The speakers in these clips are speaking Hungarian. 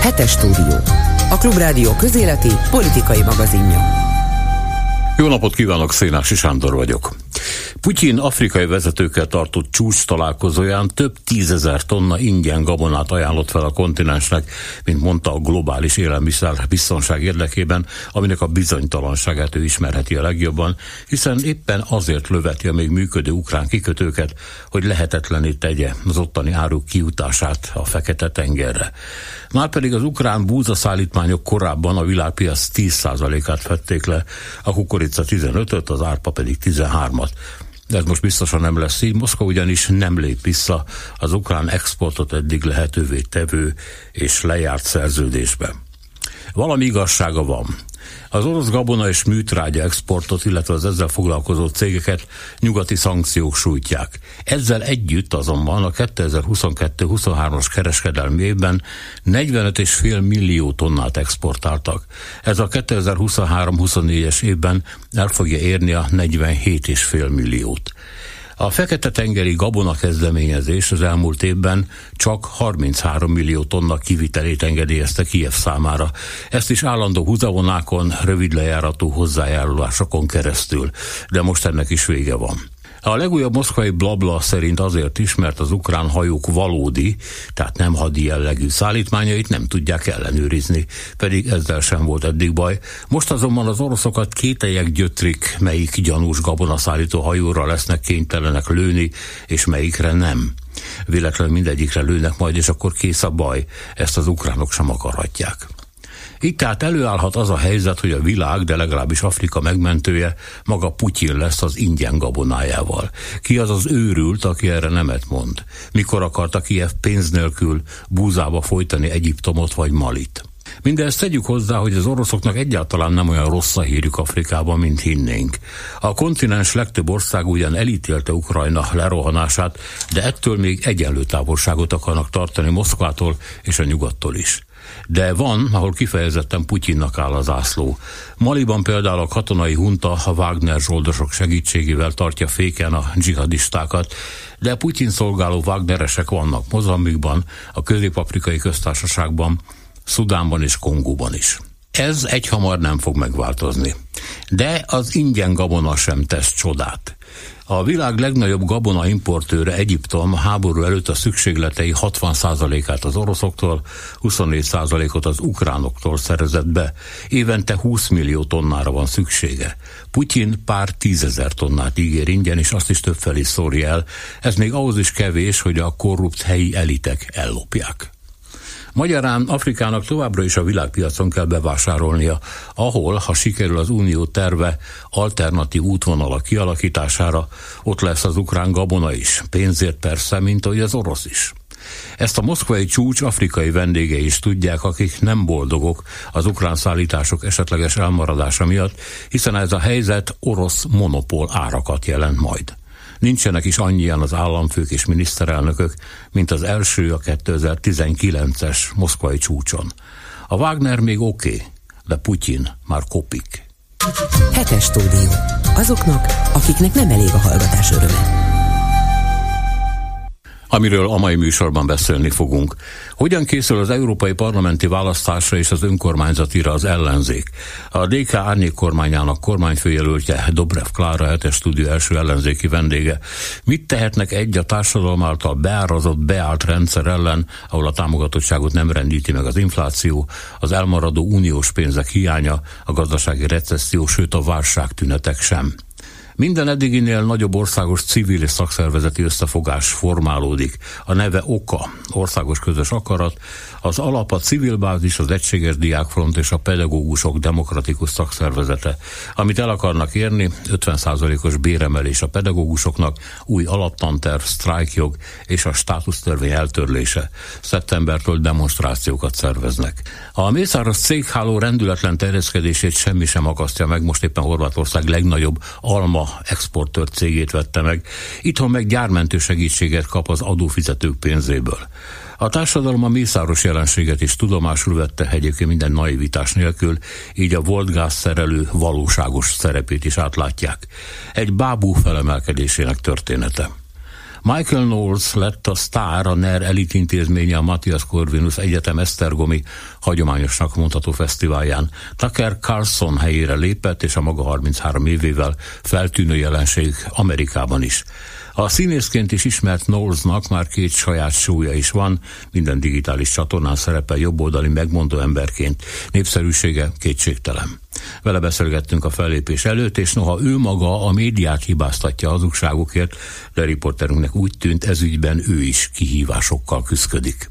Hetes stúdió. A Klubrádió közéleti politikai magazinja. Jó napot kívánok, Szénási Sándor vagyok. Putyin afrikai vezetőkkel tartott csúcs találkozóján több tízezer tonna ingyen gabonát ajánlott fel a kontinensnek, mint mondta a globális élelmiszer biztonság érdekében, aminek a bizonytalanságát ő ismerheti a legjobban, hiszen éppen azért löveti a még működő ukrán kikötőket, hogy lehetetlené tegye az ottani áruk kiutását a Fekete-tengerre. Márpedig az ukrán búzaszállítmányok korábban a világpiac 10%-át fették le, a kukorica 15-öt, az árpa pedig 13-at de ez most biztosan nem lesz így. Moszkva ugyanis nem lép vissza az ukrán exportot eddig lehetővé tevő és lejárt szerződésbe. Valami igazsága van. Az orosz gabona és műtrágya exportot, illetve az ezzel foglalkozó cégeket nyugati szankciók sújtják. Ezzel együtt azonban a 2022-23-as kereskedelmi évben 45,5 millió tonnát exportáltak. Ez a 2023-24-es évben el fogja érni a 47,5 milliót. A Fekete-tengeri gabona kezdeményezés az elmúlt évben csak 33 millió tonna kivitelét engedélyezte Kiev számára. Ezt is állandó húzavonákon, rövid lejáratú hozzájárulásokon keresztül, de most ennek is vége van. A legújabb moszkvai blabla szerint azért is, mert az ukrán hajók valódi, tehát nem hadi jellegű szállítmányait nem tudják ellenőrizni, pedig ezzel sem volt eddig baj. Most azonban az oroszokat kételyek gyötrik, melyik gyanús gabonaszállító hajóra lesznek kénytelenek lőni, és melyikre nem. Véletlenül mindegyikre lőnek majd, és akkor kész a baj. Ezt az ukránok sem akarhatják. Itt tehát előállhat az a helyzet, hogy a világ, de legalábbis Afrika megmentője maga Putyin lesz az ingyen gabonájával. Ki az az őrült, aki erre nemet mond? Mikor akarta Kiev pénz nélkül búzába folytani Egyiptomot vagy Malit? Mindezt tegyük hozzá, hogy az oroszoknak egyáltalán nem olyan rossz a hírük Afrikában, mint hinnénk. A kontinens legtöbb ország ugyan elítélte Ukrajna lerohanását, de ettől még egyenlő távolságot akarnak tartani Moszkvától és a nyugattól is. De van, ahol kifejezetten Putyinnak áll az ászló. Maliban például a katonai hunta a Wagner zsoldosok segítségével tartja féken a dzsihadistákat, de Putyin szolgáló Wagneresek vannak Mozambikban, a közép-afrikai köztársaságban, Szudánban és Kongóban is. Ez egyhamar nem fog megváltozni. De az ingyen gabona sem tesz csodát. A világ legnagyobb gabona importőre Egyiptom háború előtt a szükségletei 60%-át az oroszoktól, 24%-ot az ukránoktól szerezett be. Évente 20 millió tonnára van szüksége. Putyin pár tízezer tonnát ígér ingyen, és azt is többfelé szórja el. Ez még ahhoz is kevés, hogy a korrupt helyi elitek ellopják. Magyarán Afrikának továbbra is a világpiacon kell bevásárolnia, ahol, ha sikerül az unió terve alternatív útvonalak kialakítására, ott lesz az ukrán gabona is, pénzért persze, mint ahogy az orosz is. Ezt a moszkvai csúcs afrikai vendégei is tudják, akik nem boldogok az ukrán szállítások esetleges elmaradása miatt, hiszen ez a helyzet orosz monopól árakat jelent majd. Nincsenek is annyian az államfők és miniszterelnökök, mint az első a 2019-es moszkvai csúcson. A Wagner még oké, okay, de Putyin már kopik. Hetes stúdió. Azoknak, akiknek nem elég a hallgatás öröme amiről a mai műsorban beszélni fogunk. Hogyan készül az európai parlamenti választásra és az önkormányzatira az ellenzék? A DK árnyék kormányának kormányfőjelöltje Dobrev Klára hetes stúdió első ellenzéki vendége. Mit tehetnek egy a társadalom által beárazott, beállt rendszer ellen, ahol a támogatottságot nem rendíti meg az infláció, az elmaradó uniós pénzek hiánya, a gazdasági recesszió, sőt a válságtünetek sem? Minden eddiginél nagyobb országos civil és szakszervezeti összefogás formálódik. A neve OKA, Országos Közös Akarat, az alap a civil bázis, az Egységes Diákfront és a Pedagógusok Demokratikus Szakszervezete. Amit el akarnak érni, 50%-os béremelés a pedagógusoknak, új alaptanterv, sztrájkjog és a státusztörvény eltörlése. Szeptembertől demonstrációkat szerveznek. A Mészáros cégháló rendületlen terjeszkedését semmi sem akasztja meg, most éppen Horvátország legnagyobb alma exportőr cégét vette meg, itthon meg gyármentő segítséget kap az adófizetők pénzéből. A társadalom a mészáros jelenséget is tudomásul vette egyébként minden naivitás nélkül, így a volt gázszerelő valóságos szerepét is átlátják. Egy bábú felemelkedésének története. Michael Knowles lett a sztár a NER elit intézménye a Matthias Corvinus Egyetem Esztergomi hagyományosnak mondható fesztiválján. Tucker Carlson helyére lépett, és a maga 33 évével feltűnő jelenség Amerikában is. A színészként is ismert Knowlesnak már két saját súlya is van, minden digitális csatornán szerepel jobboldali megmondó emberként. Népszerűsége kétségtelen. Vele beszélgettünk a fellépés előtt, és noha ő maga a médiát hibáztatja hazugságokért, de riporterünknek úgy tűnt, ezügyben ő is kihívásokkal küzdik.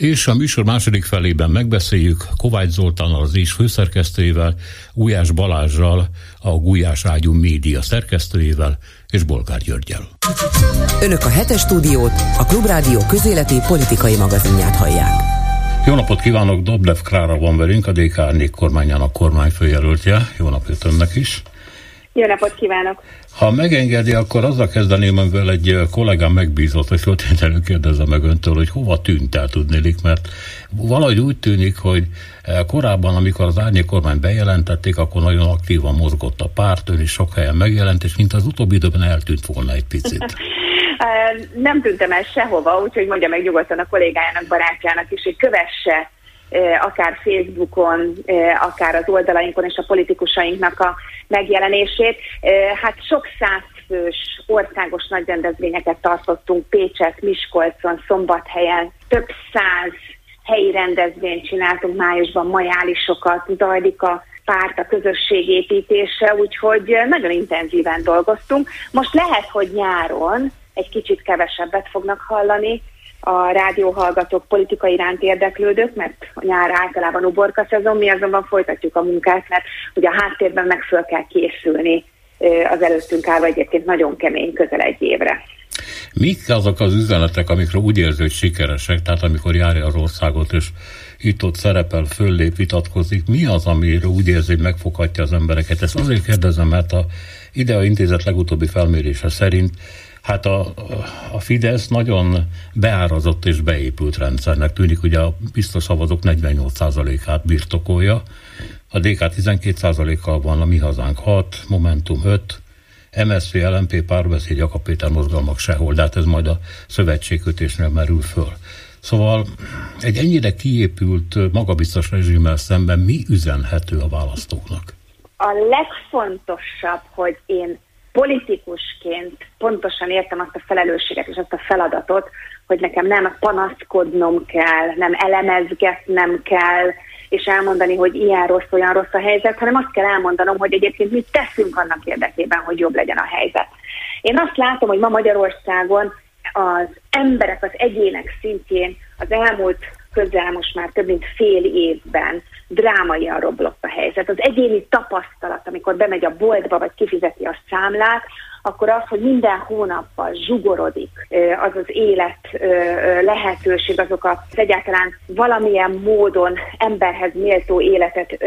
És a műsor második felében megbeszéljük Kovács Zoltánnal, az is főszerkesztőjével, Gulyás Balázsral, a Gulyás Ágyú média szerkesztőjével és Bolgár Györgyel. Önök a hetes stúdiót, a Klubrádió közéleti politikai magazinját hallják. Jó napot kívánok, Doblev Klára van velünk, a DK kormányának kormányfőjelöltje. Jó napot önnek is. Jó napot kívánok! Ha megengedi, akkor azzal kezdeném, amivel egy kollégám megbízott, hogy föltétlenül kérdezze meg öntől, hogy hova tűnt el tudnélik, mert valahogy úgy tűnik, hogy korábban, amikor az árnyék kormány bejelentették, akkor nagyon aktívan mozgott a párt, ön is sok helyen megjelent, és mint az utóbbi időben eltűnt volna egy picit. Nem tűntem el sehova, úgyhogy mondja meg nyugodtan a kollégájának, barátjának is, hogy kövesse akár Facebookon, akár az oldalainkon és a politikusainknak a megjelenését. Hát sok száz fős országos nagy rendezvényeket tartottunk Pécset, Miskolcon, Szombathelyen, több száz helyi rendezvényt csináltunk májusban, majálisokat, zajlik a párt, a közösségépítése, úgyhogy nagyon intenzíven dolgoztunk. Most lehet, hogy nyáron egy kicsit kevesebbet fognak hallani, a rádióhallgatók politikai iránt érdeklődők, mert a nyár általában uborka szezon, mi azonban folytatjuk a munkát, mert ugye a háttérben meg föl kell készülni az előttünk állva egyébként nagyon kemény közel egy évre. Mik azok az üzenetek, amikre úgy érzi, hogy sikeresek, tehát amikor járja az országot, és itt-ott szerepel, föllép, vitatkozik, mi az, amire úgy érzi, hogy megfoghatja az embereket? Ezt azért kérdezem, mert a IDEA intézet legutóbbi felmérése szerint Hát a, a Fidesz nagyon beárazott és beépült rendszernek tűnik, ugye a biztos szavazók 48%-át birtokolja, a DK 12%-kal van, a Mi Hazánk 6, Momentum 5, MSZP, LMP, párbeszéd, Jakab Péter mozgalmak sehol, de hát ez majd a szövetségkötésnél merül föl. Szóval egy ennyire kiépült, magabiztos rezsimmel szemben mi üzenhető a választóknak? A legfontosabb, hogy én politikusként pontosan értem azt a felelősséget és azt a feladatot, hogy nekem nem panaszkodnom kell, nem elemezgetnem kell, és elmondani, hogy ilyen rossz, olyan rossz a helyzet, hanem azt kell elmondanom, hogy egyébként mit teszünk annak érdekében, hogy jobb legyen a helyzet. Én azt látom, hogy ma Magyarországon az emberek, az egyének szintjén az elmúlt közel most már több mint fél évben drámaian romlott a helyzet. Az egyéni tapasztalat, amikor bemegy a boltba, vagy kifizeti a számlát, akkor az, hogy minden hónapban zsugorodik az az élet lehetőség, azok az egyáltalán valamilyen módon emberhez méltó életet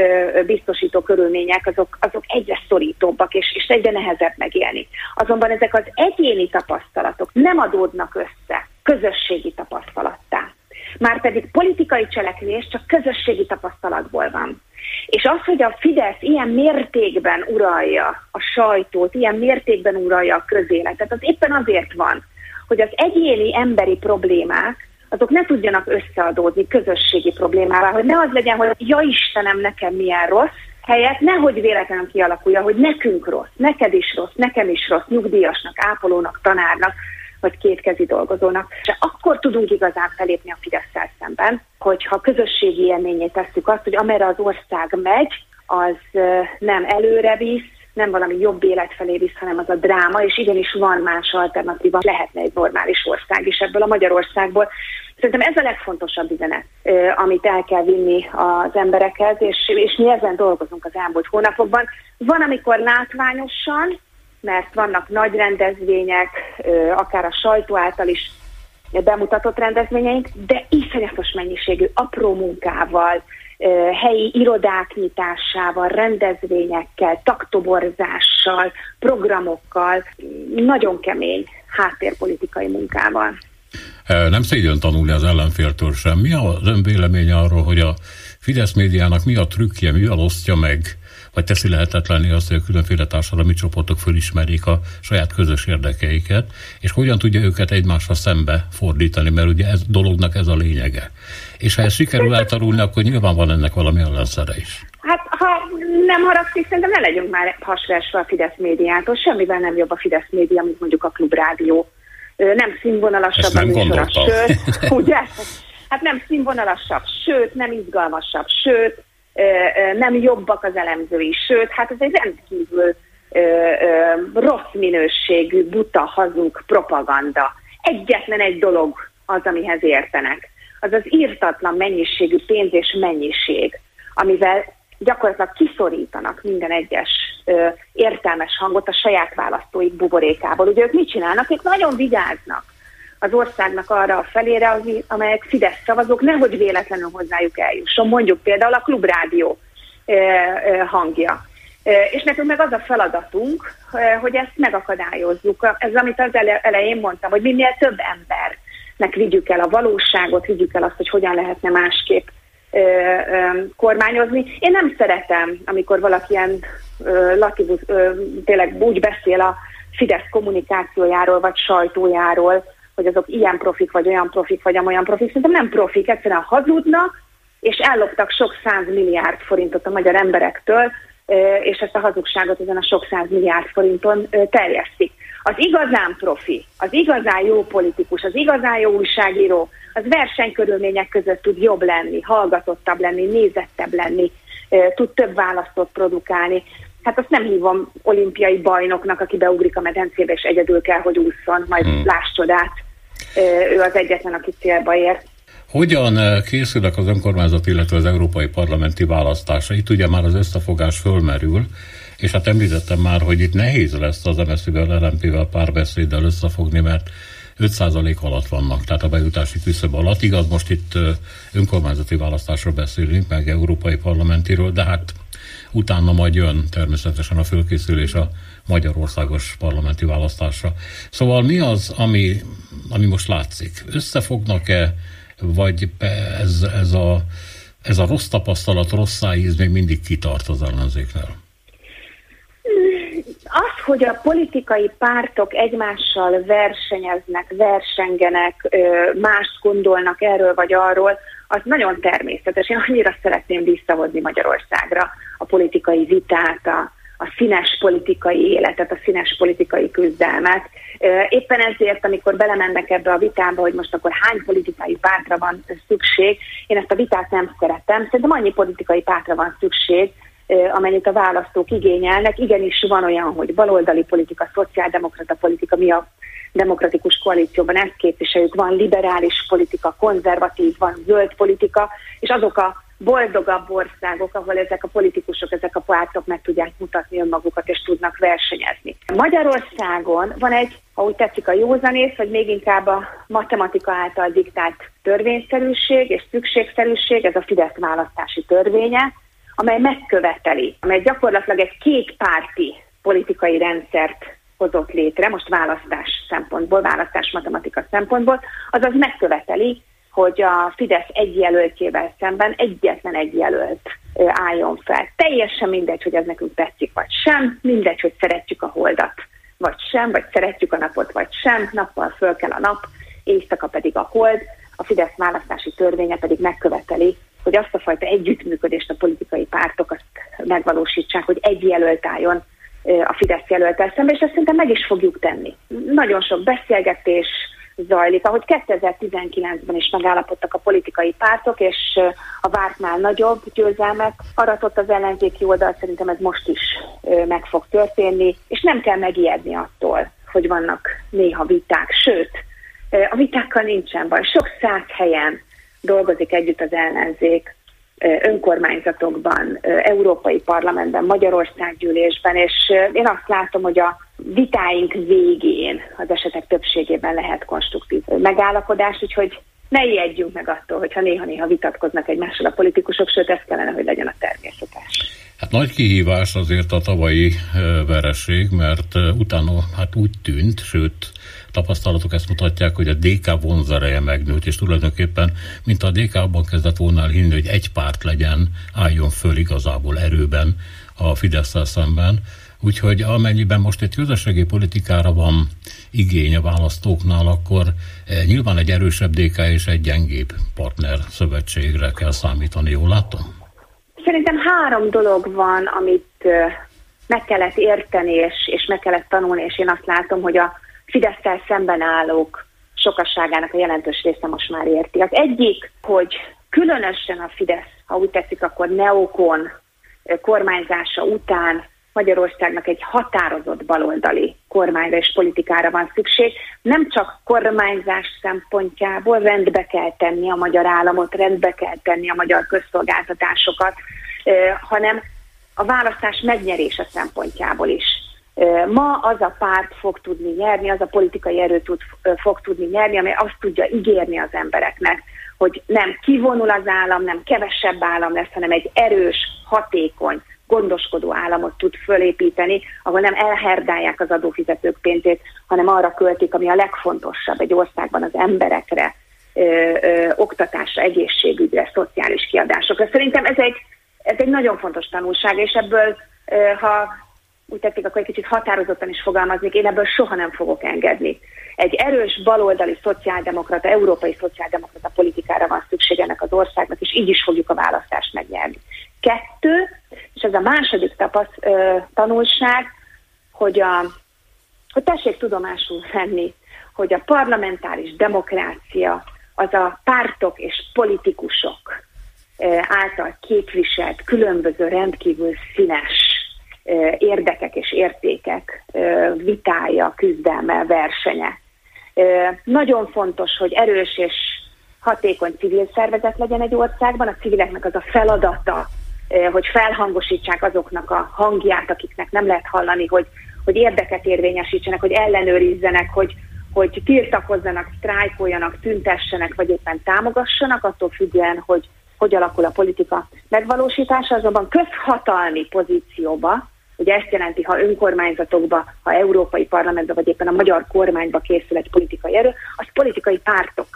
biztosító körülmények, azok, azok egyre szorítóbbak, és, és egyre nehezebb megélni. Azonban ezek az egyéni tapasztalatok nem adódnak össze közösségi tapasztalattá. Márpedig politikai cselekvés csak közösségi tapasztalatból van. És az, hogy a Fidesz ilyen mértékben uralja a sajtót, ilyen mértékben uralja a közéletet, az éppen azért van, hogy az egyéni emberi problémák, azok ne tudjanak összeadódni közösségi problémává, hogy ne az legyen, hogy ja Istenem, nekem milyen rossz, helyett nehogy véletlenül kialakulja, hogy nekünk rossz, neked is rossz, nekem is rossz, nyugdíjasnak, ápolónak, tanárnak, vagy kétkezi dolgozónak. És akkor tudunk igazán felépni a fidesz szemben, hogyha közösségi élményé tesszük azt, hogy amerre az ország megy, az nem előre visz, nem valami jobb élet felé visz, hanem az a dráma, és igenis van más alternatíva, lehetne egy normális ország is ebből a Magyarországból. Szerintem ez a legfontosabb üzenet, amit el kell vinni az emberekhez, és, és mi ezen dolgozunk az elmúlt hónapokban. Van, amikor látványosan, mert vannak nagy rendezvények, akár a sajtó által is bemutatott rendezvényeink, de iszonyatos mennyiségű apró munkával, helyi irodák nyitásával, rendezvényekkel, taktoborzással, programokkal, nagyon kemény háttérpolitikai munkával. Nem szégyen tanulni az ellenféltől sem. Mi az ön véleménye arról, hogy a Fidesz médiának mi a trükkje, mivel osztja meg vagy teszi lehetetlenni azt, hogy a különféle társadalmi csoportok fölismerjék a saját közös érdekeiket, és hogyan tudja őket egymásra szembe fordítani, mert ugye ez dolognak ez a lényege. És ha ez sikerül eltarulni, akkor nyilván van ennek valami ellenszere is. Hát, ha nem haragszik, szerintem ne legyünk már hasversve a Fidesz médiától. Semmivel nem jobb a Fidesz média, mint mondjuk a klubrádió. Nem színvonalasabb a műsor, sőt, ugye? Hát nem színvonalasabb, sőt, nem izgalmasabb, sőt, nem jobbak az elemzői, sőt, hát ez egy rendkívül rossz minőségű, buta, hazug propaganda. Egyetlen egy dolog az, amihez értenek. Az az írtatlan mennyiségű pénz és mennyiség, amivel gyakorlatilag kiszorítanak minden egyes ö, értelmes hangot a saját választóik buborékából. Ugye ők mit csinálnak? Ők nagyon vigyáznak az országnak arra a felére, amelyek Fidesz szavazók nehogy véletlenül hozzájuk eljusson. Mondjuk például a klubrádió hangja. És nekünk meg az a feladatunk, hogy ezt megakadályozzuk. Ez, amit az elején mondtam, hogy minél több embernek vigyük el a valóságot, vigyük el azt, hogy hogyan lehetne másképp kormányozni. Én nem szeretem, amikor valaki ilyen latibus, tényleg úgy beszél a Fidesz kommunikációjáról, vagy sajtójáról, hogy azok ilyen profik, vagy olyan profik, vagy amolyan profik. Szerintem nem profik, egyszerűen hazudnak, és elloptak sok száz milliárd forintot a magyar emberektől, és ezt a hazugságot ezen a sok száz milliárd forinton terjesztik. Az igazán profi, az igazán jó politikus, az igazán jó újságíró, az versenykörülmények között tud jobb lenni, hallgatottabb lenni, nézettebb lenni, tud több választót produkálni. Hát azt nem hívom olimpiai bajnoknak, aki beugrik a medencébe, és egyedül kell, hogy ússzon, majd hmm. láss csodát. Ő az egyetlen, aki célba ér. Hogyan készülnek az önkormányzat, illetve az európai parlamenti választásra? Itt ugye már az összefogás fölmerül, és hát említettem már, hogy itt nehéz lesz az MSZP-vel, LMP-vel párbeszéddel összefogni, mert 5% alatt vannak, tehát a bejutási küszöb alatt. Igaz, most itt önkormányzati választásról beszélünk, meg európai parlamentiről, de hát utána majd jön természetesen a fölkészülés a Magyarországos parlamenti választásra. Szóval mi az, ami, ami most látszik? Összefognak-e, vagy ez, ez, a, ez a rossz tapasztalat, rossz szájíz még mindig kitart az ellenzéknél? Az, hogy a politikai pártok egymással versenyeznek, versengenek, mást gondolnak erről vagy arról, az nagyon természetes. Én annyira szeretném visszahozni Magyarországra a politikai vitát, a, a színes politikai életet, a színes politikai küzdelmet. Éppen ezért, amikor belemennek ebbe a vitába, hogy most akkor hány politikai pártra van szükség, én ezt a vitát nem szeretem. Szerintem annyi politikai pártra van szükség, amennyit a választók igényelnek. Igenis van olyan, hogy baloldali politika, szociáldemokrata politika, mi a demokratikus koalícióban ezt képviseljük, van liberális politika, konzervatív, van zöld politika, és azok a boldogabb országok, ahol ezek a politikusok, ezek a pártok meg tudják mutatni önmagukat, és tudnak versenyezni. Magyarországon van egy, ha úgy tetszik, a józanész, vagy még inkább a matematika által diktált törvényszerűség és szükségszerűség, ez a Fidesz választási törvénye, amely megköveteli, amely gyakorlatilag egy kétpárti politikai rendszert hozott létre, most választás szempontból, választás matematika szempontból, azaz megköveteli, hogy a Fidesz egy jelöltjével szemben egyetlen egy jelölt álljon fel. Teljesen mindegy, hogy ez nekünk tetszik, vagy sem, mindegy, hogy szeretjük a holdat, vagy sem, vagy szeretjük a napot, vagy sem, nappal föl kell a nap, éjszaka pedig a hold, a Fidesz választási törvénye pedig megköveteli, hogy azt a fajta együttműködést a politikai pártok azt megvalósítsák, hogy egy jelölt álljon a Fidesz jelöltel szemben, és ezt szerintem meg is fogjuk tenni. Nagyon sok beszélgetés zajlik, ahogy 2019-ben is megállapodtak a politikai pártok, és a vártnál nagyobb győzelmek aratott az ellenzéki oldal, szerintem ez most is meg fog történni, és nem kell megijedni attól, hogy vannak néha viták, sőt, a vitákkal nincsen baj. Sok száz helyen dolgozik együtt az ellenzék, önkormányzatokban, Európai Parlamentben, Magyarország gyűlésben, és én azt látom, hogy a vitáink végén az esetek többségében lehet konstruktív megállapodás, úgyhogy ne ijedjünk meg attól, hogyha néha-néha vitatkoznak egymással a politikusok, sőt ez kellene, hogy legyen a természetes. Hát nagy kihívás azért a tavalyi vereség, mert utána hát úgy tűnt, sőt tapasztalatok ezt mutatják, hogy a DK vonzereje megnőtt, és tulajdonképpen, mint a DK abban kezdett volna hinni, hogy egy párt legyen, álljon föl igazából erőben a fidesz szemben, Úgyhogy amennyiben most egy közösségi politikára van igény a választóknál, akkor eh, nyilván egy erősebb DK és egy gyengébb partner szövetségre kell számítani, jól látom? Szerintem három dolog van, amit eh, meg kellett érteni, és, és meg kellett tanulni, és én azt látom, hogy a fidesz szemben állók sokasságának a jelentős része most már érti. Az egyik, hogy különösen a Fidesz, ha úgy tetszik, akkor neokon eh, kormányzása után Magyarországnak egy határozott baloldali kormányra és politikára van szükség. Nem csak kormányzás szempontjából rendbe kell tenni a magyar államot, rendbe kell tenni a magyar közszolgáltatásokat, hanem a választás megnyerése szempontjából is. Ma az a párt fog tudni nyerni, az a politikai erő tud, fog tudni nyerni, amely azt tudja ígérni az embereknek, hogy nem kivonul az állam, nem kevesebb állam lesz, hanem egy erős, hatékony, gondoskodó államot tud fölépíteni, ahol nem elherdálják az adófizetők pénzét, hanem arra költik, ami a legfontosabb egy országban az emberekre, ö, ö, oktatásra, egészségügyre, szociális kiadásokra. Szerintem ez egy, ez egy nagyon fontos tanulság, és ebből, ha úgy tették, akkor egy kicsit határozottan is fogalmaznék, én ebből soha nem fogok engedni. Egy erős baloldali szociáldemokrata, európai szociáldemokrata politikára van szükség ennek az országnak, és így is fogjuk a választást megnyerni. Kettő, és ez a második tapasz, ö, tanulság, hogy, a, hogy tessék tudomásul venni, hogy a parlamentáris demokrácia az a pártok és politikusok által képviselt különböző rendkívül színes érdekek és értékek vitája, küzdelme, versenye. Nagyon fontos, hogy erős és hatékony civil szervezet legyen egy országban, a civileknek az a feladata, hogy felhangosítsák azoknak a hangját, akiknek nem lehet hallani, hogy, hogy érdeket érvényesítsenek, hogy ellenőrizzenek, hogy, hogy tiltakozzanak, sztrájkoljanak, tüntessenek, vagy éppen támogassanak, attól függően, hogy hogy alakul a politika megvalósítása, azonban közhatalmi pozícióba, ugye ezt jelenti, ha önkormányzatokba, ha európai parlamentbe, vagy éppen a magyar kormányba készül egy politikai erő, az politikai pártok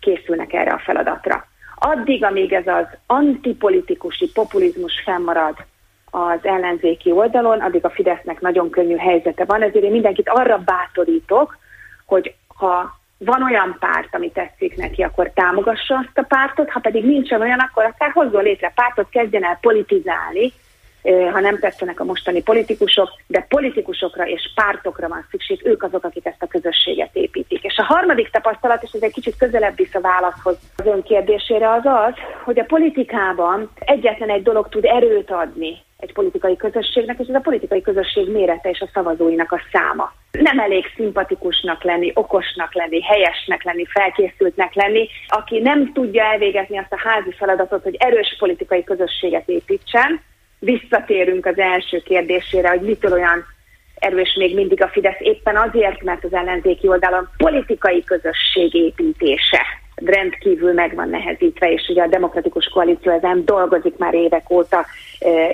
készülnek erre a feladatra. Addig, amíg ez az antipolitikusi populizmus fennmarad az ellenzéki oldalon, addig a Fidesznek nagyon könnyű helyzete van, ezért én mindenkit arra bátorítok, hogy ha van olyan párt, ami tetszik neki, akkor támogassa azt a pártot, ha pedig nincsen olyan, akkor akár hozzon létre pártot, kezdjen el politizálni, ha nem tetszenek a mostani politikusok, de politikusokra és pártokra van szükség, ők azok, akik ezt a közösséget építik. És a harmadik tapasztalat, és ez egy kicsit közelebb visz a válaszhoz az ön kérdésére, az az, hogy a politikában egyetlen egy dolog tud erőt adni egy politikai közösségnek, és ez a politikai közösség mérete és a szavazóinak a száma. Nem elég szimpatikusnak lenni, okosnak lenni, helyesnek lenni, felkészültnek lenni, aki nem tudja elvégezni azt a házi feladatot, hogy erős politikai közösséget építsen, visszatérünk az első kérdésére, hogy mitől olyan erős még mindig a Fidesz, éppen azért, mert az ellenzéki oldalon politikai közösség építése rendkívül meg van nehezítve, és ugye a demokratikus koalíció ezen dolgozik már évek óta,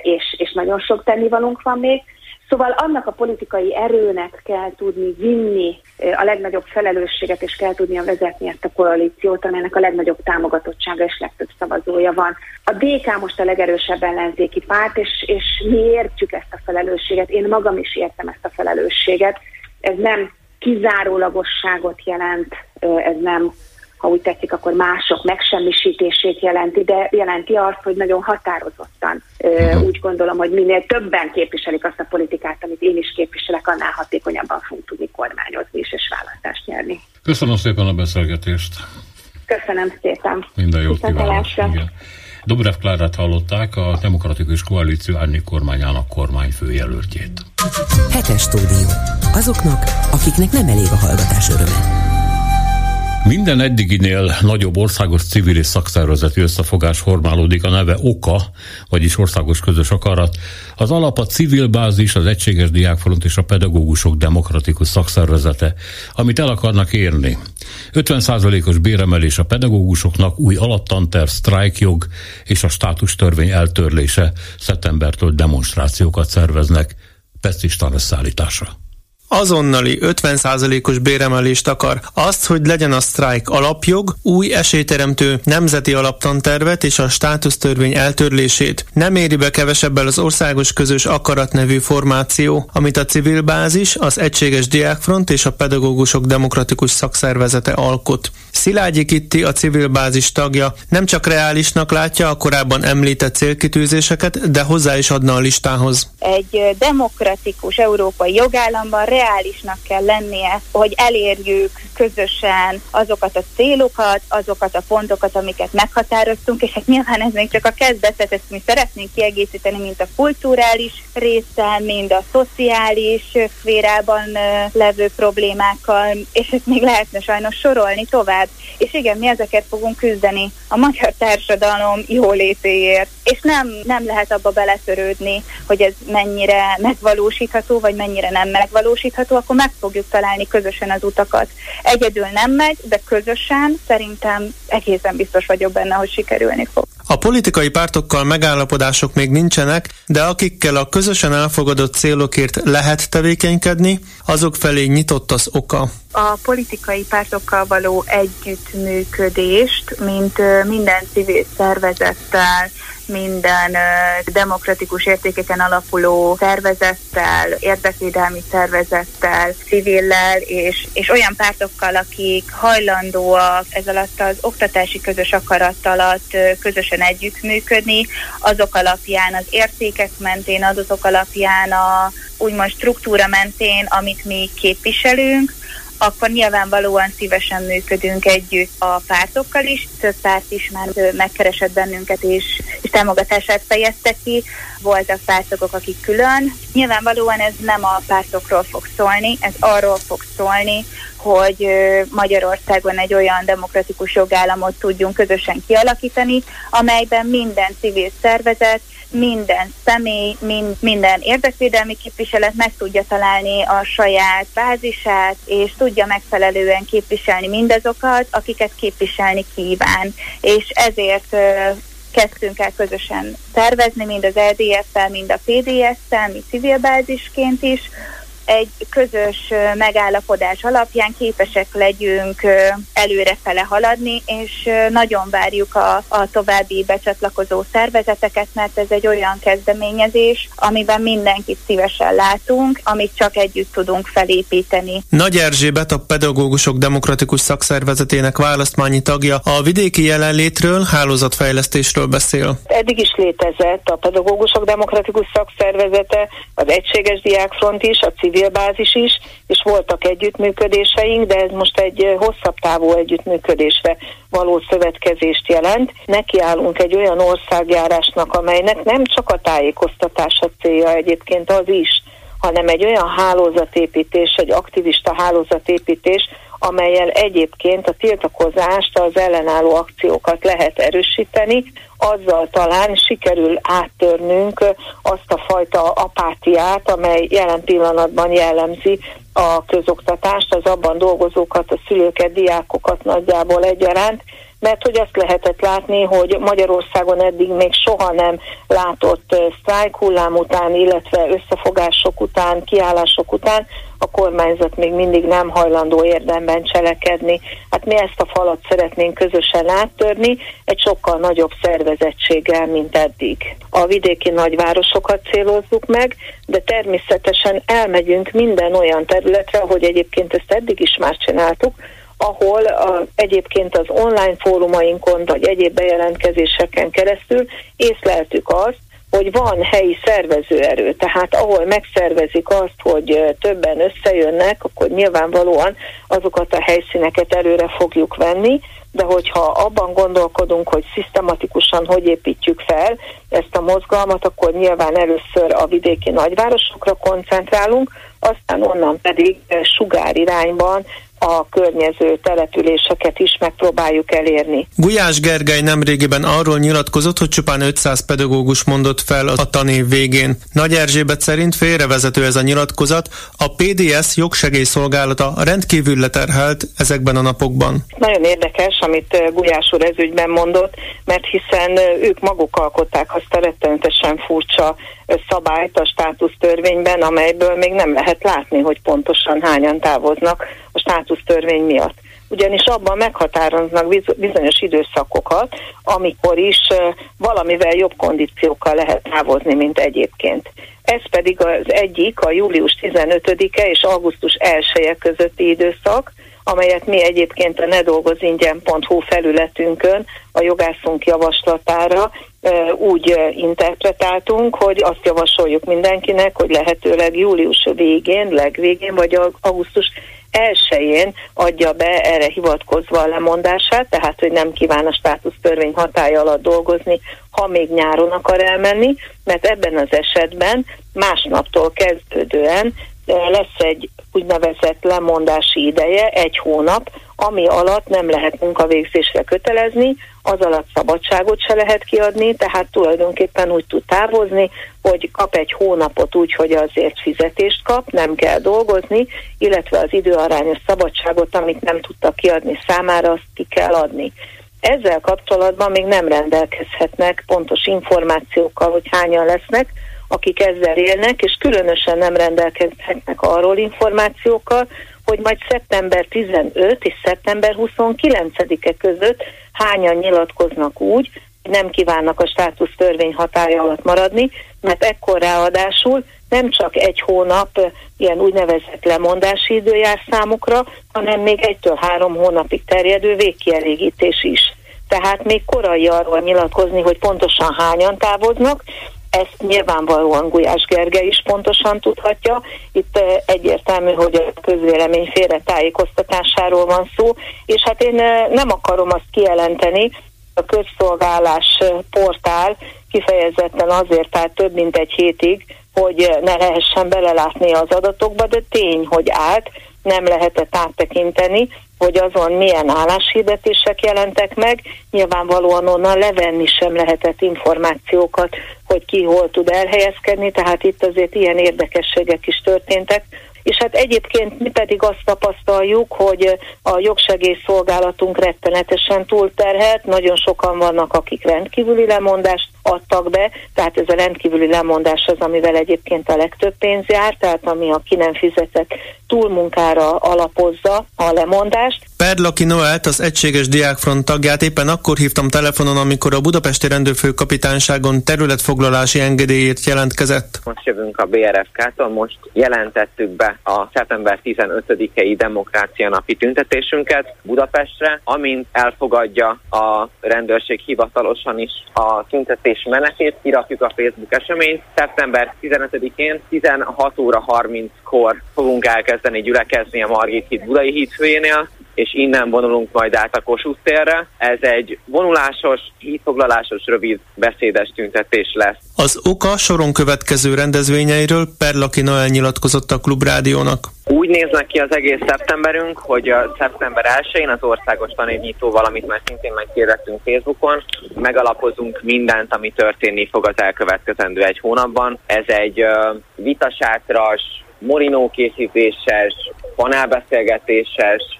és, és nagyon sok tennivalónk van még. Szóval annak a politikai erőnek kell tudni vinni a legnagyobb felelősséget, és kell tudnia vezetni ezt a koalíciót, amelynek a legnagyobb támogatottsága és legtöbb szavazója van. A DK most a legerősebb ellenzéki párt, és, és mi értjük ezt a felelősséget. Én magam is értem ezt a felelősséget. Ez nem kizárólagosságot jelent, ez nem ha úgy tetszik, akkor mások megsemmisítését jelenti, de jelenti azt, hogy nagyon határozottan uh-huh. úgy gondolom, hogy minél többen képviselik azt a politikát, amit én is képviselek, annál hatékonyabban fogunk tudni kormányozni is, és választást nyerni. Köszönöm szépen a beszélgetést. Köszönöm szépen. Minden jót kívánok. Dobrev Klárát hallották, a Demokratikus Koalíció árnyék kormányának kormányfőjelöltjét. Hetes stúdió. Azoknak, akiknek nem elég a hallgatás öröme. Minden eddiginél nagyobb országos civil és szakszervezeti összefogás formálódik a neve OKA, vagyis Országos Közös Akarat. Az alap a civil bázis, az Egységes Diákfront és a Pedagógusok Demokratikus Szakszervezete, amit el akarnak érni. 50%-os béremelés a pedagógusoknak, új alaptanter, sztrájkjog és a státustörvény eltörlése. Szeptembertől demonstrációkat szerveznek. Pestistan összeállítása. Azonnali 50%-os béremelést akar, azt, hogy legyen a sztrájk alapjog, új esélyteremtő nemzeti alaptantervet és a státusztörvény eltörlését. Nem éri be kevesebbel az országos közös akarat nevű formáció, amit a civil bázis, az Egységes Diákfront és a Pedagógusok Demokratikus Szakszervezete alkot. Szilágyi Kitti, a civil bázis tagja, nem csak reálisnak látja a korábban említett célkitűzéseket, de hozzá is adna a listához. Egy demokratikus európai jogállamban reálisnak kell lennie, hogy elérjük közösen azokat a célokat, azokat a pontokat, amiket meghatároztunk, és hát nyilván ez még csak a kezdetet, ezt mi szeretnénk kiegészíteni, mint a kulturális résszel, mind a szociális szférában levő problémákkal, és ezt még lehetne sajnos sorolni tovább. És igen, mi ezeket fogunk küzdeni a magyar társadalom jólétéért, és nem, nem lehet abba beletörődni, hogy ez mennyire megvalósítható, vagy mennyire nem megvalósítható, akkor meg fogjuk találni közösen az utakat. Egyedül nem megy, de közösen szerintem egészen biztos vagyok benne, hogy sikerülni fog. A politikai pártokkal megállapodások még nincsenek, de akikkel a közösen elfogadott célokért lehet tevékenykedni, azok felé nyitott az oka. A politikai pártokkal való együttműködést, mint minden civil szervezettel, minden demokratikus értékeken alapuló szervezettel, érdekvédelmi szervezettel, civillel és, és olyan pártokkal, akik hajlandóak ez alatt az oktatási közös akarat alatt közösen együttműködni, azok alapján, az értékek mentén, azok alapján a úgymond struktúra mentén, amit mi képviselünk, akkor nyilvánvalóan szívesen működünk együtt a pártokkal is. Több párt is már megkeresett bennünket, és, és támogatását fejezte ki. Voltak pártokok, akik külön. Nyilvánvalóan ez nem a pártokról fog szólni, ez arról fog szólni, hogy Magyarországon egy olyan demokratikus jogállamot tudjunk közösen kialakítani, amelyben minden civil szervezet, minden személy, mind, minden érdekvédelmi képviselet meg tudja találni a saját bázisát, és tudja megfelelően képviselni mindazokat, akiket képviselni kíván. És ezért kezdtünk el közösen tervezni, mind az LDF-fel, mind a PDS-szel, mi civil bázisként is, egy közös megállapodás alapján képesek legyünk előrefele haladni, és nagyon várjuk a, a további becsatlakozó szervezeteket, mert ez egy olyan kezdeményezés, amiben mindenkit szívesen látunk, amit csak együtt tudunk felépíteni. Nagy Erzsébet, a Pedagógusok Demokratikus Szakszervezetének választmányi tagja a vidéki jelenlétről, hálózatfejlesztésről beszél. Eddig is létezett a Pedagógusok Demokratikus Szakszervezete, az Egységes Diákfront is, a civil civilbázis is, és voltak együttműködéseink, de ez most egy hosszabb távú együttműködésre való szövetkezést jelent. Nekiállunk egy olyan országjárásnak, amelynek nem csak a tájékoztatás a célja egyébként az is, hanem egy olyan hálózatépítés, egy aktivista hálózatépítés, amelyel egyébként a tiltakozást, az ellenálló akciókat lehet erősíteni, azzal talán sikerül áttörnünk azt a fajta apátiát, amely jelen pillanatban jellemzi a közoktatást, az abban dolgozókat, a szülőket, diákokat nagyjából egyaránt, mert hogy azt lehetett látni, hogy Magyarországon eddig még soha nem látott sztrájk hullám után, illetve összefogások után, kiállások után a kormányzat még mindig nem hajlandó érdemben cselekedni. Hát mi ezt a falat szeretnénk közösen áttörni, egy sokkal nagyobb szervezettséggel, mint eddig. A vidéki nagyvárosokat célozzuk meg, de természetesen elmegyünk minden olyan területre, ahogy egyébként ezt eddig is már csináltuk, ahol a, egyébként az online fórumainkon vagy egyéb bejelentkezéseken keresztül észleltük azt, hogy van helyi szervezőerő, tehát ahol megszervezik azt, hogy többen összejönnek, akkor nyilvánvalóan azokat a helyszíneket előre fogjuk venni, de hogyha abban gondolkodunk, hogy szisztematikusan hogy építjük fel ezt a mozgalmat, akkor nyilván először a vidéki nagyvárosokra koncentrálunk, aztán onnan pedig sugár irányban a környező településeket is megpróbáljuk elérni. Gulyás Gergely nemrégiben arról nyilatkozott, hogy csupán 500 pedagógus mondott fel a tanév végén. Nagy Erzsébet szerint félrevezető ez a nyilatkozat, a PDS jogsegélyszolgálata rendkívül leterhelt ezekben a napokban. Nagyon érdekes, amit Gulyás úr ezügyben mondott, mert hiszen ők maguk alkották azt a rettenetesen furcsa szabályt a státusztörvényben, amelyből még nem lehet látni, hogy pontosan hányan távoznak a státusztörvény miatt. Ugyanis abban meghatároznak bizonyos időszakokat, amikor is valamivel jobb kondíciókkal lehet távozni, mint egyébként. Ez pedig az egyik a július 15-e és augusztus 1 -e közötti időszak, amelyet mi egyébként a nedolgozingyen.hu felületünkön a jogászunk javaslatára úgy interpretáltunk, hogy azt javasoljuk mindenkinek, hogy lehetőleg július végén, legvégén vagy augusztus elsőjén adja be erre hivatkozva a lemondását, tehát hogy nem kíván a státusztörvény hatája alatt dolgozni, ha még nyáron akar elmenni, mert ebben az esetben másnaptól kezdődően lesz egy úgynevezett lemondási ideje, egy hónap, ami alatt nem lehet munkavégzésre kötelezni, az alatt szabadságot se lehet kiadni, tehát tulajdonképpen úgy tud távozni, hogy kap egy hónapot úgy, hogy azért fizetést kap, nem kell dolgozni, illetve az időarányos szabadságot, amit nem tudtak kiadni számára, azt ki kell adni. Ezzel kapcsolatban még nem rendelkezhetnek pontos információkkal, hogy hányan lesznek, akik ezzel élnek, és különösen nem rendelkezhetnek arról információkkal, hogy majd szeptember 15 és szeptember 29-e között hányan nyilatkoznak úgy, hogy nem kívánnak a státusz törvény hatája alatt maradni, mert ekkor ráadásul nem csak egy hónap ilyen úgynevezett lemondási idő jár számukra, hanem még egytől három hónapig terjedő végkielégítés is. Tehát még korai arról nyilatkozni, hogy pontosan hányan távoznak, ezt nyilvánvalóan Gulyás Gergely is pontosan tudhatja. Itt egyértelmű, hogy a közvélemény félre tájékoztatásáról van szó, és hát én nem akarom azt kijelenteni, a közszolgálás portál kifejezetten azért állt több mint egy hétig, hogy ne lehessen belelátni az adatokba, de tény, hogy állt, nem lehetett áttekinteni, hogy azon milyen álláshirdetések jelentek meg, nyilvánvalóan onnan levenni sem lehetett információkat, hogy ki hol tud elhelyezkedni, tehát itt azért ilyen érdekességek is történtek, és hát egyébként mi pedig azt tapasztaljuk, hogy a jogsegélyszolgálatunk rettenetesen túlterhelt, nagyon sokan vannak, akik rendkívüli lemondást adtak be, tehát ez a rendkívüli lemondás az, amivel egyébként a legtöbb pénz jár, tehát ami a ki nem fizetett túlmunkára alapozza a lemondást. Perlaki Noelt, az Egységes Diákfront tagját éppen akkor hívtam telefonon, amikor a Budapesti Rendőrfőkapitányságon területfoglalási engedélyért jelentkezett. Most jövünk a BRFK-tól, most jelentettük be a szeptember 15-i demokrácia napi tüntetésünket Budapestre, amint elfogadja a rendőrség hivatalosan is a tüntetés menetét, kirakjuk a Facebook eseményt. Szeptember 15-én 16 óra 30-kor fogunk elkezdeni gyülekezni a Margit híd Budai hídfőjénél, és innen vonulunk majd át a Kossuth térre. Ez egy vonulásos, hídfoglalásos, rövid beszédes tüntetés lesz. Az oka soron következő rendezvényeiről Perlaki Noel nyilatkozott a Klubrádiónak. Úgy néznek ki az egész szeptemberünk, hogy a szeptember 1-én az országos tanévnyitó, valamit már szintén megkérdettünk Facebookon, megalapozunk mindent, ami történni fog az elkövetkezendő egy hónapban. Ez egy uh, vitasátras, morinó készítéses, panelbeszélgetéses,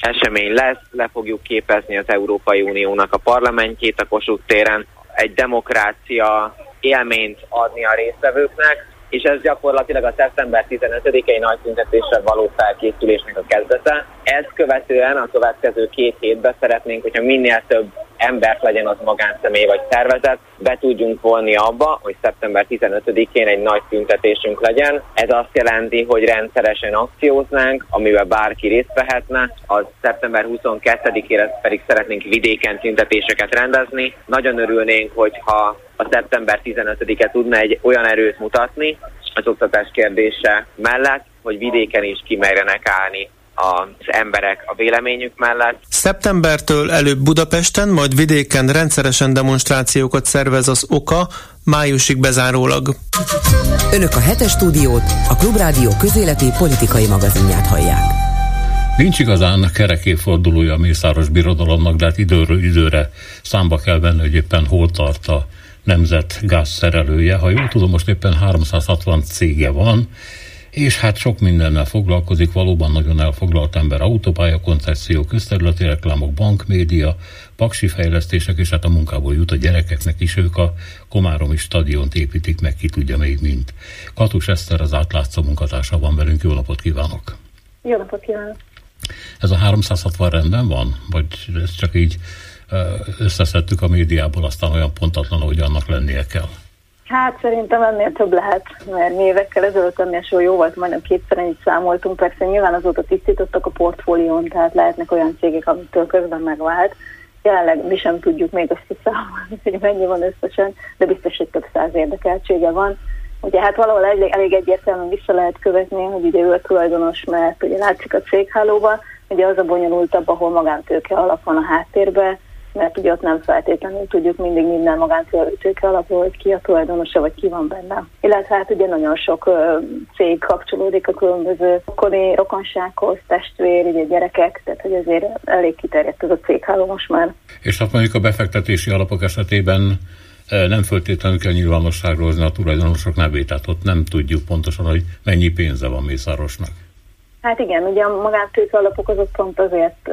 esemény lesz, le fogjuk képezni az Európai Uniónak a parlamentjét a Kossuth téren, egy demokrácia élményt adni a résztvevőknek, és ez gyakorlatilag a szeptember 15-i nagy tüntetésre való felkészülésnek a kezdete. Ezt követően a következő két hétben szeretnénk, hogyha minél több embert legyen az magánszemély vagy szervezet, be tudjunk volni abba, hogy szeptember 15-én egy nagy tüntetésünk legyen. Ez azt jelenti, hogy rendszeresen akcióznánk, amivel bárki részt vehetne. A szeptember 22-ére pedig szeretnénk vidéken tüntetéseket rendezni. Nagyon örülnénk, hogyha a szeptember 15-e tudna egy olyan erőt mutatni az oktatás kérdése mellett, hogy vidéken is kimerjenek állni az emberek a véleményük mellett. Szeptembertől előbb Budapesten, majd vidéken rendszeresen demonstrációkat szervez az OKA, májusig bezárólag. Önök a hetes stúdiót, a Klubrádió közéleti politikai magazinját hallják. Nincs igazán kerekéfordulója a Mészáros Birodalomnak, de hát időről időre számba kell venni, hogy éppen hol tart a nemzet gázszerelője. Ha jól tudom, most éppen 360 cége van, és hát sok mindennel foglalkozik, valóban nagyon elfoglalt ember, autópálya, koncepció, közterületi reklámok, bankmédia, paksi fejlesztések, és hát a munkából jut a gyerekeknek is, ők a Komáromi stadiont építik meg, ki tudja még mint. Katus Eszter, az átlátszó munkatársa van velünk, jó napot kívánok! Jó napot kívánok! Ez a 360 rendben van? Vagy ez csak így összeszedtük a médiából, aztán olyan pontatlan, hogy annak lennie kell? Hát szerintem ennél több lehet, mert mi évekkel ezelőtt ennél so jó volt, majdnem kétszer ennyit számoltunk, persze nyilván azóta tisztítottak a portfólión, tehát lehetnek olyan cégek, amitől közben megvált. Jelenleg mi sem tudjuk még azt számolni, hogy mennyi van összesen, de biztos, hogy több száz érdekeltsége van. Ugye hát valahol elég, elég egyértelműen vissza lehet követni, hogy ugye ő a tulajdonos, mert ugye látszik a céghálóban, ugye az a bonyolultabb, ahol magántőke alap van a háttérben, mert ugye ott nem feltétlenül tudjuk mindig minden magántőke alapról, hogy ki a tulajdonosa, vagy ki van benne. Illetve hát ugye nagyon sok ö, cég kapcsolódik a különböző koni rokonsághoz, testvér, ugye gyerekek, tehát hogy azért elég kiterjedt ez a cégháló most már. És hát mondjuk a befektetési alapok esetében nem föltétlenül kell nyilvánosságra hozni a tulajdonosok nevét, tehát ott nem tudjuk pontosan, hogy mennyi pénze van Mészárosnak. Hát igen, ugye a magántőke alapok azok pont azért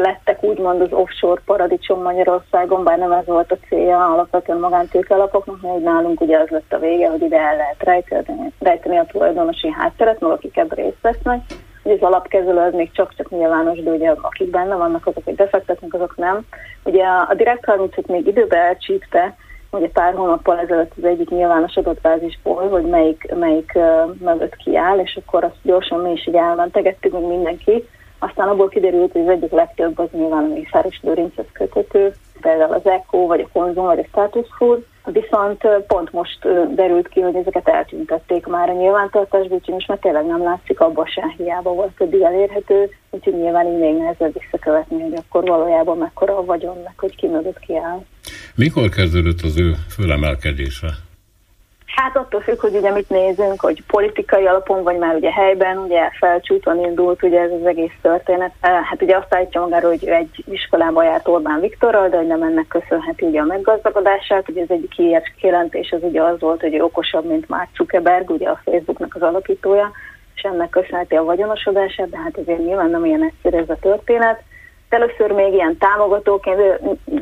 lettek úgymond az offshore paradicsom Magyarországon, bár nem ez volt a célja alapvetően magántőke alapoknak, mert nálunk ugye az lett a vége, hogy ide el lehet rejteni, rejteni a tulajdonosi hátteret, meg akik ebben részt vesznek. Ugye az alapkezelő az még csak-csak nyilvános, de ugye akik benne vannak, azok, hogy befektetnek, azok nem. Ugye a Direct 30 még időbe elcsípte, ugye pár hónappal ezelőtt az egyik nyilvános adatbázisból, hogy melyik, melyik uh, mögött kiáll, és akkor azt gyorsan mi is így elmentegettük, mindenki, aztán abból kiderült, hogy az egyik legtöbb az nyilván a Mészáros Lőrinchez köthető, például az ECO, vagy a Konzum, vagy a Status Food, viszont pont most derült ki, hogy ezeket eltüntették már a nyilvántartásból, úgyhogy most már tényleg nem látszik, abban se hiába volt eddig elérhető, úgyhogy nyilván így még nehezebb visszakövetni, hogy akkor valójában mekkora a vagyon, meg hogy ki mögött kiáll. Mikor kezdődött az ő fölemelkedése? Hát attól függ, hogy ugye mit nézünk, hogy politikai alapon, vagy már ugye helyben, ugye felcsúton indult ugye ez az egész történet. Hát ugye azt állítja magáról, hogy egy iskolába járt Orbán Viktorral, de hogy nem ennek köszönheti ugye a meggazdagodását. Ugye az egyik híres kijelentés az ugye az volt, hogy okosabb, mint Mark Zuckerberg, ugye a Facebooknak az alapítója, és ennek köszönheti a vagyonosodását, de hát azért nyilván nem ilyen egyszerű ez a történet. Először még ilyen támogatóként,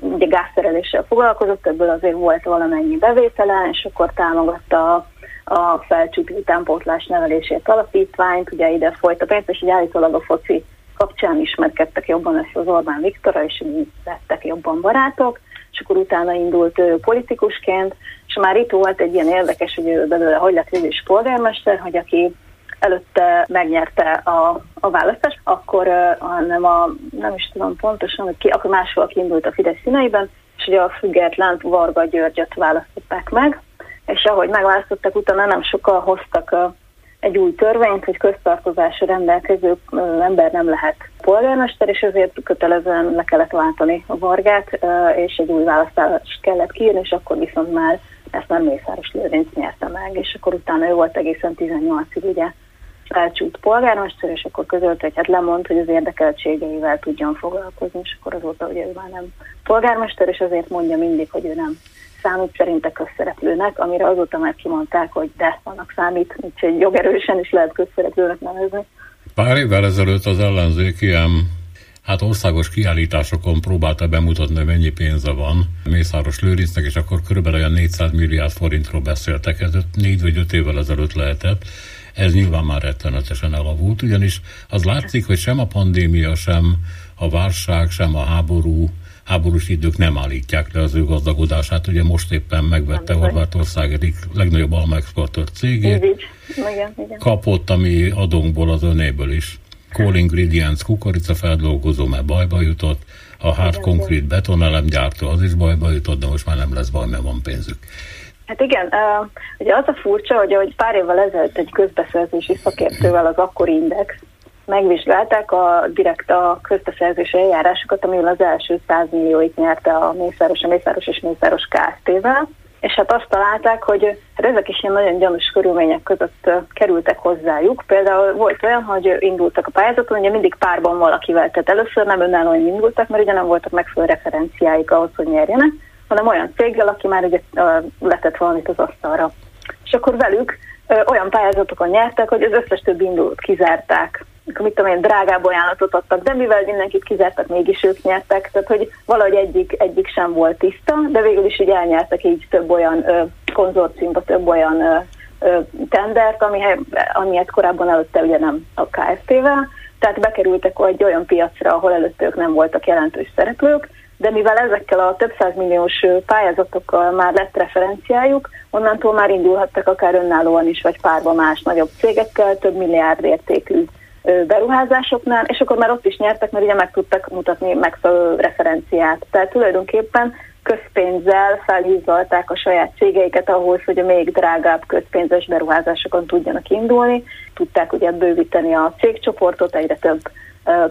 ugye gázszereléssel foglalkozott, ebből azért volt valamennyi bevétele, és akkor támogatta a, a felcsúti utánpótlás nevelését alapítványt, ugye ide folyt a pénzt, és így állítólag a foci kapcsán ismerkedtek jobban össze az Orbán Viktora, és így lettek jobban barátok, és akkor utána indult ő politikusként, és már itt volt egy ilyen érdekes, hogy ő belőle hogy lett polgármester, hogy aki előtte megnyerte a, a választást, akkor uh, nem, a, nem is tudom pontosan, hogy ki, akkor máshol kiindult a Fidesz színeiben, és ugye a független Varga Györgyöt választották meg, és ahogy megválasztottak, utána nem sokkal hoztak egy új törvényt, hogy köztartozásra rendelkező ember nem lehet polgármester, és ezért kötelezően le kellett váltani a Vargát, és egy új választást kellett kiírni, és akkor viszont már ezt nem Mészáros Lőrinc nyerte meg, és akkor utána ő volt egészen 18-ig ugye felcsút polgármester, és akkor közölt, hogy hát lemond, hogy az érdekeltségeivel tudjon foglalkozni, és akkor azóta ugye ő már nem polgármester, és azért mondja mindig, hogy ő nem számít szerinte közszereplőnek, amire azóta már kimondták, hogy de, annak számít, úgyhogy jogerősen is lehet közszereplőnek nevezni. Pár évvel ezelőtt az ellenzék ilyen hát országos kiállításokon próbálta bemutatni, mennyi pénze van Mészáros Lőrincnek, és akkor körülbelül olyan 400 milliárd forintról beszéltek, ez négy vagy öt évvel ezelőtt lehetett. Ez nyilván már rettenetesen elavult, ugyanis az látszik, hogy sem a pandémia, sem a válság, sem a háború, háborús idők nem állítják le az ő gazdagodását. Ugye most éppen megvette Horvátország egyik legnagyobb almaexportőr cégét. Igen, igen. Kapott, ami adónkból az önéből is. Core Ingredients kukoricafeldolgozó, mert bajba jutott. A Hard Concrete betonelemgyártó, az is bajba jutott, de most már nem lesz baj, mert van pénzük. Hát igen, ugye az a furcsa, hogy ahogy pár évvel ezelőtt egy közbeszerzési szakértővel az akkori index megvizsgálták a direkt a közbeszerzési eljárásokat, amivel az első 100 millióit nyerte a Mészáros, a Mészáros és Mészáros Kft-vel, és hát azt találták, hogy hát ezek is ilyen nagyon gyanús körülmények között kerültek hozzájuk. Például volt olyan, hogy indultak a pályázaton, ugye mindig párban valakivel, tehát először nem önállóan indultak, mert ugye nem voltak megfelelő referenciáik ahhoz, hogy nyerjenek, hanem olyan céggel, aki már ugye letett valamit az asztalra. És akkor velük olyan pályázatokon nyertek, hogy az összes többi indulót kizárták. Mit tudom én, drágább ajánlatot adtak, de mivel mindenkit kizártak, mégis ők nyertek, tehát hogy valahogy egyik, egyik sem volt tiszta, de végül is így elnyertek így több olyan ö, konzorciumba, több olyan ö, ö, tendert, ami, amilyet korábban előtte ugye nem a KFT-vel, tehát bekerültek egy olyan piacra, ahol előtte ők nem voltak jelentős szereplők, de mivel ezekkel a több milliós pályázatokkal már lett referenciájuk, onnantól már indulhattak akár önállóan is, vagy párba más nagyobb cégekkel, több milliárd értékű beruházásoknál, és akkor már ott is nyertek, mert ugye meg tudtak mutatni megfelelő referenciát. Tehát tulajdonképpen közpénzzel felhízolták a saját cégeiket ahhoz, hogy a még drágább közpénzes beruházásokon tudjanak indulni. Tudták ugye bővíteni a cégcsoportot, egyre több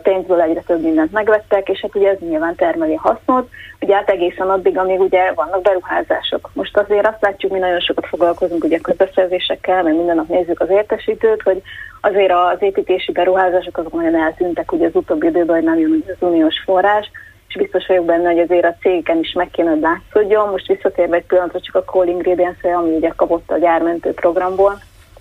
pénzből egyre több mindent megvettek, és hát ugye ez nyilván termeli a hasznot, ugye hát egészen addig, amíg ugye vannak beruházások. Most azért azt látjuk, mi nagyon sokat foglalkozunk ugye közbeszerzésekkel, mert minden nap nézzük az értesítőt, hogy azért az építési beruházások azok nagyon eltűntek ugye az utóbbi időben, hogy nem jön az uniós forrás, és biztos vagyok benne, hogy azért a cégeken is meg kéne, hogy látszódjon. Most visszatérve egy pillanatra csak a Call ingredients ami ugye kapott a gyármentő programból.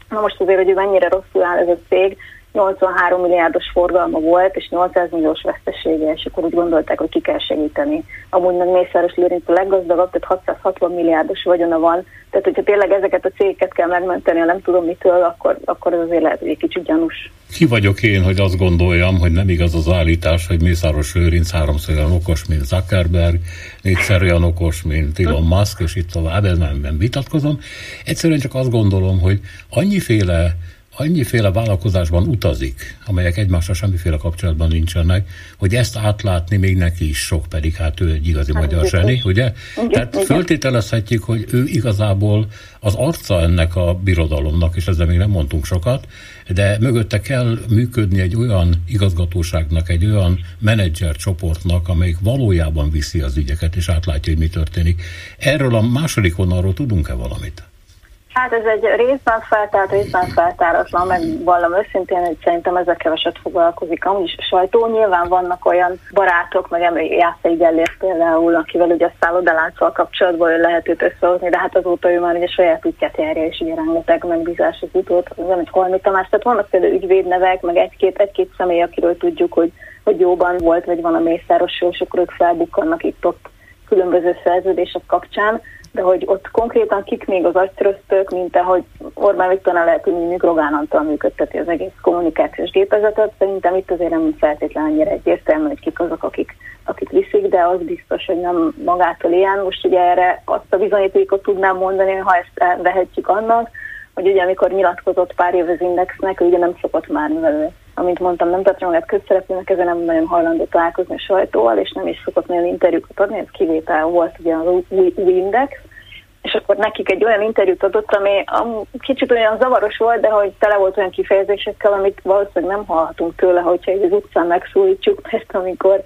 Na most azért, hogy mennyire rosszul áll ez a cég, 83 milliárdos forgalma volt, és 800 milliós vesztesége, és akkor úgy gondolták, hogy ki kell segíteni. Amúgy meg Mészáros Lőrinc a leggazdagabb, tehát 660 milliárdos vagyona van, tehát hogyha tényleg ezeket a cégeket kell megmenteni, ha nem tudom mitől, akkor, akkor az azért lehet, hogy egy kicsit gyanús. Ki vagyok én, hogy azt gondoljam, hogy nem igaz az állítás, hogy Mészáros Lőrinc háromszor olyan okos, mint Zuckerberg, négyszer olyan okos, mint Elon Musk, és itt tovább, ez nem, nem vitatkozom. Egyszerűen csak azt gondolom, hogy annyiféle annyiféle vállalkozásban utazik, amelyek egymással semmiféle kapcsolatban nincsenek, hogy ezt átlátni még neki is sok, pedig hát ő egy igazi hát, magyar zseni, ugye? Igen, Tehát igen. föltételezhetjük, hogy ő igazából az arca ennek a birodalomnak, és ezzel még nem mondtunk sokat, de mögötte kell működni egy olyan igazgatóságnak, egy olyan menedzser csoportnak, amelyik valójában viszi az ügyeket, és átlátja, hogy mi történik. Erről a második vonalról tudunk-e valamit? Hát ez egy részben feltárt, részben feltáratlan, meg vallam őszintén, hogy szerintem ezzel keveset foglalkozik. Amúgy is sajtó nyilván vannak olyan barátok, meg Jászai Gellért például, akivel ugye a szállodalánccal kapcsolatban lehet őt összehozni, de hát azóta ő már ugye saját útját járja, és ugye rengeteg megbízás az utót, nem egy Holmi Tamás, tehát vannak például ügyvédnevek, meg egy-két, egy-két személy, akiről tudjuk, hogy, hogy jóban volt, vagy van a mészáros és akkor ők felbukkannak itt-ott különböző szerződések kapcsán de hogy ott konkrétan kik még az agytröztök, mint ahogy Orbán Viktornál lehet, hogy mondjuk Rogán Antal működteti az egész kommunikációs gépezetet, szerintem itt azért nem feltétlenül annyira egyértelmű, hogy kik azok, akik, akik viszik, de az biztos, hogy nem magától ilyen. Most ugye erre azt a bizonyítékot tudnám mondani, ha ezt vehetjük annak, hogy ugye amikor nyilatkozott pár év az Indexnek, ugye nem szokott már, mivel ő, amint mondtam, nem tartja magát közszereplőnek, ezen nem nagyon hajlandó találkozni a sajtóval, és nem is szokott nagyon interjúkat adni, ez kivétel volt ugye az új, új Index, és akkor nekik egy olyan interjút adott, ami kicsit olyan zavaros volt, de hogy tele volt olyan kifejezésekkel, amit valószínűleg nem hallhatunk tőle, hogyha egy az utcán megszólítjuk, mert amikor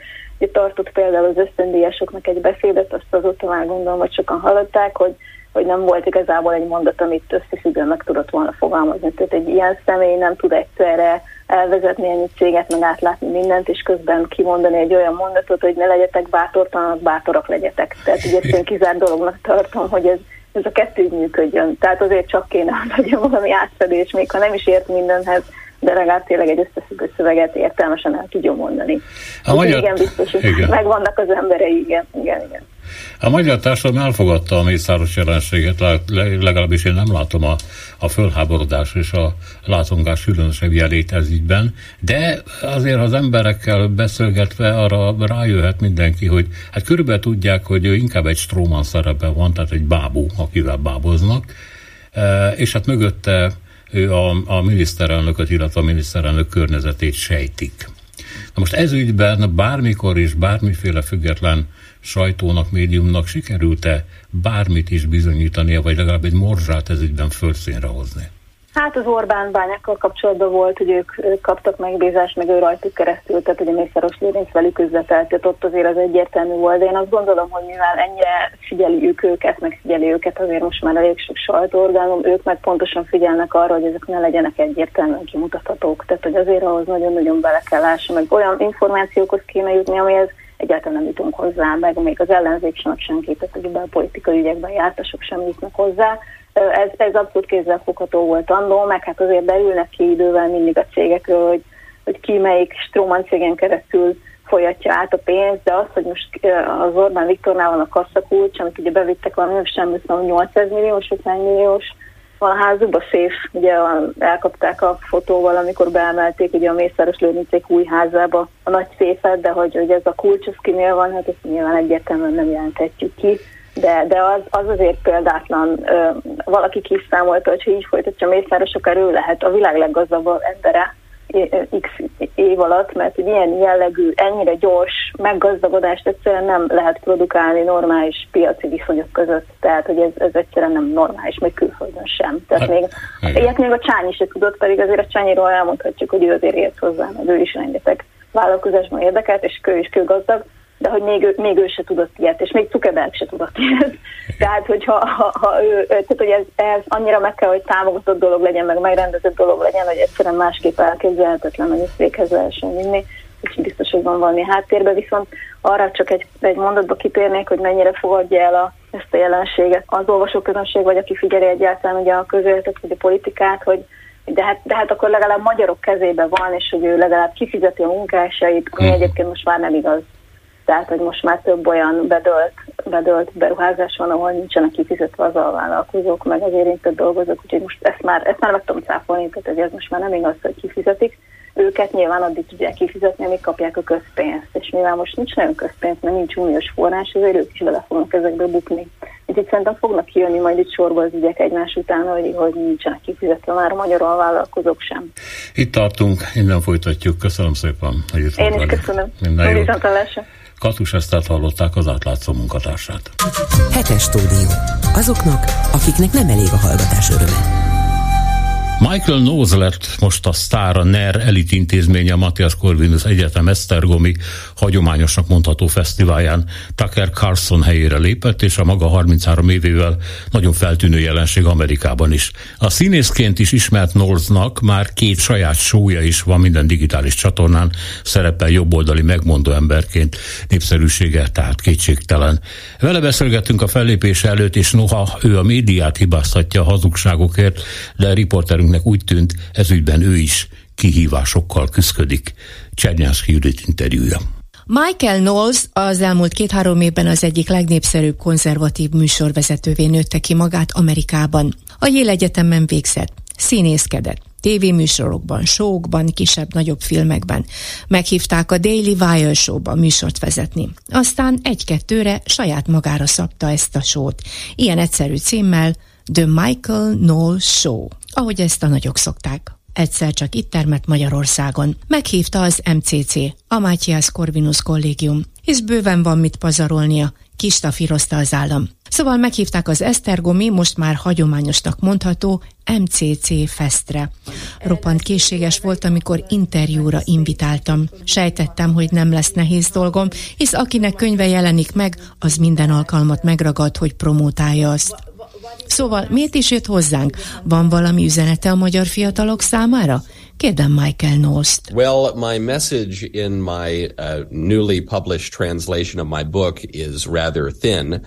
tartott például az ösztöndíjasoknak egy beszédet, azt azóta már gondolom, hogy sokan hallották, hogy hogy nem volt igazából egy mondat, amit összefüggően meg tudott volna fogalmazni. Tehát egy ilyen személy nem tud egyszerre elvezetni ennyi céget, meg átlátni mindent, és közben kimondani egy olyan mondatot, hogy ne legyetek bátortalanok, bátorak legyetek. Tehát én kizárt dolognak tartom, hogy ez, ez a kettő működjön. Tehát azért csak kéne, hogy valami átfedés, még ha nem is ért mindenhez, de legalább tényleg egy összefüggő szöveget értelmesen el tudjon mondani. A magyar... Igen, biztos, hogy megvannak az emberei, igen, igen, igen. A magyar társadalom elfogadta a mészáros jelenséget, legalábbis én nem látom a, a fölháborodás és a látongás különösebb jelét ez ügyben, de azért az emberekkel beszélgetve arra rájöhet mindenki, hogy hát körülbelül tudják, hogy ő inkább egy stróman szerepben van, tehát egy bábú, akivel báboznak, e, és hát mögötte ő a, a miniszterelnököt, illetve a miniszterelnök környezetét sejtik. Na most ez ügyben bármikor is bármiféle független sajtónak, médiumnak sikerült-e bármit is bizonyítania, vagy legalább egy morzsát ez ügyben földszínre hozni? Hát az Orbán bányákkal kapcsolatban volt, hogy ők, kaptak megbízást, meg ő rajtuk keresztül, tehát ugye Mészáros Lőrinc velük üzletelt, tehát ott azért az egyértelmű volt, de én azt gondolom, hogy mivel ennyire figyeljük őket, meg figyeli őket azért most már elég sok sajtóorgánum, ők meg pontosan figyelnek arra, hogy ezek ne legyenek egyértelműen kimutathatók, tehát hogy azért ahhoz nagyon-nagyon bele kell lássa, meg olyan információkhoz kéne jutni, amihez egyáltalán nem jutunk hozzá, meg még az ellenzék sem tehát hogy a politikai ügyekben jártasok sem jutnak hozzá, ez, ez abszolút kézzelfogható volt annó, meg hát azért beülnek ki idővel mindig a cégekről, hogy, hogy ki melyik Stroman cégen keresztül folyatja át a pénzt, de az, hogy most az Orbán Viktornál van a kasszakulcs, amit ugye bevittek valami sem 800 milliós, 50 milliós, a házukba szép, ugye elkapták a fotóval, amikor beemelték ugye a Mészáros Lőrincék új házába a nagy széfet, de hogy, hogy ez a kulcs, az kinél van, hát ezt nyilván egyértelműen nem jelenthetjük ki de, de az, az azért példátlan. Valaki kiszámolta, hogy így folytatja Mészáros, akár ő lehet a világ leggazdagabb embere x év alatt, mert egy ilyen jellegű, ennyire gyors meggazdagodást egyszerűen nem lehet produkálni normális piaci viszonyok között. Tehát, hogy ez, ez egyszerűen nem normális, még külföldön sem. Tehát hát, még, ilyet még a Csányi se tudott, pedig azért a Csányiról elmondhatjuk, hogy ő azért ért hozzá, mert ő is rengeteg vállalkozásban érdekelt, és kő is kőgazdag de hogy még ő, még ő se tudott ilyet, és még Zuckerberg se tudott ilyet. Tehát, hogyha ha, ha ő, tehát, hogy ez, ez annyira meg kell, hogy támogatott dolog legyen, meg megrendezett dolog legyen, hogy egyszerűen másképp elképzelhetetlen, hogy ezt véghez lehessen vinni. Úgyhogy biztos, hogy van valami háttérben, viszont arra csak egy, egy mondatba kitérnék, hogy mennyire fogadja el a, ezt a jelenséget az olvasóközönség, vagy aki figyeli egyáltalán ugye a közéletet, vagy a politikát, hogy de hát, de hát akkor legalább magyarok kezében van, és hogy ő legalább kifizeti a munkásait, ami hm. egyébként most már nem igaz tehát hogy most már több olyan bedölt, bedölt beruházás van, ahol nincsenek kifizetve az alvállalkozók, meg az érintett dolgozók, úgyhogy most ezt már, ezt már meg tudom cáfolni, tehát ez most már nem igaz, hogy kifizetik. Őket nyilván addig tudják kifizetni, amíg kapják a közpénzt, és mivel most nincs nagyon közpénz, mert nincs uniós forrás, ezért ők is bele fognak ezekbe bukni. Úgyhogy szerintem fognak kijönni majd itt sorba az ügyek egymás után, hogy, hogy nincsenek kifizetve már a magyar alvállalkozók sem. Itt tartunk, innen folytatjuk. Köszönöm szépen, hogy itt Én is köszönöm. Minden jót. Katus Esztert hallották az átlátszó munkatársát. Hetes stúdió. Azoknak, akiknek nem elég a hallgatás öröme. Michael Nose lett most a sztár a NER elit intézménye a Matthias Corvinus Egyetem Esztergomi hagyományosnak mondható fesztiválján Tucker Carlson helyére lépett, és a maga 33 évével nagyon feltűnő jelenség Amerikában is. A színészként is ismert Knowles-nak már két saját sója is van minden digitális csatornán, szerepel jobboldali megmondó emberként, népszerűsége tehát kétségtelen. Vele beszélgettünk a fellépése előtt, és noha ő a médiát hibáztatja a hazugságokért, de riporterünk vendégünknek úgy tűnt, ezügyben ő is kihívásokkal küzdik. Csernyánszki Judit interjúja. Michael Knowles az elmúlt két-három évben az egyik legnépszerűbb konzervatív műsorvezetővé nőtte ki magát Amerikában. A Yale Egyetemen végzett, színészkedett, tévéműsorokban, showkban, kisebb-nagyobb filmekben. Meghívták a Daily Wire Show-ba műsort vezetni. Aztán egy-kettőre saját magára szabta ezt a sót. Ilyen egyszerű címmel The Michael Knowles Show ahogy ezt a nagyok szokták. Egyszer csak itt termett Magyarországon. Meghívta az MCC, a Mátyász Corvinus Kollégium, hisz bőven van mit pazarolnia, kistafírozta az állam. Szóval meghívták az Esztergomi, most már hagyományosnak mondható MCC Festre. Roppant készséges volt, amikor interjúra invitáltam. Sejtettem, hogy nem lesz nehéz dolgom, hisz akinek könyve jelenik meg, az minden alkalmat megragad, hogy promótálja azt. Szóval miért is jött hozzánk? Van valami üzenete a magyar fiatalok számára? Kérdem Michael Nost. Well, my message in my uh, newly published translation of my book is rather thin.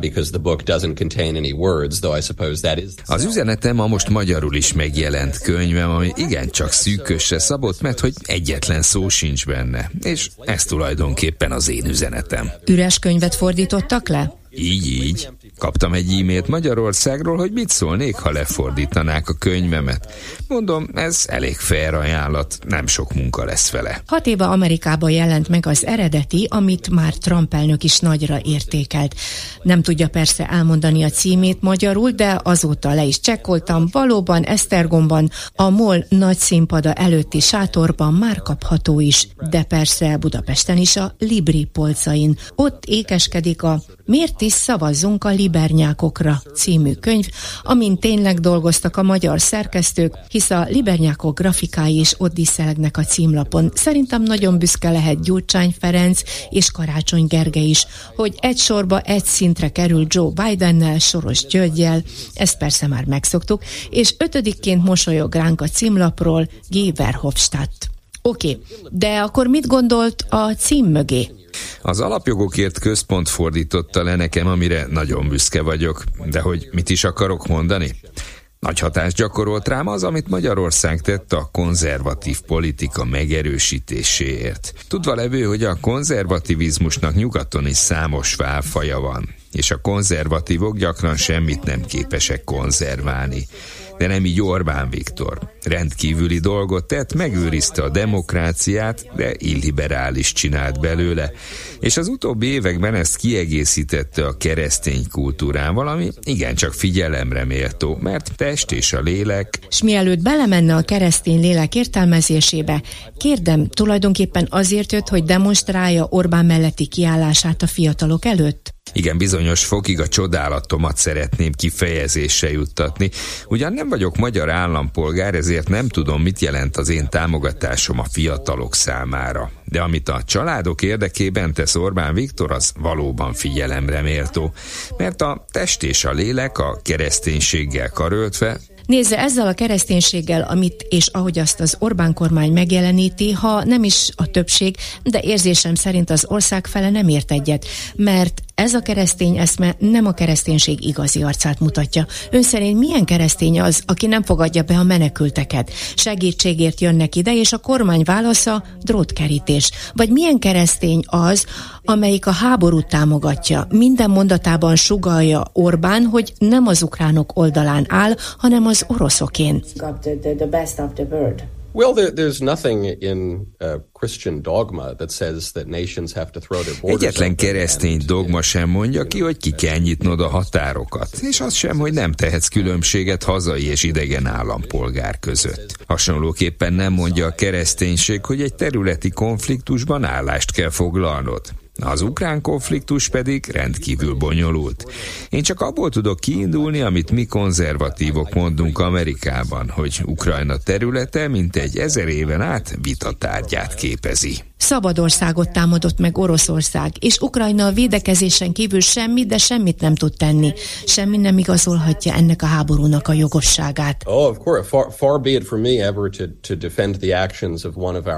Because the book doesn't contain any words, though I suppose that is. Az üzenetem a most magyarul is megjelent könyvem, ami igencsak szűkösre szabott, mert hogy egyetlen szó sincs benne. És ez tulajdonképpen az én üzenetem. Üres könyvet fordítottak le? Így, így. Kaptam egy e-mailt Magyarországról, hogy mit szólnék, ha lefordítanák a könyvemet. Mondom, ez elég fair ajánlat, nem sok munka lesz vele. Hat éve Amerikában jelent meg az eredeti, amit már Trump elnök is nagyra értékelt. Nem tudja persze elmondani a címét magyarul, de azóta le is csekkoltam. Valóban Esztergomban, a MOL nagy színpada előtti sátorban már kapható is, de persze Budapesten is a Libri polcain. Ott ékeskedik a Miért is szavazzunk a libernyákokra című könyv, amin tényleg dolgoztak a magyar szerkesztők, hisz a libernyákok grafikái is ott díszelegnek a címlapon. Szerintem nagyon büszke lehet Gyurcsány Ferenc és Karácsony Gergely is, hogy egy sorba egy szintre kerül Joe Bidennel, Soros Györgyel, ezt persze már megszoktuk, és ötödikként mosolyog ránk a címlapról G. Verhofstadt. Oké, okay, de akkor mit gondolt a cím mögé? Az alapjogokért központ fordította le nekem, amire nagyon büszke vagyok. De hogy mit is akarok mondani? Nagy hatást gyakorolt rám az, amit Magyarország tett a konzervatív politika megerősítéséért. Tudva levő, hogy a konzervativizmusnak nyugaton is számos válfaja van, és a konzervatívok gyakran semmit nem képesek konzerválni de nem így Orbán Viktor. Rendkívüli dolgot tett, megőrizte a demokráciát, de illiberális csinált belőle, és az utóbbi években ezt kiegészítette a keresztény kultúrával, ami igencsak figyelemre méltó, mert test és a lélek. És mielőtt belemenne a keresztény lélek értelmezésébe, kérdem, tulajdonképpen azért jött, hogy demonstrálja Orbán melletti kiállását a fiatalok előtt? Igen, bizonyos fokig a csodálatomat szeretném kifejezésre juttatni. Ugyan nem vagyok magyar állampolgár, ezért nem tudom, mit jelent az én támogatásom a fiatalok számára. De amit a családok érdekében tesz Orbán Viktor, az valóban figyelemre méltó. Mert a test és a lélek a kereszténységgel karöltve Nézze, ezzel a kereszténységgel, amit és ahogy azt az Orbán kormány megjeleníti, ha nem is a többség, de érzésem szerint az ország fele nem ért egyet, mert ez a keresztény eszme nem a kereszténység igazi arcát mutatja. Ön szerint milyen keresztény az, aki nem fogadja be a menekülteket? Segítségért jönnek ide, és a kormány válasza drótkerítés. Vagy milyen keresztény az, amelyik a háborút támogatja, minden mondatában sugalja Orbán, hogy nem az ukránok oldalán áll, hanem az oroszokén. Well, there, there's nothing in uh, Christian dogma that says that nations have to throw their borders Egyetlen keresztény dogma sem mondja ki, hogy ki kell nyitnod a határokat, és az sem, hogy nem tehetsz különbséget hazai és idegen állampolgár között. Hasonlóképpen nem mondja a kereszténység, hogy egy területi konfliktusban állást kell foglalnod. Az ukrán konfliktus pedig rendkívül bonyolult. Én csak abból tudok kiindulni, amit mi konzervatívok mondunk Amerikában, hogy Ukrajna területe mint egy ezer éven át vitatárgyát képezi. Szabadországot támadott meg Oroszország, és Ukrajna a védekezésen kívül semmit, de semmit nem tud tenni. Semmi nem igazolhatja ennek a háborúnak a jogosságát. Oh,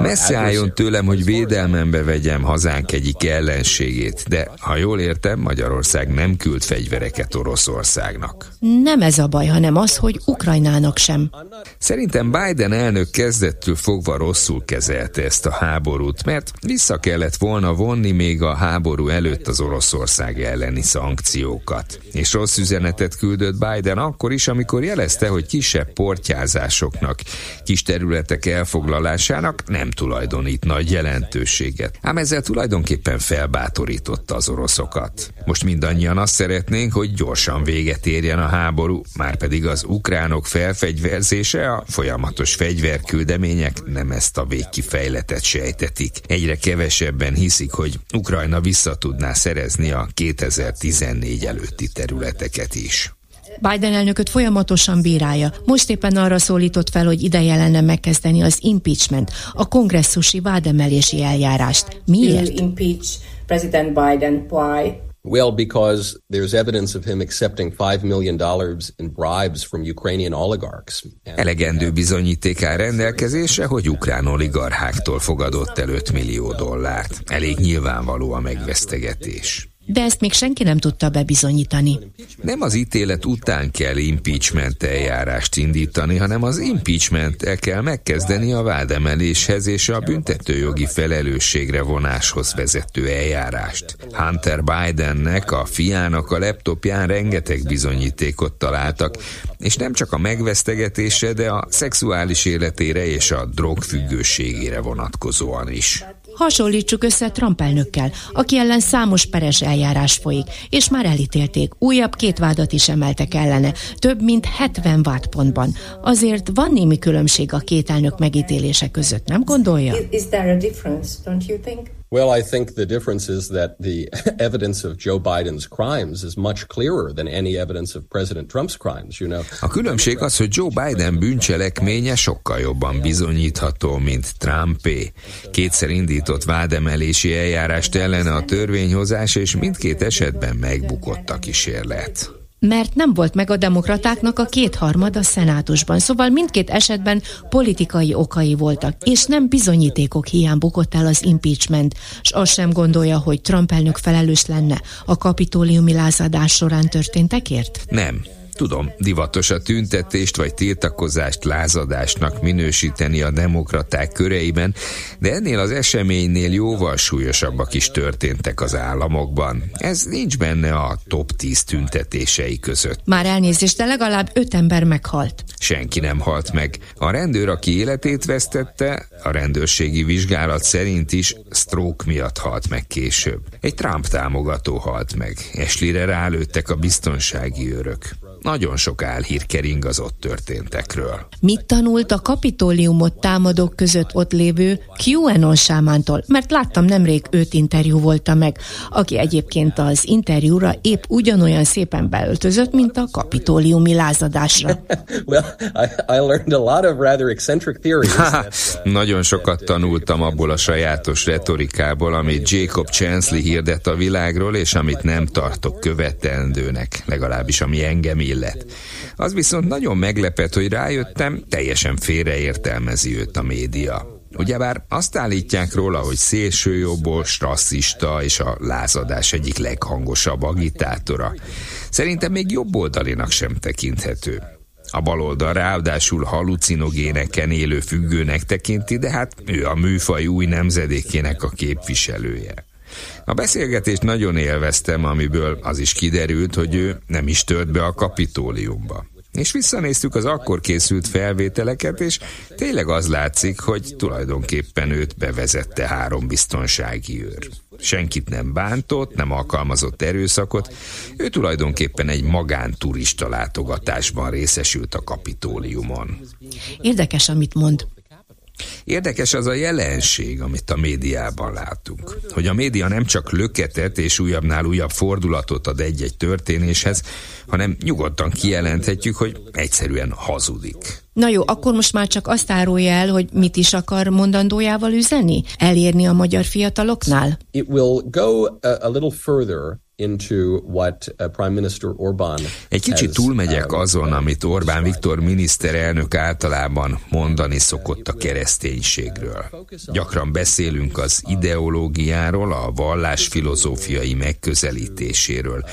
Messze álljon tőlem, hogy védelmembe vegyem hazánk egyik ellenségét, de ha jól értem, Magyarország nem küld fegyvereket Oroszországnak. Nem ez a baj, hanem az, hogy Ukrajnának sem. Szerintem Biden elnök kezdettől fogva rosszul kezelte ezt a háborút, mert vissza kellett volna vonni még a háború előtt az Oroszország elleni szankciókat. És rossz üzenetet küldött Biden akkor is, amikor jelezte, hogy kisebb portyázásoknak, kis területek elfoglalásának nem tulajdonít nagy jelentőséget. Ám ezzel tulajdonképpen felbátorította az oroszokat. Most mindannyian azt szeretnénk, hogy gyorsan véget érjen a háború, már pedig az ukránok felfegyverzése, a folyamatos fegyverküldemények nem ezt a végkifejletet sejtetik. Egyre kevesebben hiszik, hogy Ukrajna vissza tudná szerezni a 2014 előtti területeket is. Biden elnököt folyamatosan bírálja. Most éppen arra szólított fel, hogy ideje lenne megkezdeni az impeachment, a kongresszusi vádemelési eljárást. Miért? Well, because there's evidence of him accepting $5 million in bribes from Ukrainian oligarchs. Elegendő bizonyíték áll rendelkezésre, hogy ukrán oligarcháktól fogadott el 5 millió dollárt. Elég nyilvánvaló a megvesztegetés. De ezt még senki nem tudta bebizonyítani. Nem az ítélet után kell impeachment eljárást indítani, hanem az impeachment el kell megkezdeni a vádemeléshez és a büntetőjogi felelősségre vonáshoz vezető eljárást. Hunter Bidennek, a fiának a laptopján rengeteg bizonyítékot találtak, és nem csak a megvesztegetésre, de a szexuális életére és a drogfüggőségére vonatkozóan is. Hasonlítsuk össze Trump elnökkel, aki ellen számos peres eljárás folyik, és már elítélték. Újabb két vádat is emeltek ellene, több mint 70 vádpontban. Azért van némi különbség a két elnök megítélése között, nem gondolja? Is there a difference, don't you think? Well, I think the difference is that the evidence of Joe Biden's crimes is much clearer than any evidence of President Trump's crimes, you know. A különbség az, hogy Joe Biden bűncselekménye sokkal jobban bizonyítható, mint Trumpé. Kétszer indított vádemelési eljárást ellene a törvényhozás, és mindkét esetben megbukott a kísérlet mert nem volt meg a demokratáknak a kétharmad a szenátusban, szóval mindkét esetben politikai okai voltak, és nem bizonyítékok hiány bukott el az impeachment, és azt sem gondolja, hogy Trump elnök felelős lenne a kapitóliumi lázadás során történtekért? Nem. Tudom, divatos a tüntetést vagy tiltakozást lázadásnak minősíteni a demokraták köreiben, de ennél az eseménynél jóval súlyosabbak is történtek az államokban. Ez nincs benne a top 10 tüntetései között. Már elnézést, de legalább öt ember meghalt. Senki nem halt meg. A rendőr, aki életét vesztette, a rendőrségi vizsgálat szerint is stroke miatt halt meg később. Egy Trump támogató halt meg. Eslire rálőttek a biztonsági őrök. Nagyon sok álhír kering az ott történtekről. Mit tanult a kapitóliumot támadók között ott lévő QAnon sámántól? Mert láttam nemrég őt interjú volta meg, aki egyébként az interjúra épp ugyanolyan szépen beöltözött, mint a kapitóliumi lázadásra. well, I, I learned a lot of rather eccentric theories. Uh, Nagyon sokat tanultam abból a sajátos retorikából, amit Jacob Chansley hirdet a világról, és amit nem tartok követendőnek, legalábbis ami engem illet. Az viszont nagyon meglepett, hogy rájöttem, teljesen félreértelmezi őt a média. Ugyebár azt állítják róla, hogy szélsőjobbos, rasszista és a lázadás egyik leghangosabb agitátora. Szerintem még jobb oldalinak sem tekinthető. A baloldal ráadásul halucinogéneken élő függőnek tekinti, de hát ő a műfaj új nemzedékének a képviselője. A beszélgetést nagyon élveztem, amiből az is kiderült, hogy ő nem is tört be a kapitóliumba. És visszanéztük az akkor készült felvételeket, és tényleg az látszik, hogy tulajdonképpen őt bevezette három biztonsági őr. Senkit nem bántott, nem alkalmazott erőszakot, ő tulajdonképpen egy magánturista látogatásban részesült a kapitóliumon. Érdekes, amit mond. Érdekes az a jelenség, amit a médiában látunk. Hogy a média nem csak löketet és újabbnál újabb fordulatot ad egy-egy történéshez, hanem nyugodtan kijelenthetjük, hogy egyszerűen hazudik. Na jó, akkor most már csak azt árulja el, hogy mit is akar mondandójával üzenni? Elérni a magyar fiataloknál? It will go a, a little further uh, Egy kicsit túlmegyek um, azon, amit Orbán Viktor miniszterelnök általában mondani szokott a kereszténységről. Gyakran beszélünk az ideológiáról, a vallás filozófiai megközelítéséről,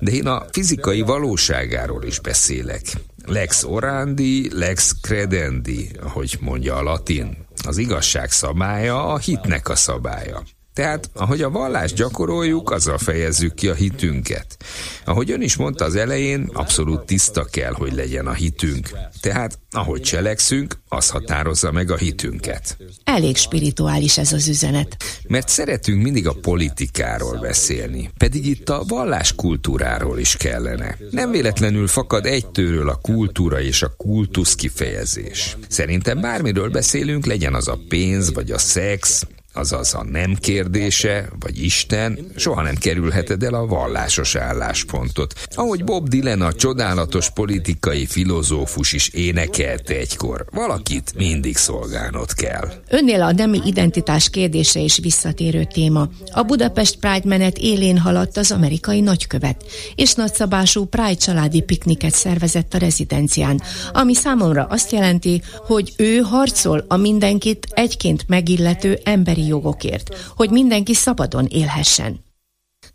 de én a fizikai valóságáról is beszélek. Lex orandi, lex credendi, ahogy mondja a latin. Az igazság szabálya a hitnek a szabálya. Tehát, ahogy a vallást gyakoroljuk, azzal fejezzük ki a hitünket. Ahogy ön is mondta az elején, abszolút tiszta kell, hogy legyen a hitünk. Tehát, ahogy cselekszünk, az határozza meg a hitünket. Elég spirituális ez az üzenet. Mert szeretünk mindig a politikáról beszélni, pedig itt a valláskultúráról is kellene. Nem véletlenül fakad egytőről a kultúra és a kultusz kifejezés. Szerintem bármiről beszélünk, legyen az a pénz vagy a szex, azaz a nem kérdése, vagy Isten, soha nem kerülheted el a vallásos álláspontot. Ahogy Bob Dylan a csodálatos politikai filozófus is énekelte egykor, valakit mindig szolgálnod kell. Önnél a nemi identitás kérdése is visszatérő téma. A Budapest Pride menet élén haladt az amerikai nagykövet, és nagyszabású Pride családi pikniket szervezett a rezidencián, ami számomra azt jelenti, hogy ő harcol a mindenkit egyként megillető emberi jogokért, hogy mindenki szabadon élhessen.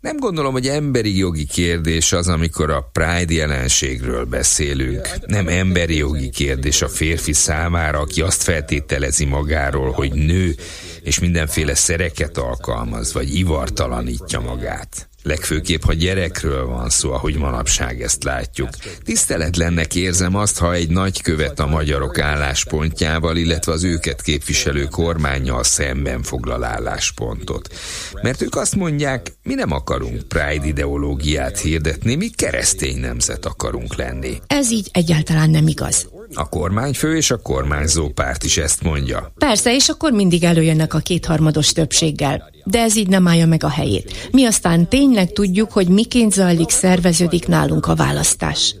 Nem gondolom, hogy emberi jogi kérdés az, amikor a Pride jelenségről beszélünk. Nem emberi jogi kérdés a férfi számára, aki azt feltételezi magáról, hogy nő, és mindenféle szereket alkalmaz, vagy ivartalanítja magát. Legfőképp, ha gyerekről van szó, ahogy manapság ezt látjuk. Tiszteletlennek érzem azt, ha egy nagykövet a magyarok álláspontjával, illetve az őket képviselő kormányjal szemben foglal álláspontot. Mert ők azt mondják, mi nem akarunk Pride ideológiát hirdetni, mi keresztény nemzet akarunk lenni. Ez így egyáltalán nem igaz. A kormányfő és a kormányzó párt is ezt mondja. Persze, és akkor mindig előjönnek a kétharmados többséggel. De ez így nem állja meg a helyét. Mi aztán tényleg tudjuk, hogy miként zajlik, szerveződik nálunk a választás.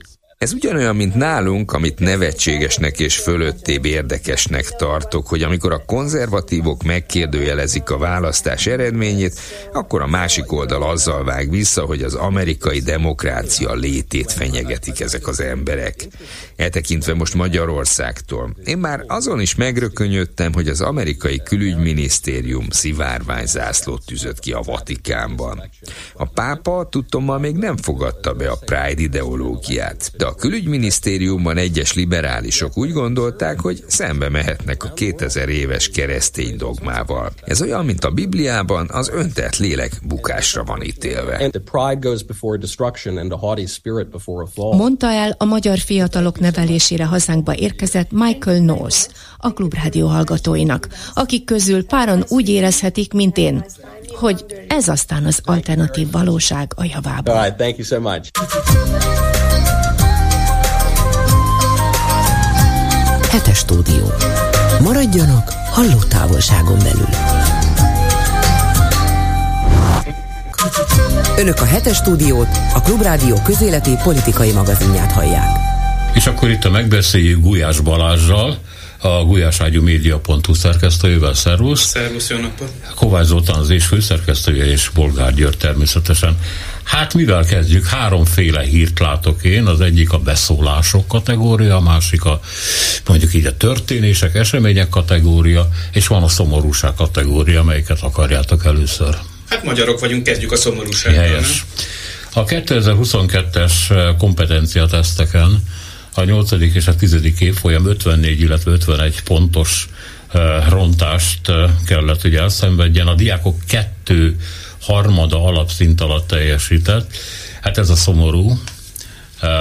Ez ugyanolyan, mint nálunk, amit nevetségesnek és fölöttébb érdekesnek tartok, hogy amikor a konzervatívok megkérdőjelezik a választás eredményét, akkor a másik oldal azzal vág vissza, hogy az amerikai demokrácia létét fenyegetik ezek az emberek. Eltekintve most Magyarországtól. Én már azon is megrökönyödtem, hogy az amerikai külügyminisztérium szivárványzászlót tűzött ki a Vatikánban. A pápa tudtommal még nem fogadta be a Pride ideológiát, de a külügyminisztériumban egyes liberálisok úgy gondolták, hogy szembe mehetnek a 2000 éves keresztény dogmával. Ez olyan, mint a Bibliában, az öntett lélek bukásra van ítélve. Mondta el a magyar fiatalok nevelésére hazánkba érkezett Michael Knowles, a klubrádió hallgatóinak, akik közül páran úgy érezhetik, mint én, hogy ez aztán az alternatív valóság a javában. All right, thank you so much. Hetes stúdió. Maradjanak halló távolságon belül. Önök a hetes stúdiót, a Klubrádió közéleti politikai magazinját hallják. És akkor itt a megbeszéljük Gulyás Balázsral, a gulyáságyúmédia.hu szerkesztőjével. Szervusz! Szervusz, jó napot! Kovács Zoltán az és főszerkesztője, és Bolgár György természetesen. Hát mivel kezdjük? Háromféle hírt látok én, az egyik a beszólások kategória, a másik a mondjuk így a történések, események kategória, és van a szomorúság kategória, melyiket akarjátok először? Hát magyarok vagyunk, kezdjük a szomorúsággal. Helyes. A 2022-es kompetenciateszteken a 8. és a 10. évfolyam 54, illetve 51 pontos rontást kellett, hogy elszenvedjen. A diákok kettő harmada alapszint alatt teljesített. Hát ez a szomorú,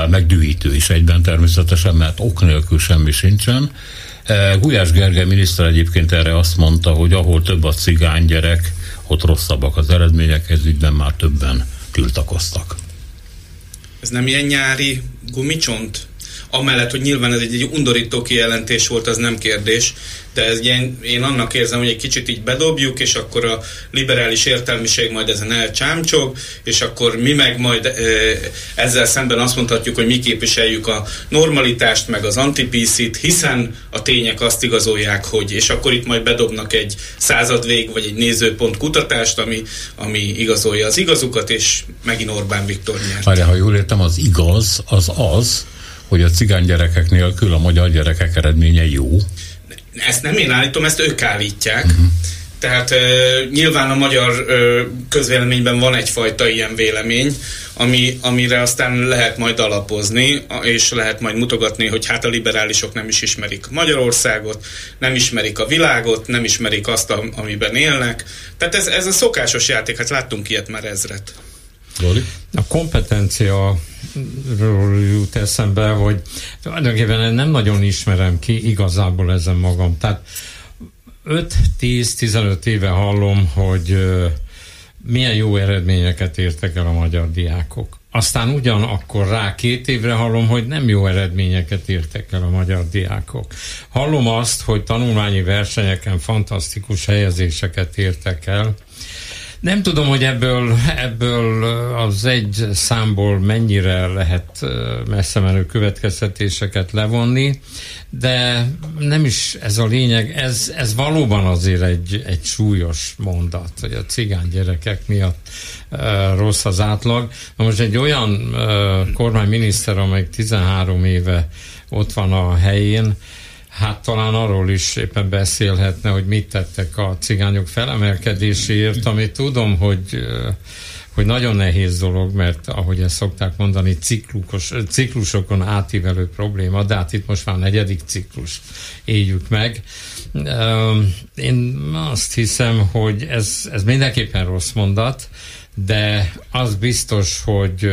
megdühítő is egyben természetesen, mert ok nélkül semmi sincsen. Gulyás Gergely miniszter egyébként erre azt mondta, hogy ahol több a cigány gyerek, ott rosszabbak az eredmények, ez ügyben már többen tiltakoztak. Ez nem ilyen nyári gumicsont? amellett, hogy nyilván ez egy, egy undorító kijelentés volt, az nem kérdés, de ez ilyen, én annak érzem, hogy egy kicsit így bedobjuk, és akkor a liberális értelmiség majd ezen elcsámcsog, és akkor mi meg majd e, ezzel szemben azt mondhatjuk, hogy mi képviseljük a normalitást, meg az antipíszit, hiszen a tények azt igazolják, hogy, és akkor itt majd bedobnak egy századvég, vagy egy nézőpont kutatást, ami, ami igazolja az igazukat, és megint Orbán Viktor nyert. Várjál, ha jól értem, az igaz, az az, hogy a cigány gyerekek nélkül a magyar gyerekek eredménye jó? Ezt nem én állítom, ezt ők állítják. Uh-huh. Tehát uh, nyilván a magyar uh, közvéleményben van egyfajta ilyen vélemény, ami, amire aztán lehet majd alapozni, és lehet majd mutogatni, hogy hát a liberálisok nem is ismerik Magyarországot, nem ismerik a világot, nem ismerik azt, amiben élnek. Tehát ez, ez a szokásos játék, hát láttunk ilyet már ezret. A kompetencia jut eszembe, hogy tulajdonképpen nem nagyon ismerem ki igazából ezen magam. Tehát 5-10-15 éve hallom, hogy milyen jó eredményeket értek el a magyar diákok. Aztán ugyanakkor rá két évre hallom, hogy nem jó eredményeket értek el a magyar diákok. Hallom azt, hogy tanulmányi versenyeken fantasztikus helyezéseket értek el, nem tudom, hogy ebből, ebből az egy számból mennyire lehet messze menő következtetéseket levonni, de nem is ez a lényeg, ez, ez valóban azért egy, egy súlyos mondat, hogy a cigány gyerekek miatt uh, rossz az átlag. Na most egy olyan uh, kormányminiszter, amely 13 éve ott van a helyén, Hát talán arról is éppen beszélhetne, hogy mit tettek a cigányok felemelkedéséért, amit tudom, hogy hogy nagyon nehéz dolog, mert ahogy ezt szokták mondani, ciklus, ciklusokon átívelő probléma, de hát itt most már negyedik ciklus éljük meg. Én azt hiszem, hogy ez, ez mindenképpen rossz mondat, de az biztos, hogy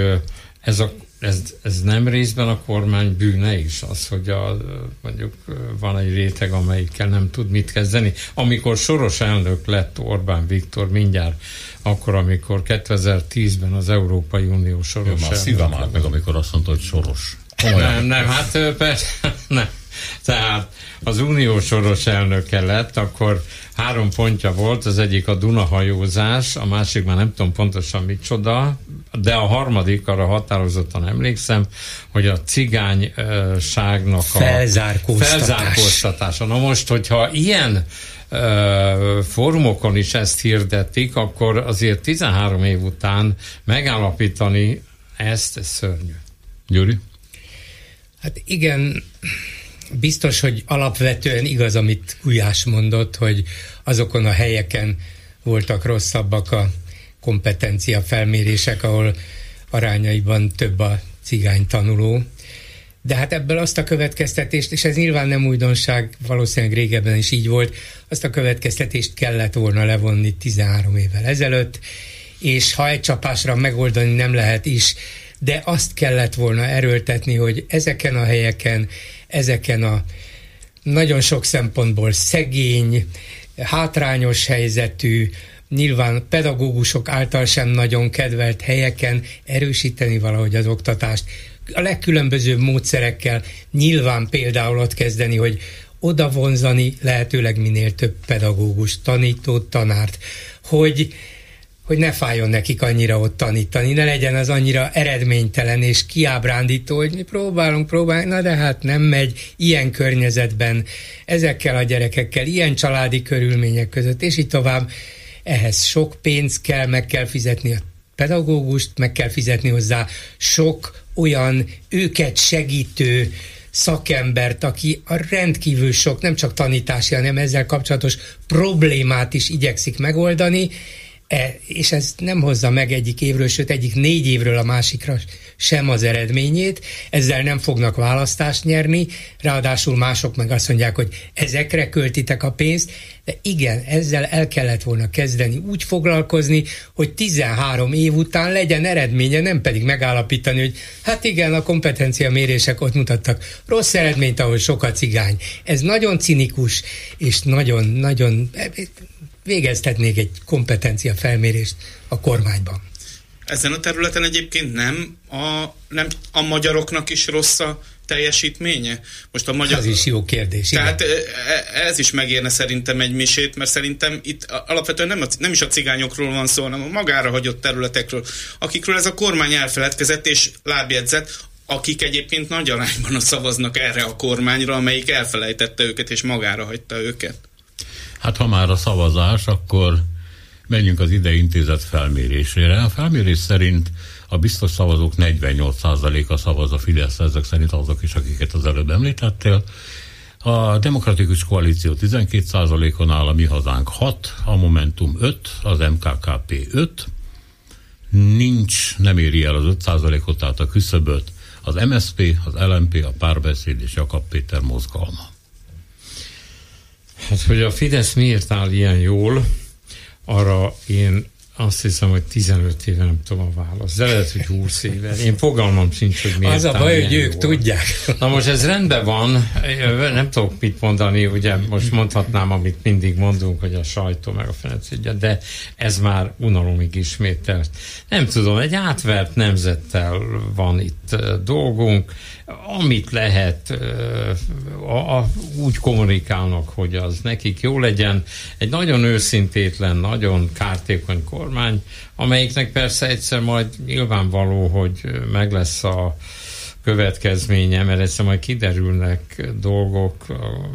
ez a ez, ez nem részben a kormány bűne is, az, hogy a, mondjuk van egy réteg, amelyikkel nem tud mit kezdeni. Amikor soros elnök lett Orbán Viktor mindjárt, akkor, amikor 2010-ben az Európai Unió soros Jó, már szívem állt meg, amikor azt mondta, hogy soros. Komolyan. Nem, nem, hát persze, nem. Tehát az uniós soros elnöke lett, akkor három pontja volt, az egyik a Dunahajózás, a másik már nem tudom pontosan micsoda, de a harmadik, arra határozottan emlékszem, hogy a cigányságnak a felzárkóztatás. felzárkóztatása. Na most, hogyha ilyen fórumokon is ezt hirdetik, akkor azért 13 év után megállapítani ezt, ez szörnyű. Gyuri? Hát igen, biztos, hogy alapvetően igaz, amit Gulyás mondott, hogy azokon a helyeken voltak rosszabbak a kompetencia felmérések, ahol arányaiban több a cigány tanuló. De hát ebből azt a következtetést, és ez nyilván nem újdonság, valószínűleg régebben is így volt, azt a következtetést kellett volna levonni 13 évvel ezelőtt, és ha egy csapásra megoldani nem lehet is, de azt kellett volna erőltetni, hogy ezeken a helyeken, ezeken a nagyon sok szempontból szegény, hátrányos helyzetű, nyilván pedagógusok által sem nagyon kedvelt helyeken erősíteni valahogy az oktatást. A legkülönbözőbb módszerekkel nyilván például ott kezdeni, hogy oda vonzani lehetőleg minél több pedagógus, tanítót, tanárt, hogy hogy ne fájjon nekik annyira ott tanítani, ne legyen az annyira eredménytelen és kiábrándító, hogy mi próbálunk, próbálunk, na de hát nem megy ilyen környezetben, ezekkel a gyerekekkel, ilyen családi körülmények között, és így tovább. Ehhez sok pénz kell, meg kell fizetni a pedagógust, meg kell fizetni hozzá sok olyan őket segítő szakembert, aki a rendkívül sok, nem csak tanítási, hanem ezzel kapcsolatos problémát is igyekszik megoldani, E, és ez nem hozza meg egyik évről, sőt egyik négy évről a másikra sem az eredményét, ezzel nem fognak választást nyerni, ráadásul mások meg azt mondják, hogy ezekre költitek a pénzt, de igen, ezzel el kellett volna kezdeni úgy foglalkozni, hogy 13 év után legyen eredménye, nem pedig megállapítani, hogy hát igen, a kompetencia mérések ott mutattak. Rossz eredményt, ahol sok a cigány. Ez nagyon cinikus, és nagyon-nagyon végeztetnék egy kompetencia felmérést a kormányban. Ezen a területen egyébként nem a, nem a magyaroknak is rossz a teljesítménye? Most a magyar... Ez is jó kérdés. Tehát igen. E, ez is megérne szerintem egy misét, mert szerintem itt alapvetően nem, a, nem is a cigányokról van szó, hanem a magára hagyott területekről, akikről ez a kormány elfeledkezett és lábjegyzett, akik egyébként nagy arányban szavaznak erre a kormányra, amelyik elfelejtette őket és magára hagyta őket. Hát ha már a szavazás, akkor menjünk az ide intézet felmérésére. A felmérés szerint a biztos szavazók 48%-a szavaz a Fidesz, ezek szerint azok is, akiket az előbb említettél. A Demokratikus Koalíció 12%-on áll, a Mi Hazánk 6, a Momentum 5, az MKKP 5, nincs, nem éri el az 5%-ot, tehát a küszöböt, az MSP, az LMP, a Párbeszéd és Jakab Péter mozgalma. Hát, hogy a Fidesz miért áll ilyen jól, arra én azt hiszem, hogy 15 éve nem tudom a választ, de lehet, hogy 20 éve. Én fogalmam sincs, hogy miért. Az a baj, hogy ők jól. tudják. Na most ez rendben van, nem tudok mit mondani, ugye most mondhatnám, amit mindig mondunk, hogy a sajtó meg a fenecügye, de ez már unalomig ismételt. Nem tudom, egy átvert nemzettel van itt dolgunk, amit lehet, a, a, úgy kommunikálnak, hogy az nekik jó legyen. Egy nagyon őszintétlen, nagyon kártékony kormány, amelyiknek persze egyszer majd nyilvánvaló, hogy meg lesz a következménye, mert egyszer majd kiderülnek dolgok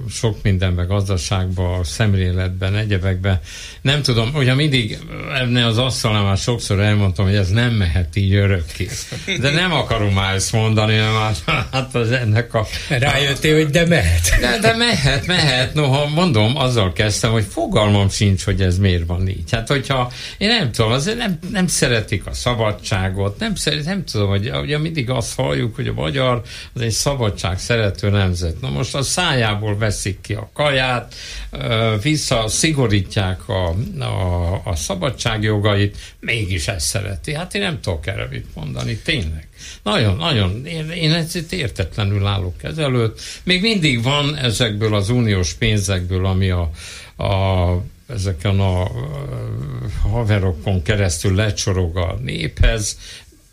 sok mindenben, gazdaságban, szemléletben, egyebekben. Nem tudom, ugye mindig ebben az asztalnál már sokszor elmondtam, hogy ez nem mehet így örökké. De nem akarom már ezt mondani, mert hát az ennek a... Rájöttél, hogy de mehet. De, de mehet, mehet. Noha mondom, azzal kezdtem, hogy fogalmam sincs, hogy ez miért van így. Hát hogyha, én nem tudom, azért nem, nem szeretik a szabadságot, nem, szeret, nem tudom, hogy ugye mindig azt halljuk, hogy a magyar az egy szabadság szerető nemzet. Na most a szájából veszik ki a kaját, vissza szigorítják a, a, a szabadságjogait, mégis ezt szereti. Hát én nem tudok erre mit mondani, tényleg. Nagyon, nagyon, én, én ezt értetlenül állok ezelőtt. Még mindig van ezekből az uniós pénzekből, ami a, a ezeken a haverokon keresztül lecsorog a néphez,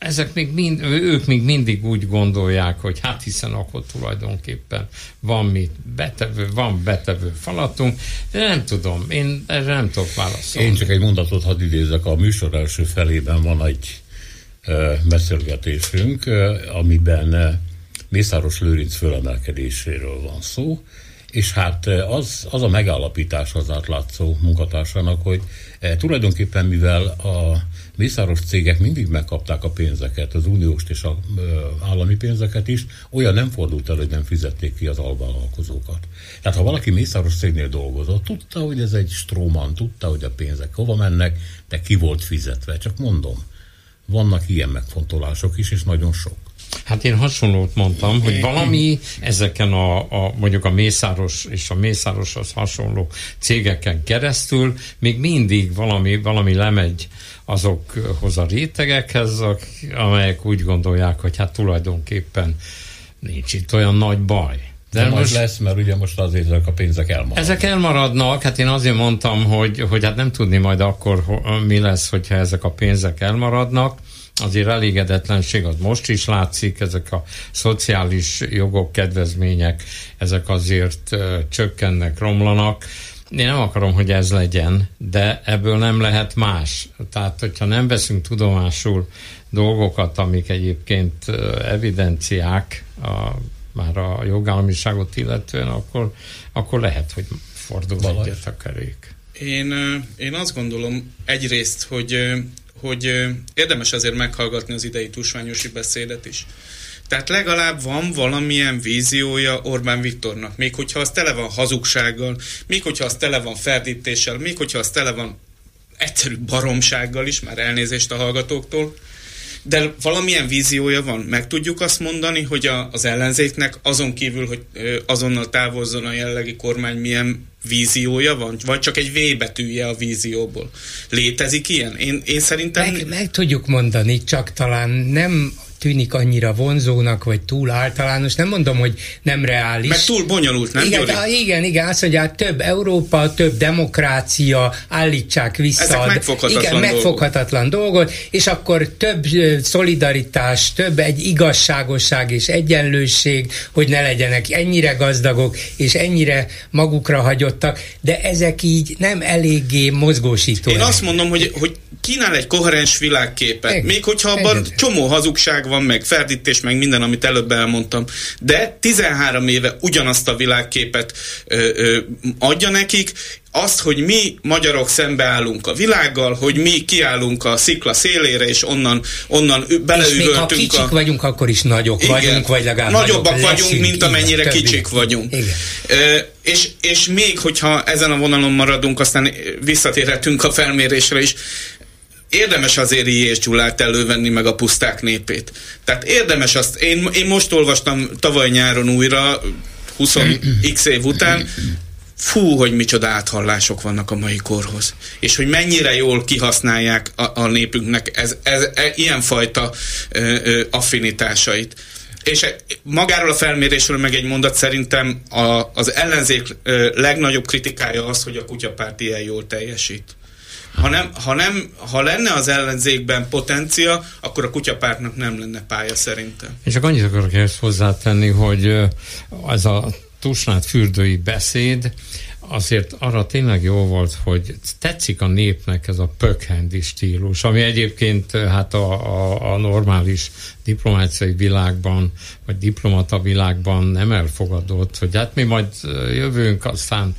ezek még mind, ők még mindig úgy gondolják, hogy hát hiszen akkor tulajdonképpen van mit betevő, van betevő falatunk, de nem tudom, én erre nem tudok válaszolni. Én csak egy mondatot hadd idézek, a műsor első felében van egy uh, beszélgetésünk, uh, amiben uh, Mészáros Lőrinc fölemelkedéséről van szó, és hát az, az a megállapítás az átlátszó munkatársának, hogy tulajdonképpen mivel a mészáros cégek mindig megkapták a pénzeket, az uniós és az állami pénzeket is, olyan nem fordult el, hogy nem fizették ki az alvállalkozókat. Tehát ha valaki mészáros cégnél dolgozott, tudta, hogy ez egy stróman, tudta, hogy a pénzek hova mennek, de ki volt fizetve. Csak mondom, vannak ilyen megfontolások is, és nagyon sok. Hát én hasonlót mondtam, hogy valami ezeken a, a mondjuk a Mészáros és a Mészároshoz hasonló cégeken keresztül még mindig valami, valami lemegy azokhoz a rétegekhez, amelyek úgy gondolják, hogy hát tulajdonképpen nincs itt olyan nagy baj. De, De most lesz, mert ugye most azért ezek a pénzek elmaradnak. Ezek elmaradnak, hát én azért mondtam, hogy, hogy hát nem tudni majd akkor mi lesz, hogyha ezek a pénzek elmaradnak azért elégedetlenség az most is látszik, ezek a szociális jogok, kedvezmények, ezek azért csökkennek, romlanak. Én nem akarom, hogy ez legyen, de ebből nem lehet más. Tehát, hogyha nem veszünk tudomásul dolgokat, amik egyébként evidenciák a, már a jogállamiságot illetően, akkor, akkor lehet, hogy fordul Valaj. egyet a kerék. Én, én azt gondolom egyrészt, hogy hogy érdemes azért meghallgatni az idei tusványosi beszédet is. Tehát legalább van valamilyen víziója Orbán Viktornak, még hogyha az tele van hazugsággal, még hogyha az tele van ferdítéssel, még hogyha az tele van egyszerű baromsággal is, már elnézést a hallgatóktól, de valamilyen víziója van. Meg tudjuk azt mondani, hogy a, az ellenzéknek azon kívül, hogy azonnal távozzon a jellegi kormány, milyen víziója van? Vagy csak egy V betűje a vízióból? Létezik ilyen? Én, én szerintem... Meg, meg tudjuk mondani, csak talán nem tűnik annyira vonzónak, vagy túl általános. Nem mondom, hogy nem reális. Meg túl bonyolult, nem igen, Gyori? igen, igen, azt mondják, több Európa, több demokrácia, állítsák vissza. Ezek megfoghatatlan igen, megfoghatatlan dolgot, és akkor több szolidaritás, több egy igazságosság és egyenlőség, hogy ne legyenek ennyire gazdagok, és ennyire magukra hagyottak, de ezek így nem eléggé mozgósító. Én azt mondom, hogy, hogy kínál egy koherens világképet, még hogyha abban csomó hazugság van, meg ferdítés, meg minden, amit előbb elmondtam, de 13 éve ugyanazt a világképet ö, ö, adja nekik, azt, hogy mi magyarok szembeállunk a világgal, hogy mi kiállunk a szikla szélére, és onnan, onnan beleüvöltünk. És még ha kicsik a... vagyunk, akkor is nagyok igen, vagyunk, vagy legalább Nagyobbak vagyunk, leszünk, mint amennyire igen, kicsik többi. vagyunk. Igen. E, és, és még, hogyha ezen a vonalon maradunk, aztán visszatérhetünk a felmérésre is, érdemes azért és Gyulát elővenni, meg a puszták népét. Tehát érdemes azt, én, én most olvastam tavaly nyáron újra, 20x év után, fú, hogy micsoda áthallások vannak a mai korhoz. És hogy mennyire jól kihasználják a, a népünknek ez, ez, ez, ilyenfajta ö, ö, affinitásait. És magáról a felmérésről meg egy mondat szerintem a, az ellenzék ö, legnagyobb kritikája az, hogy a kutyapárt ilyen jól teljesít. Ha, nem, ha, nem, ha lenne az ellenzékben potencia, akkor a kutyapártnak nem lenne pálya szerintem. És csak annyit akarok ezt hozzátenni, hogy ez a tusnát fürdői beszéd, azért arra tényleg jó volt, hogy tetszik a népnek ez a pökhendi stílus, ami egyébként hát a, a, a normális diplomáciai világban, vagy diplomata világban nem elfogadott, hogy hát mi majd jövünk, aztán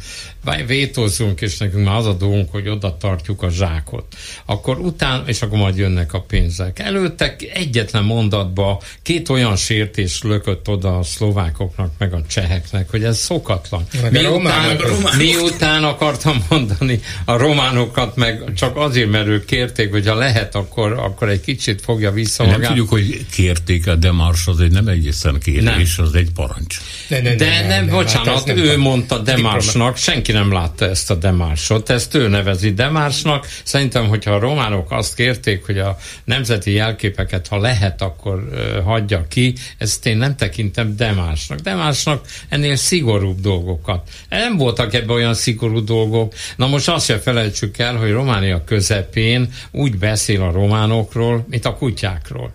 vétózzunk, és nekünk már az a dolgunk, hogy oda tartjuk a zsákot. Akkor utána, és akkor majd jönnek a pénzek. Előtte egyetlen mondatba két olyan sértés lökött oda a szlovákoknak, meg a cseheknek, hogy ez szokatlan. Miután, miután akartam mondani a románokat, meg csak azért, mert ők kérték, hogy ha lehet, akkor, akkor egy kicsit fogja vissza magát. Nem tudjuk, hogy kérték a demars, az egy nem egészen kérés, az egy parancs. De, de, de, de nem, nem, bocsánat, hát ő nem mondta Demarsnak, senki nem látta ezt a demársot, ezt ő nevezi demársnak. Szerintem, hogyha a románok azt kérték, hogy a nemzeti jelképeket, ha lehet, akkor uh, hagyja ki, ezt én nem tekintem demársnak. Demársnak ennél szigorúbb dolgokat. Nem voltak ebben olyan szigorú dolgok. Na most azt se felejtsük el, hogy Románia közepén úgy beszél a románokról, mint a kutyákról.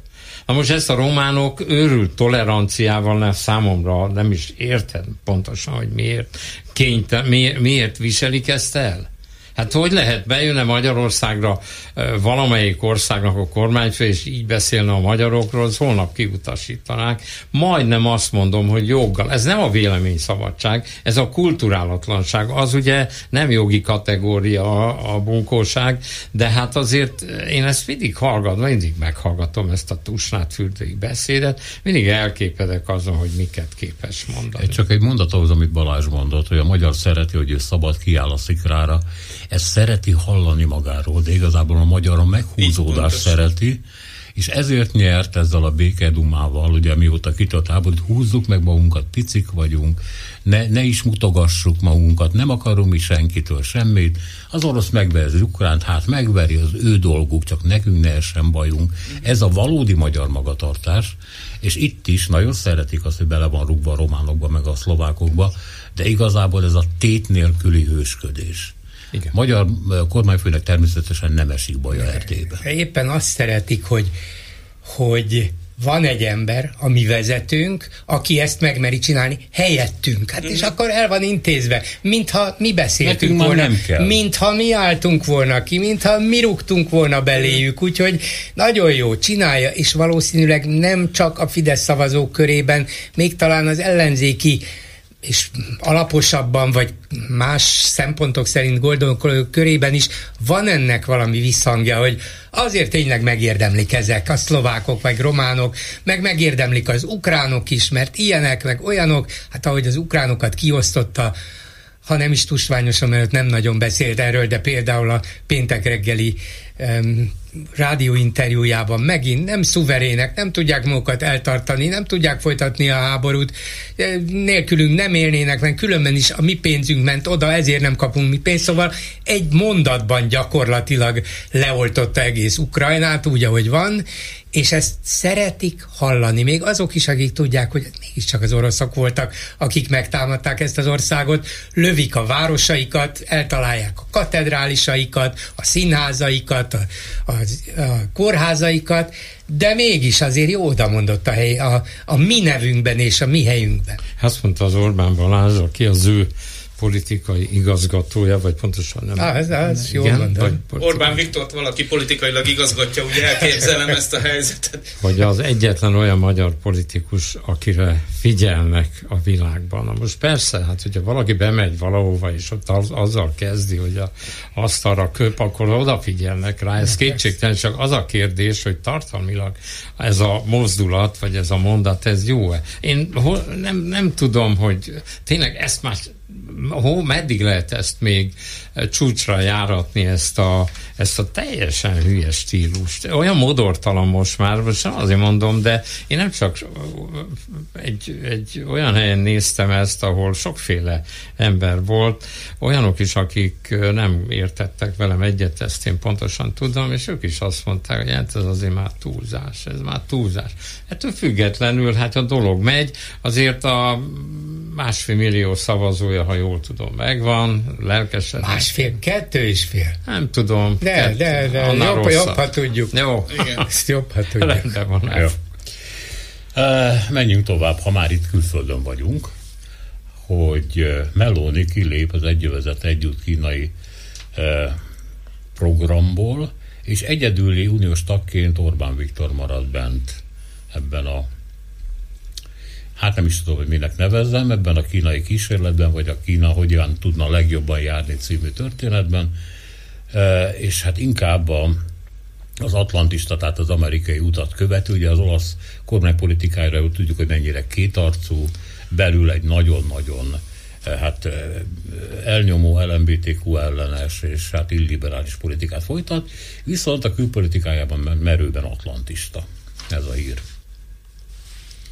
Na most ezt a románok őrült toleranciával nem számomra nem is érted pontosan, hogy miért, kényte, miért, miért viselik ezt el. Hát hogy lehet bejönne Magyarországra valamelyik országnak a kormányfő, és így beszélne a magyarokról, az holnap kiutasítanák. Majdnem azt mondom, hogy joggal. Ez nem a véleményszabadság, ez a kulturálatlanság. Az ugye nem jogi kategória a, bunkóság, de hát azért én ezt mindig hallgatom, mindig meghallgatom ezt a tusnát fürdői beszédet, mindig elképedek azon, hogy miket képes mondani. Csak egy mondat ahhoz, amit Balázs mondott, hogy a magyar szereti, hogy ő szabad kiáll a szikrára, ezt szereti hallani magáról, de igazából a magyar a meghúzódást szereti, és ezért nyert ezzel a békedumával, ugye mióta kitört háborút, húzzuk meg magunkat, picik vagyunk, ne, ne is mutogassuk magunkat, nem akarunk mi senkitől semmit, az orosz megveri az ukránt, hát megveri az ő dolguk, csak nekünk ne essen bajunk. Ez a valódi magyar magatartás, és itt is nagyon szeretik azt, hogy bele van rúgva a románokba, meg a szlovákokba, de igazából ez a tét nélküli hősködés. Igen. Magyar kormányfőnek természetesen nem esik baj a Erdélybe. Éppen azt szeretik, hogy, hogy van egy ember, a mi vezetőnk, aki ezt megmeri csinálni helyettünk. Hát és akkor el van intézve, mintha mi beszéltünk Nekünk volna, nem kell. mintha mi álltunk volna ki, mintha mi rúgtunk volna beléjük, úgyhogy nagyon jó, csinálja, és valószínűleg nem csak a Fidesz szavazók körében, még talán az ellenzéki és alaposabban, vagy más szempontok szerint gondolkodók körében is van ennek valami visszhangja, hogy azért tényleg megérdemlik ezek a szlovákok vagy románok, meg megérdemlik az ukránok is, mert ilyenek, meg olyanok, hát ahogy az ukránokat kiosztotta, ha nem is tusványosan, mert nem nagyon beszélt erről, de például a péntek reggeli um, rádióinterjújában megint nem szuverének, nem tudják magukat eltartani, nem tudják folytatni a háborút, nélkülünk nem élnének, mert különben is a mi pénzünk ment oda, ezért nem kapunk mi pénzt, szóval egy mondatban gyakorlatilag leoltotta egész Ukrajnát úgy, ahogy van, és ezt szeretik hallani. Még azok is, akik tudják, hogy mégiscsak az oroszok voltak, akik megtámadták ezt az országot, lövik a városaikat, eltalálják a katedrálisaikat, a színházaikat, a, a, a kórházaikat, de mégis azért jó oda mondott a hely, a, a mi nevünkben és a mi helyünkben. Azt mondta az Orbán Balázs, aki az ő politikai igazgatója, vagy pontosan nem. Ah, ez, ez jó igen, vagy Orbán Viktort valaki politikailag igazgatja, ugye elképzelem ezt a helyzetet. Hogy az egyetlen olyan magyar politikus, akire figyelnek a világban. Na most persze, hát hogyha valaki bemegy valahova, és ott az, azzal kezdi, hogy a, azt arra köp, akkor odafigyelnek rá. Ez kétségtelen, csak az a kérdés, hogy tartalmilag ez a mozdulat, vagy ez a mondat, ez jó-e? Én nem, nem tudom, hogy tényleg ezt már hó, meddig lehet ezt még csúcsra járatni, ezt a, ezt a teljesen hülye stílust. Olyan modortalan most már, most nem azért mondom, de én nem csak egy, egy olyan helyen néztem ezt, ahol sokféle ember volt, olyanok is, akik nem értettek velem egyet, ezt én pontosan tudom, és ők is azt mondták, hogy hát ez azért már túlzás, ez már túlzás. Ettől függetlenül, hát a dolog megy, azért a másfél millió szavazója, ha jól tudom, megvan, lelkesen. Másfél, kettő és fél. Nem tudom. De, kettő, de, de, jobb, jobb, ha tudjuk. Jó. Igen. Ezt jobb, ha tudjuk. Rendben van. Jó. Uh, menjünk tovább, ha már itt külföldön vagyunk, hogy Meloni kilép az egyövezet együtt kínai uh, programból, és egyedüli uniós tagként Orbán Viktor marad bent ebben a hát nem is tudom, hogy minek nevezzem, ebben a kínai kísérletben, vagy a Kína hogyan tudna legjobban járni című történetben, e, és hát inkább a, az atlantista, tehát az amerikai utat követő, ugye az olasz kormánypolitikájára tudjuk, hogy mennyire kétarcú, belül egy nagyon-nagyon e, hát e, elnyomó LMBTQ ellenes és hát illiberális politikát folytat, viszont a külpolitikájában merőben atlantista. Ez a hír.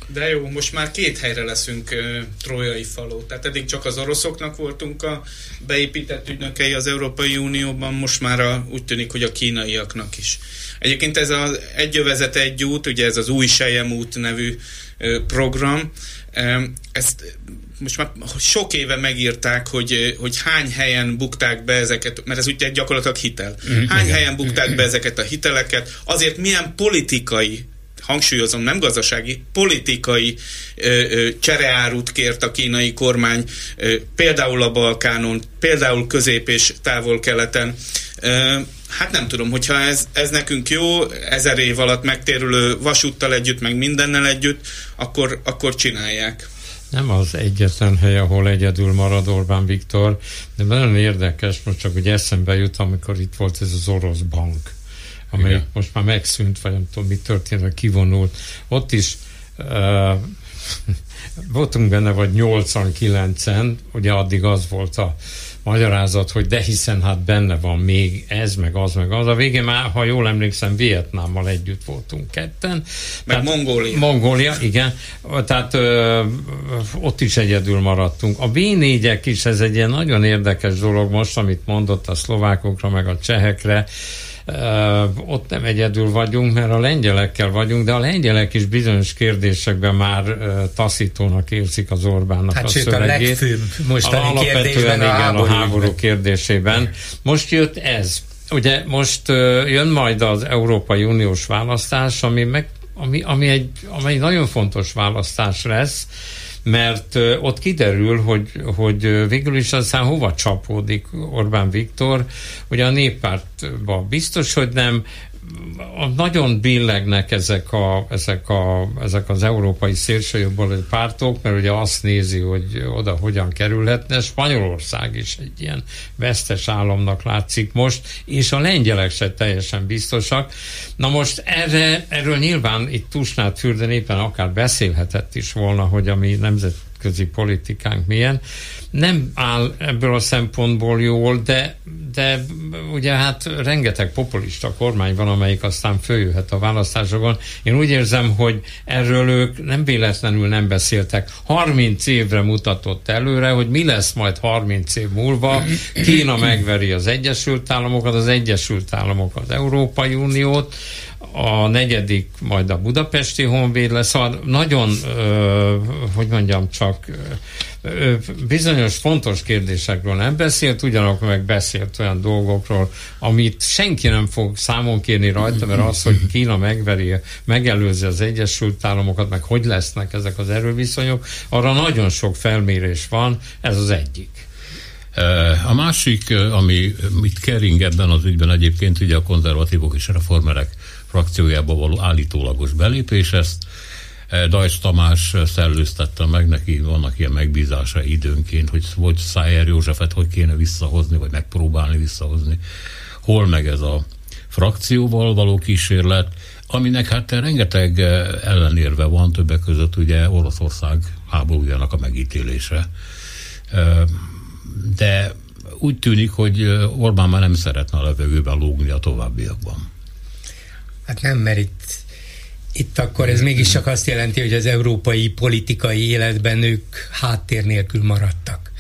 De jó, most már két helyre leszünk uh, trójai faló. Tehát eddig csak az oroszoknak voltunk a beépített ügynökei az Európai Unióban, most már a, úgy tűnik, hogy a kínaiaknak is. Egyébként ez az Egyövezet egy út, ugye ez az új Sejem út nevű uh, program, um, ezt most már sok éve megírták, hogy, hogy hány helyen bukták be ezeket, mert ez ugye gyakorlatilag hitel. Mhm. Hány helyen bukták be ezeket a hiteleket, azért milyen politikai hangsúlyozom, nem gazdasági, politikai ö, ö, csereárut kért a kínai kormány, ö, például a Balkánon, például közép- és távol-keleten. Ö, Hát nem tudom, hogyha ez, ez nekünk jó, ezer év alatt megtérülő vasúttal együtt, meg mindennel együtt, akkor, akkor csinálják. Nem az egyetlen hely, ahol egyedül marad Orbán Viktor, de nagyon érdekes, most csak hogy eszembe jut, amikor itt volt ez az orosz bank, amely Igen. most már megszűnt, vagy nem tudom, mi történt, vagy kivonult. Ott is uh, voltunk benne, vagy 89-en, ugye addig az volt a magyarázat, hogy de hiszen hát benne van még ez, meg az, meg az. A végén már, ha jól emlékszem, Vietnámmal együtt voltunk ketten. Meg tehát, Mongólia. Mongólia, igen. Tehát ö, ott is egyedül maradtunk. A b is, ez egy ilyen nagyon érdekes dolog most, amit mondott a szlovákokra, meg a csehekre, ott nem egyedül vagyunk, mert a lengyelekkel vagyunk, de a lengyelek is bizonyos kérdésekben már taszítónak érzik az Orbánnak hát a sőt, szövegét. a legfőbb mostani Alapvetően kérdésben igen, a háború, a háború kérdésében. Most jött ez. Ugye most jön majd az Európai Uniós választás, ami, meg, ami, ami, egy, ami egy nagyon fontos választás lesz, mert ott kiderül, hogy, hogy végül is aztán hova csapódik Orbán Viktor, hogy a néppártban biztos, hogy nem, nagyon billegnek ezek, a, ezek, a, ezek az európai szélsőjobboldali pártok, mert ugye azt nézi, hogy oda hogyan kerülhetne. Spanyolország is egy ilyen vesztes államnak látszik most, és a lengyelek se teljesen biztosak. Na most erre, erről nyilván itt Tusnát Fürden éppen akár beszélhetett is volna, hogy a mi nemzetközi politikánk milyen nem áll ebből a szempontból jól, de, de ugye hát rengeteg populista kormány van, amelyik aztán följöhet a választásokon. Én úgy érzem, hogy erről ők nem véletlenül nem beszéltek. 30 évre mutatott előre, hogy mi lesz majd 30 év múlva. Kína megveri az Egyesült Államokat, az Egyesült Államok az Európai Uniót, a negyedik majd a budapesti honvéd lesz, szóval nagyon, ö, hogy mondjam, csak ö, bizonyos fontos kérdésekről nem beszélt, ugyanakkor meg beszélt olyan dolgokról, amit senki nem fog számon kérni rajta, mert az, hogy Kína megveri, megelőzi az Egyesült Államokat, meg hogy lesznek ezek az erőviszonyok, arra nagyon sok felmérés van, ez az egyik. A másik, ami mit kering ebben az ügyben egyébként ugye a konzervatívok és reformerek frakciójába való állítólagos belépés, ezt eh, Dajs Tamás szellőztette meg, neki vannak ilyen megbízása időnként, hogy hogy Szájer Józsefet hogy kéne visszahozni, vagy megpróbálni visszahozni. Hol meg ez a frakcióval való kísérlet, aminek hát rengeteg eh, ellenérve van, többek között ugye Oroszország háborújának a megítélése. Eh, de úgy tűnik, hogy Orbán már nem szeretne a levegőben lógni a továbbiakban. Hát nem, mert itt, itt akkor ez mégis csak azt jelenti, hogy az európai politikai életben ők háttér nélkül maradtak.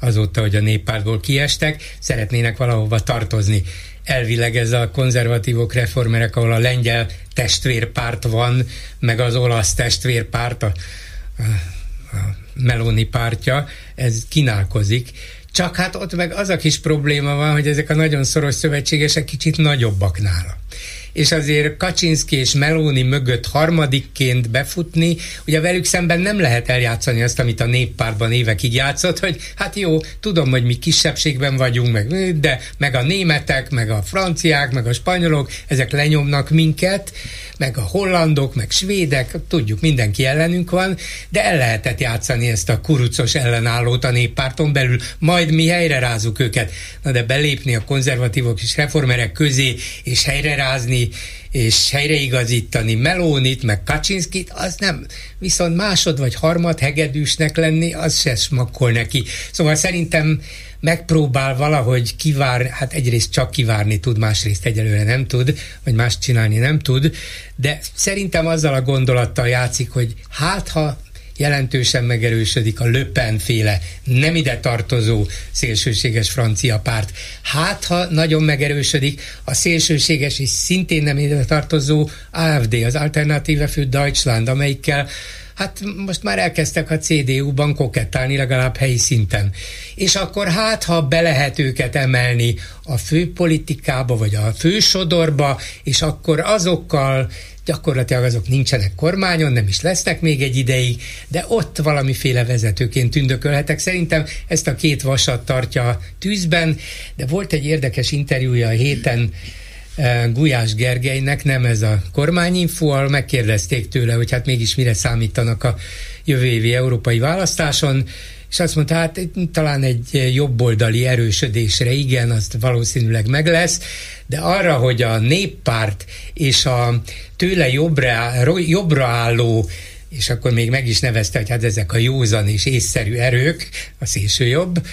Azóta, hogy a néppártból kiestek, szeretnének valahova tartozni. Elvileg ez a konzervatívok, reformerek, ahol a lengyel testvérpárt van, meg az olasz testvérpárt, a, a Meloni pártja, ez kínálkozik, csak hát ott meg az a kis probléma van, hogy ezek a nagyon szoros szövetségesek kicsit nagyobbak nála és azért Kaczynszki és Meloni mögött harmadikként befutni, ugye velük szemben nem lehet eljátszani azt, amit a néppárban évekig játszott, hogy hát jó, tudom, hogy mi kisebbségben vagyunk, meg, de meg a németek, meg a franciák, meg a spanyolok, ezek lenyomnak minket, meg a hollandok, meg svédek, tudjuk, mindenki ellenünk van, de el lehetett játszani ezt a kurucos ellenállót a néppárton belül, majd mi helyre rázunk őket. Na de belépni a konzervatívok és reformerek közé, és helyre rázni, és helyreigazítani Melónit, meg Kaczynszkit, az nem. Viszont másod vagy harmad hegedűsnek lenni, az se smakkol neki. Szóval szerintem megpróbál valahogy kivár, hát egyrészt csak kivárni tud, másrészt egyelőre nem tud, vagy más csinálni nem tud, de szerintem azzal a gondolattal játszik, hogy hát ha jelentősen megerősödik a Löpen féle nem ide tartozó szélsőséges francia párt. Hát, ha nagyon megerősödik a szélsőséges és szintén nem ide tartozó AFD, az Alternative für Deutschland, amelyikkel hát most már elkezdtek a CDU-ban kokettálni legalább helyi szinten. És akkor hát, ha be lehet őket emelni a főpolitikába, vagy a fősodorba, és akkor azokkal gyakorlatilag azok nincsenek kormányon, nem is lesznek még egy ideig, de ott valamiféle vezetőként tündökölhetek. Szerintem ezt a két vasat tartja tűzben, de volt egy érdekes interjúja a héten eh, Gulyás Gergelynek, nem ez a kormányinfo, ahol megkérdezték tőle, hogy hát mégis mire számítanak a jövő évi európai választáson, és azt mondta, hát talán egy jobboldali erősödésre igen, azt valószínűleg meg lesz, de arra, hogy a néppárt és a tőle jobbra, jobbra álló és akkor még meg is nevezte, hogy hát ezek a józan és észszerű erők, a szélső jobb,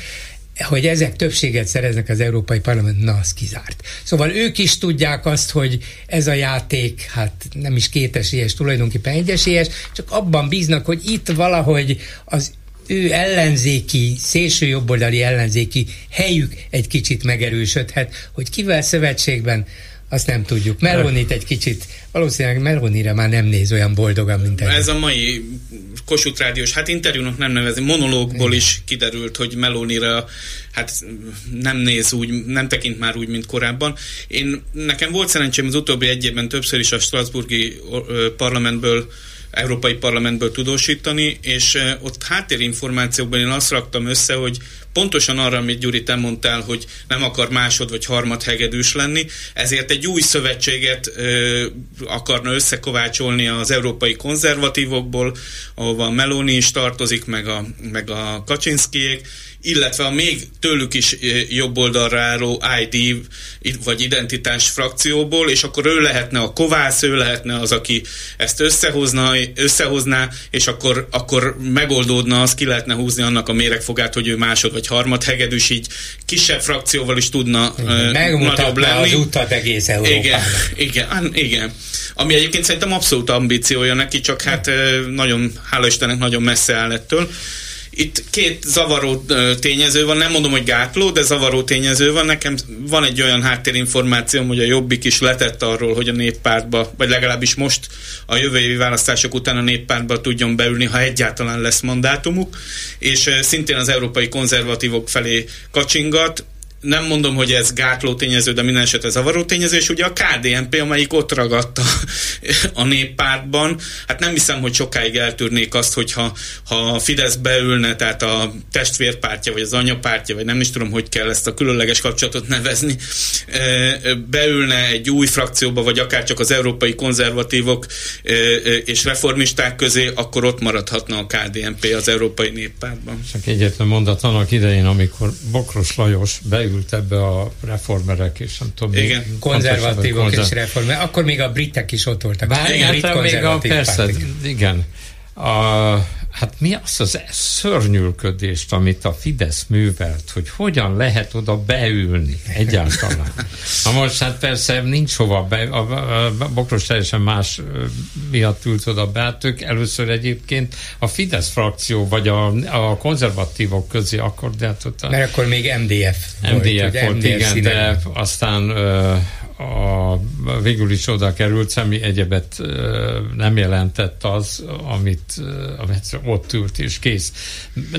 hogy ezek többséget szereznek az Európai Parlament, na, az kizárt. Szóval ők is tudják azt, hogy ez a játék, hát nem is kétesélyes, tulajdonképpen egyesélyes, csak abban bíznak, hogy itt valahogy az ő ellenzéki, szélső jobboldali ellenzéki helyük egy kicsit megerősödhet, hogy kivel szövetségben, azt nem tudjuk. Melonit egy kicsit, valószínűleg Melonire már nem néz olyan boldogan, mint ez. Ez a mai Kossuth Rádiós, hát interjúnak nem nevezi, monológból Igen. is kiderült, hogy Melonira hát nem néz úgy, nem tekint már úgy, mint korábban. Én, nekem volt szerencsém az utóbbi egy évben többször is a Strasburgi parlamentből Európai Parlamentből tudósítani, és ott háttérinformációkban én azt raktam össze, hogy pontosan arra, amit Gyuri, te mondtál, hogy nem akar másod vagy harmad hegedűs lenni, ezért egy új szövetséget ö, akarna összekovácsolni az európai konzervatívokból, ahova Meloni is tartozik, meg a, meg a Kaczynszkijék, illetve a még tőlük is jobb oldalra álló ID vagy identitás frakcióból, és akkor ő lehetne a kovász, ő lehetne az, aki ezt összehozna, összehozná, és akkor, akkor megoldódna, az ki lehetne húzni annak a méregfogát, hogy ő másod vagy harmad hegedűs, így kisebb frakcióval is tudna nagyobb lenni. az utat egész Európának. Igen, igen, igen. Ami egyébként szerintem abszolút ambíciója neki, csak hát nagyon, hála Istennek, nagyon messze áll ettől. Itt két zavaró tényező van, nem mondom, hogy gátló, de zavaró tényező van. Nekem van egy olyan háttérinformációm, hogy a Jobbik is letett arról, hogy a néppártba, vagy legalábbis most a jövő évi választások után a néppártba tudjon beülni, ha egyáltalán lesz mandátumuk, és szintén az európai konzervatívok felé kacsingat, nem mondom, hogy ez gátló tényező, de minden esetre zavaró tényező, és ugye a KDNP, amelyik ott ragadta a néppártban, hát nem hiszem, hogy sokáig eltűrnék azt, hogyha ha Fidesz beülne, tehát a testvérpártja, vagy az anyapártja, vagy nem is tudom, hogy kell ezt a különleges kapcsolatot nevezni, beülne egy új frakcióba, vagy akár csak az európai konzervatívok és reformisták közé, akkor ott maradhatna a KDNP az európai néppártban. Csak egyetlen mondat annak idején, amikor Bokros Lajos beül bekerült ebbe a reformerek, és nem tudom. Igen. Konzervatívok konzerv... és reformerek. Akkor még a britek is ott voltak. Bár, igen, brit még a, persze, igen. A, hát mi az az szörnyűködést, amit a Fidesz művelt, hogy hogyan lehet oda beülni egyáltalán. Na most hát persze nincs hova be, a, a, a Bokros teljesen más miatt ült oda be, hát ők először egyébként a Fidesz frakció, vagy a, a konzervatívok közé akkor, de hát ott a, Mert akkor még MDF volt. MDF volt, MDF igen, színen. de aztán a, végül is oda került, semmi egyebet nem jelentett az, amit, amit ott ült és kész.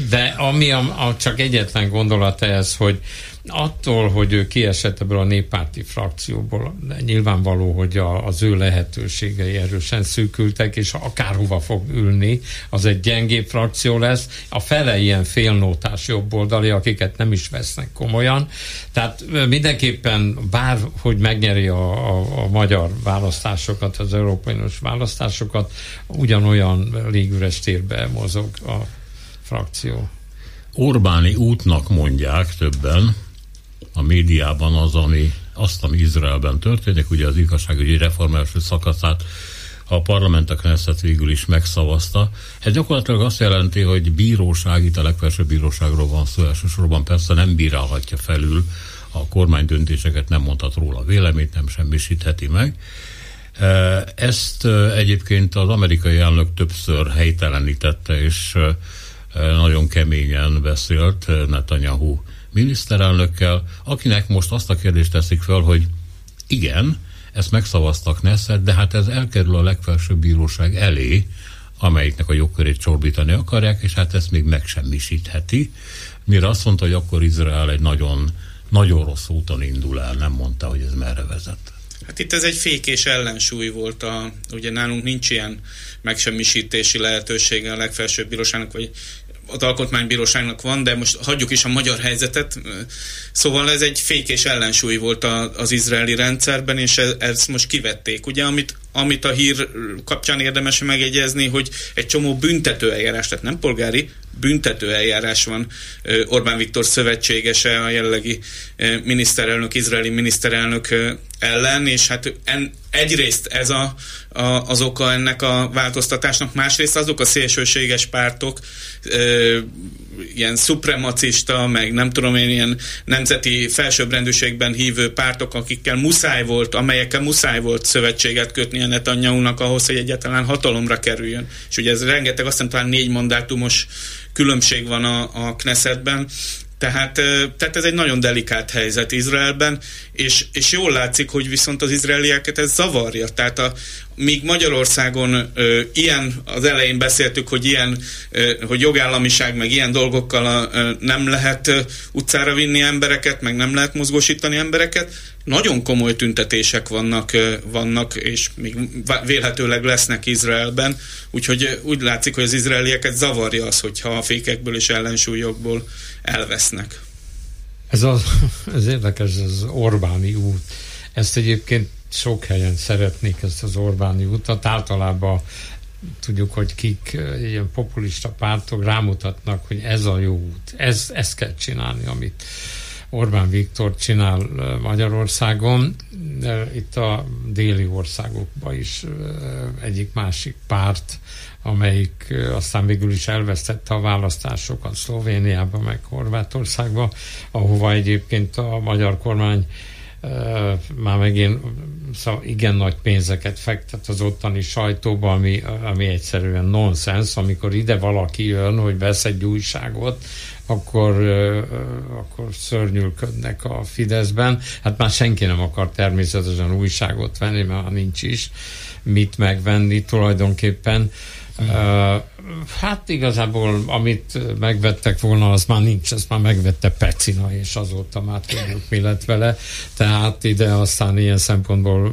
De ami a, a, csak egyetlen gondolat ez, hogy attól, hogy ő kiesett ebből a néppárti frakcióból, nyilvánvaló, hogy a, az ő lehetőségei erősen szűkültek, és akárhova fog ülni, az egy gyengébb frakció lesz. A fele ilyen félnótás jobboldali, akiket nem is vesznek komolyan. Tehát mindenképpen bár, hogy megnyeri a, a, a magyar választásokat, az európai választásokat, ugyanolyan légüres térbe mozog a frakció. Orbáni útnak mondják többen, a médiában az, ami azt, ami Izraelben történik, ugye az igazságügyi reform első szakaszát a parlament a Knesset végül is megszavazta. Ez gyakorlatilag azt jelenti, hogy bíróság, itt a legfelsőbb bíróságról van szó, elsősorban persze nem bírálhatja felül a kormány döntéseket, nem mondhat róla véleményt, nem semmisítheti meg. E, ezt e, egyébként az amerikai elnök többször helytelenítette, és e, nagyon keményen beszélt Netanyahu miniszterelnökkel, akinek most azt a kérdést teszik fel, hogy igen, ezt megszavaztak Nesszet, de hát ez elkerül a legfelsőbb bíróság elé, amelyiknek a jogkörét csorbítani akarják, és hát ezt még megsemmisítheti. Mire azt mondta, hogy akkor Izrael egy nagyon, nagyon rossz úton indul el, nem mondta, hogy ez merre vezet. Hát itt ez egy fék és ellensúly volt. A, ugye nálunk nincs ilyen megsemmisítési lehetősége a legfelsőbb bíróságnak, vagy az alkotmánybíróságnak van, de most hagyjuk is a magyar helyzetet. Szóval ez egy fék és ellensúly volt az izraeli rendszerben, és e, ezt most kivették. Ugye, amit, amit a hír kapcsán érdemes megjegyezni, hogy egy csomó büntető eljárás, tehát nem polgári, büntető eljárás van Orbán Viktor szövetségese, a jelenlegi miniszterelnök, izraeli miniszterelnök ellen, és hát en, egyrészt ez a, a, az oka ennek a változtatásnak, másrészt azok a szélsőséges pártok, ö, ilyen szupremacista, meg nem tudom én, ilyen nemzeti felsőbbrendűségben hívő pártok, akikkel muszáj volt, amelyekkel muszáj volt szövetséget kötni a Netanyahu-nak ahhoz, hogy egyáltalán hatalomra kerüljön. És ugye ez rengeteg, azt hiszem talán négy mandátumos különbség van a, a Knessetben, tehát, tehát ez egy nagyon delikát helyzet Izraelben, és, és jól látszik, hogy viszont az izraelieket ez zavarja. Tehát a, míg Magyarországon ö, ilyen, az elején beszéltük, hogy ilyen, ö, hogy jogállamiság, meg ilyen dolgokkal ö, nem lehet ö, utcára vinni embereket, meg nem lehet mozgósítani embereket, nagyon komoly tüntetések vannak, ö, vannak és még vélhetőleg lesznek Izraelben, úgyhogy úgy látszik, hogy az izraelieket zavarja az, hogyha a fékekből és ellensúlyokból elvesznek. Ez, az, ez érdekes, ez az Orbáni út. Ezt egyébként sok helyen szeretnék ezt az Orbáni utat. Általában tudjuk, hogy kik ilyen populista pártok rámutatnak, hogy ez a jó út, ez, ezt kell csinálni, amit Orbán Viktor csinál Magyarországon, de itt a déli országokban is egyik másik párt, amelyik aztán végül is elvesztette a választásokat Szlovéniában, meg Horvátországban, ahova egyébként a magyar kormány már megint szóval igen nagy pénzeket fektet az ottani sajtóba, ami, ami egyszerűen nonsens, amikor ide valaki jön, hogy vesz egy újságot, akkor, akkor szörnyülködnek a Fideszben. Hát már senki nem akar természetesen újságot venni, mert nincs is mit megvenni tulajdonképpen. Uh, hát igazából, amit megvettek volna, az már nincs, ezt már megvette Pecina, és azóta már tudjuk, mi lett vele. Tehát ide aztán ilyen szempontból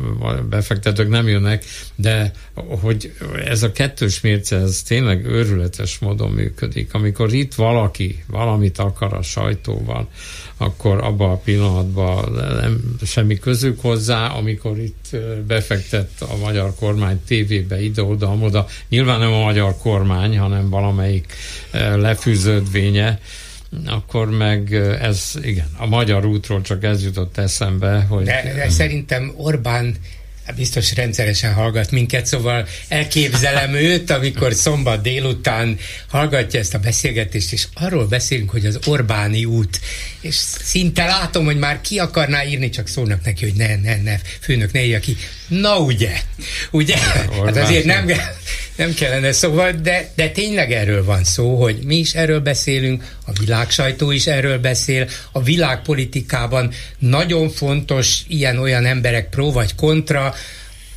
befektetők nem jönnek, de hogy ez a kettős mérce, ez tényleg őrületes módon működik. Amikor itt valaki valamit akar a sajtóval, akkor abban a pillanatban nem semmi közük hozzá, amikor itt befektett a magyar kormány tévébe ide-oda-oda. Nyilván nem a magyar kormány, hanem valamelyik lefűződvénye, akkor meg ez, igen, a magyar útról csak ez jutott eszembe, hogy... De, de szerintem Orbán biztos rendszeresen hallgat minket, szóval elképzelem őt, amikor szombat délután hallgatja ezt a beszélgetést, és arról beszélünk, hogy az Orbáni út, és szinte látom, hogy már ki akarná írni, csak szólnak neki, hogy ne, ne, ne, főnök, ne írja ki. Na ugye, ugye? Hát azért nem, nem kellene, szóval, de, de tényleg erről van szó, hogy mi is erről beszélünk, a világsajtó is erről beszél, a világpolitikában nagyon fontos ilyen-olyan emberek pró vagy kontra,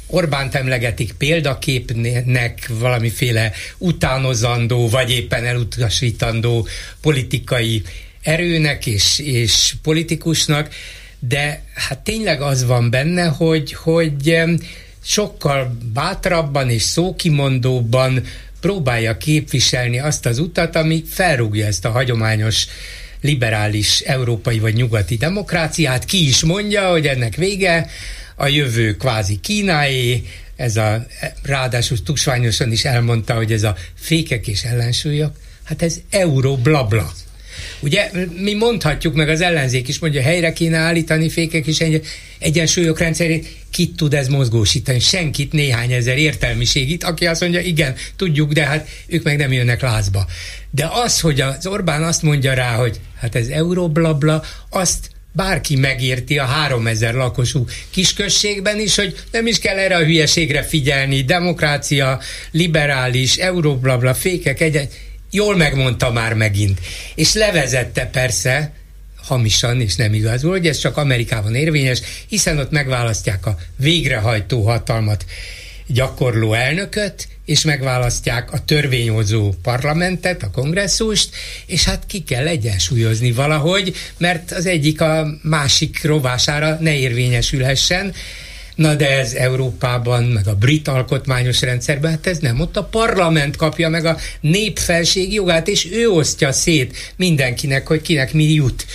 Orbánt emlegetik példaképnek valamiféle utánozandó, vagy éppen elutasítandó politikai erőnek és, és politikusnak, de hát tényleg az van benne, hogy, hogy sokkal bátrabban és szókimondóbban próbálja képviselni azt az utat, ami felrúgja ezt a hagyományos liberális európai vagy nyugati demokráciát, ki is mondja, hogy ennek vége, a jövő kvázi Kínáé, ez a, ráadásul tusványosan is elmondta, hogy ez a fékek és ellensúlyok, hát ez euró blabla. Ugye mi mondhatjuk, meg az ellenzék is mondja, helyre kéne állítani fékek és egy, egyensúlyok rendszerét, kit tud ez mozgósítani? Senkit, néhány ezer értelmiségit, aki azt mondja, igen, tudjuk, de hát ők meg nem jönnek lázba. De az, hogy az Orbán azt mondja rá, hogy hát ez euróblabla, azt bárki megérti a 3000 lakosú kisközségben is, hogy nem is kell erre a hülyeségre figyelni, demokrácia, liberális, euróblabla, fékek, egy jól megmondta már megint. És levezette persze, hamisan és nem igazul, hogy ez csak Amerikában érvényes, hiszen ott megválasztják a végrehajtó hatalmat gyakorló elnököt, és megválasztják a törvényhozó parlamentet, a kongresszust, és hát ki kell egyensúlyozni valahogy, mert az egyik a másik rovására ne érvényesülhessen. Na de ez Európában, meg a brit alkotmányos rendszerben, hát ez nem. Ott a parlament kapja meg a népfelség jogát, és ő osztja szét mindenkinek, hogy kinek mi jut.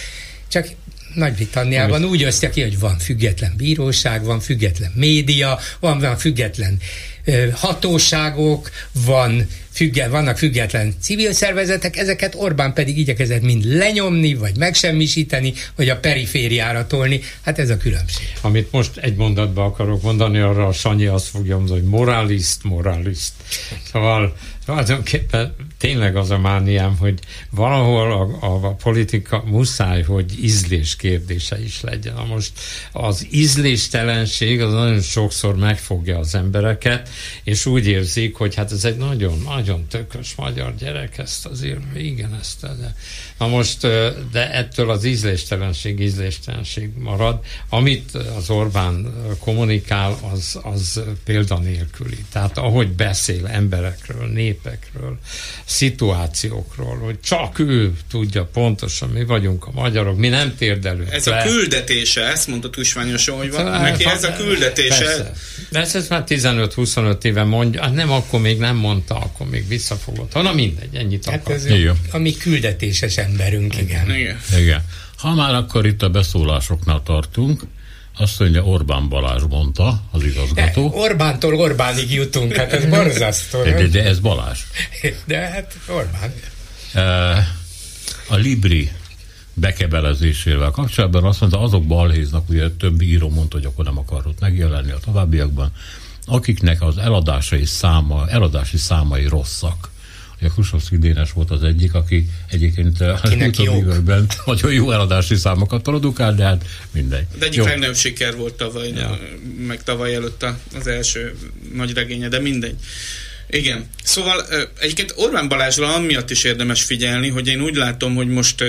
Csak nagy-Britanniában úgy osztja ki, hogy van független bíróság, van független média, van, van független hatóságok, van függe, vannak független civil szervezetek, ezeket Orbán pedig igyekezett mind lenyomni, vagy megsemmisíteni, vagy a perifériára tolni. Hát ez a különbség. Amit most egy mondatba akarok mondani, arra a Sanyi azt fogja mondani, hogy moráliszt, moráliszt. Szóval tulajdonképpen tényleg az a mániám, hogy valahol a, a, a politika muszáj, hogy ízlés kérdése is legyen. Na most az ízléstelenség az nagyon sokszor megfogja az embereket, és úgy érzik, hogy hát ez egy nagyon, nagyon tökös magyar gyerek, ezt azért, igen, ezt, de. Na most, de ettől az ízléstelenség, ízléstelenség marad. Amit az Orbán kommunikál, az, az példanélküli. Tehát ahogy beszél emberekről, népekről, szituációkról, hogy csak ő tudja pontosan, mi vagyunk a magyarok, mi nem térdelünk Ez le. a küldetése, ezt mondta Tusványosan, hogy van, hát, neki ez a küldetése. Persze. Persze, ezt már 15-25 éve mondja, hát nem, akkor még nem mondta, akkor még visszafogott. Na mindegy, ennyit hát akar. Ez a, a mi küldetéses emberünk, igen. igen. Igen. Ha már akkor itt a beszólásoknál tartunk, azt mondja, Orbán Balázs mondta, az igazgató. De Orbántól Orbánig jutunk, hát ez borzasztó. De, de, de ez Balázs. De hát Orbán. A Libri bekebelezésével kapcsolatban azt mondta, azok balhéznak, ugye több író mondta, hogy akkor nem akarott megjelenni a továbbiakban, akiknek az eladásai száma, eladási számai rosszak. Ugye Khrushchevsky Dénes volt az egyik, aki egyébként a utóbbi években nagyon jó eladási számokat produkál, de hát mindegy. De egyik legnagyobb siker volt tavaly, ja. meg tavaly előtt az első nagy regénye, de mindegy. Igen. Szóval egyébként Orbán Balázsra amiatt is érdemes figyelni, hogy én úgy látom, hogy most,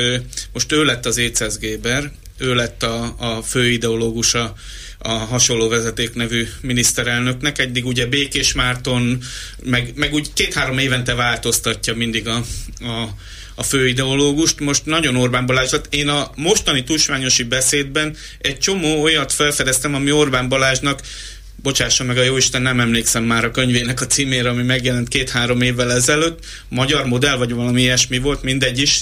most ő lett az Écesz Géber, ő lett a, a főideológusa a hasonló vezeték nevű miniszterelnöknek. Eddig ugye Békés Márton, meg, meg úgy két-három évente változtatja mindig a, a, a főideológust. Most nagyon Orbán Balázs lett. Én a mostani tusványosi beszédben egy csomó olyat felfedeztem, ami Orbán Balázsnak bocsássa meg a jóisten, nem emlékszem már a könyvének a címére, ami megjelent két-három évvel ezelőtt, magyar modell, vagy valami ilyesmi volt, mindegy is,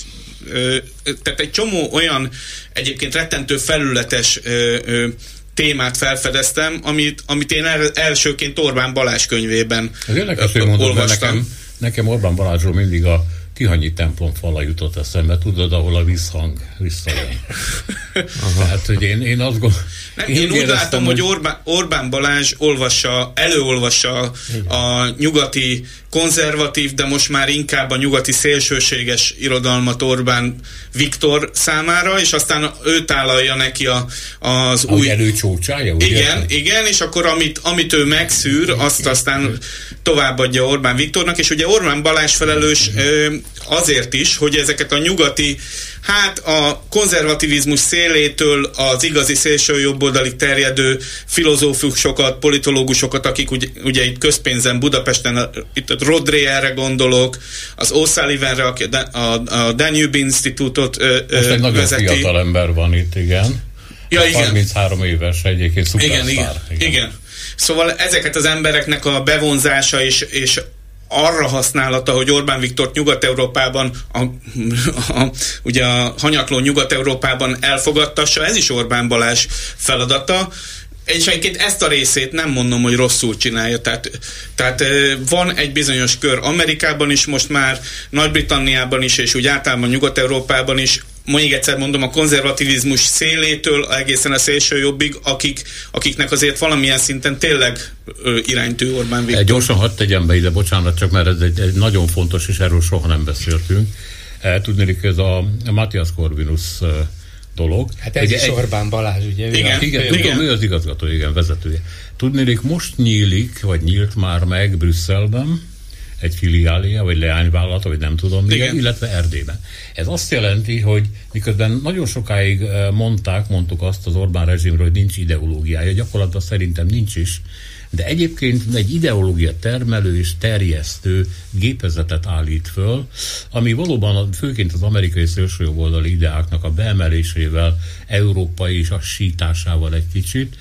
tehát egy csomó olyan egyébként rettentő felületes témát felfedeztem, amit, amit én el, elsőként Orbán Balázs könyvében olvastam. Nekem, nekem Orbán Balázsról mindig a Tihanyi templom fala jutott eszembe, tudod, ahol a visszhang visszajön. Tehát, hogy én, én azt gondolom... Nem, én, én úgy látom, hogy Orbán, Orbán Balázs olvassa, előolvassa a nyugati konzervatív, de most már inkább a nyugati szélsőséges irodalmat Orbán Viktor számára, és aztán ő tálalja neki a, az a új... előcsócsája? Igen, érted? igen, és akkor amit, amit ő megszűr, azt aztán továbbadja Orbán Viktornak, és ugye Orbán Balázs felelős azért is, hogy ezeket a nyugati hát a konzervativizmus szélétől az igazi szélső jobboldalig terjedő filozófusokat, politológusokat, akik ugye, ugye itt közpénzen Budapesten, itt a Rodré erre gondolok, az O'Sullivanre, aki a, a, Danube Institutot ö, Most egy nagyon vezeti. fiatal ember van itt, igen. Ja, igen. 33 éves egyébként Igen, igen, igen. igen. Szóval ezeket az embereknek a bevonzása és, és arra használata, hogy Orbán Viktort Nyugat-Európában, a, a, ugye a hanyatló Nyugat-Európában elfogadtassa, ez is Orbán Balázs feladata, egyébként ezt a részét nem mondom, hogy rosszul csinálja. Tehát, tehát van egy bizonyos kör Amerikában is most már, Nagy-Britanniában is, és úgy általában Nyugat-Európában is, még egyszer mondom, a konzervativizmus szélétől egészen a szélső jobbig, akik, akiknek azért valamilyen szinten tényleg ö, iránytű Orbán Viktor. Gyorsan hadd tegyem be ide, bocsánat, csak mert ez egy, egy nagyon fontos, és erről soha nem beszéltünk. Tudni, hogy ez a Matthias Corvinus dolog. Hát ez ugye is egy... Orbán Balázs, ugye? Igen, igen, igen, tudom, ő az igazgató, igen, vezetője. Tudnélik, most nyílik, vagy nyílt már meg Brüsszelben, egy filiália, vagy leányvállalata, vagy nem tudom még, illetve Erdélyben. Ez azt jelenti, hogy miközben nagyon sokáig mondták, mondtuk azt az Orbán rezsimről, hogy nincs ideológiája, gyakorlatilag szerintem nincs is, de egyébként egy ideológia termelő és terjesztő gépezetet állít föl, ami valóban főként az amerikai szélsőjobboldali ideáknak a beemelésével, európai és a sításával egy kicsit,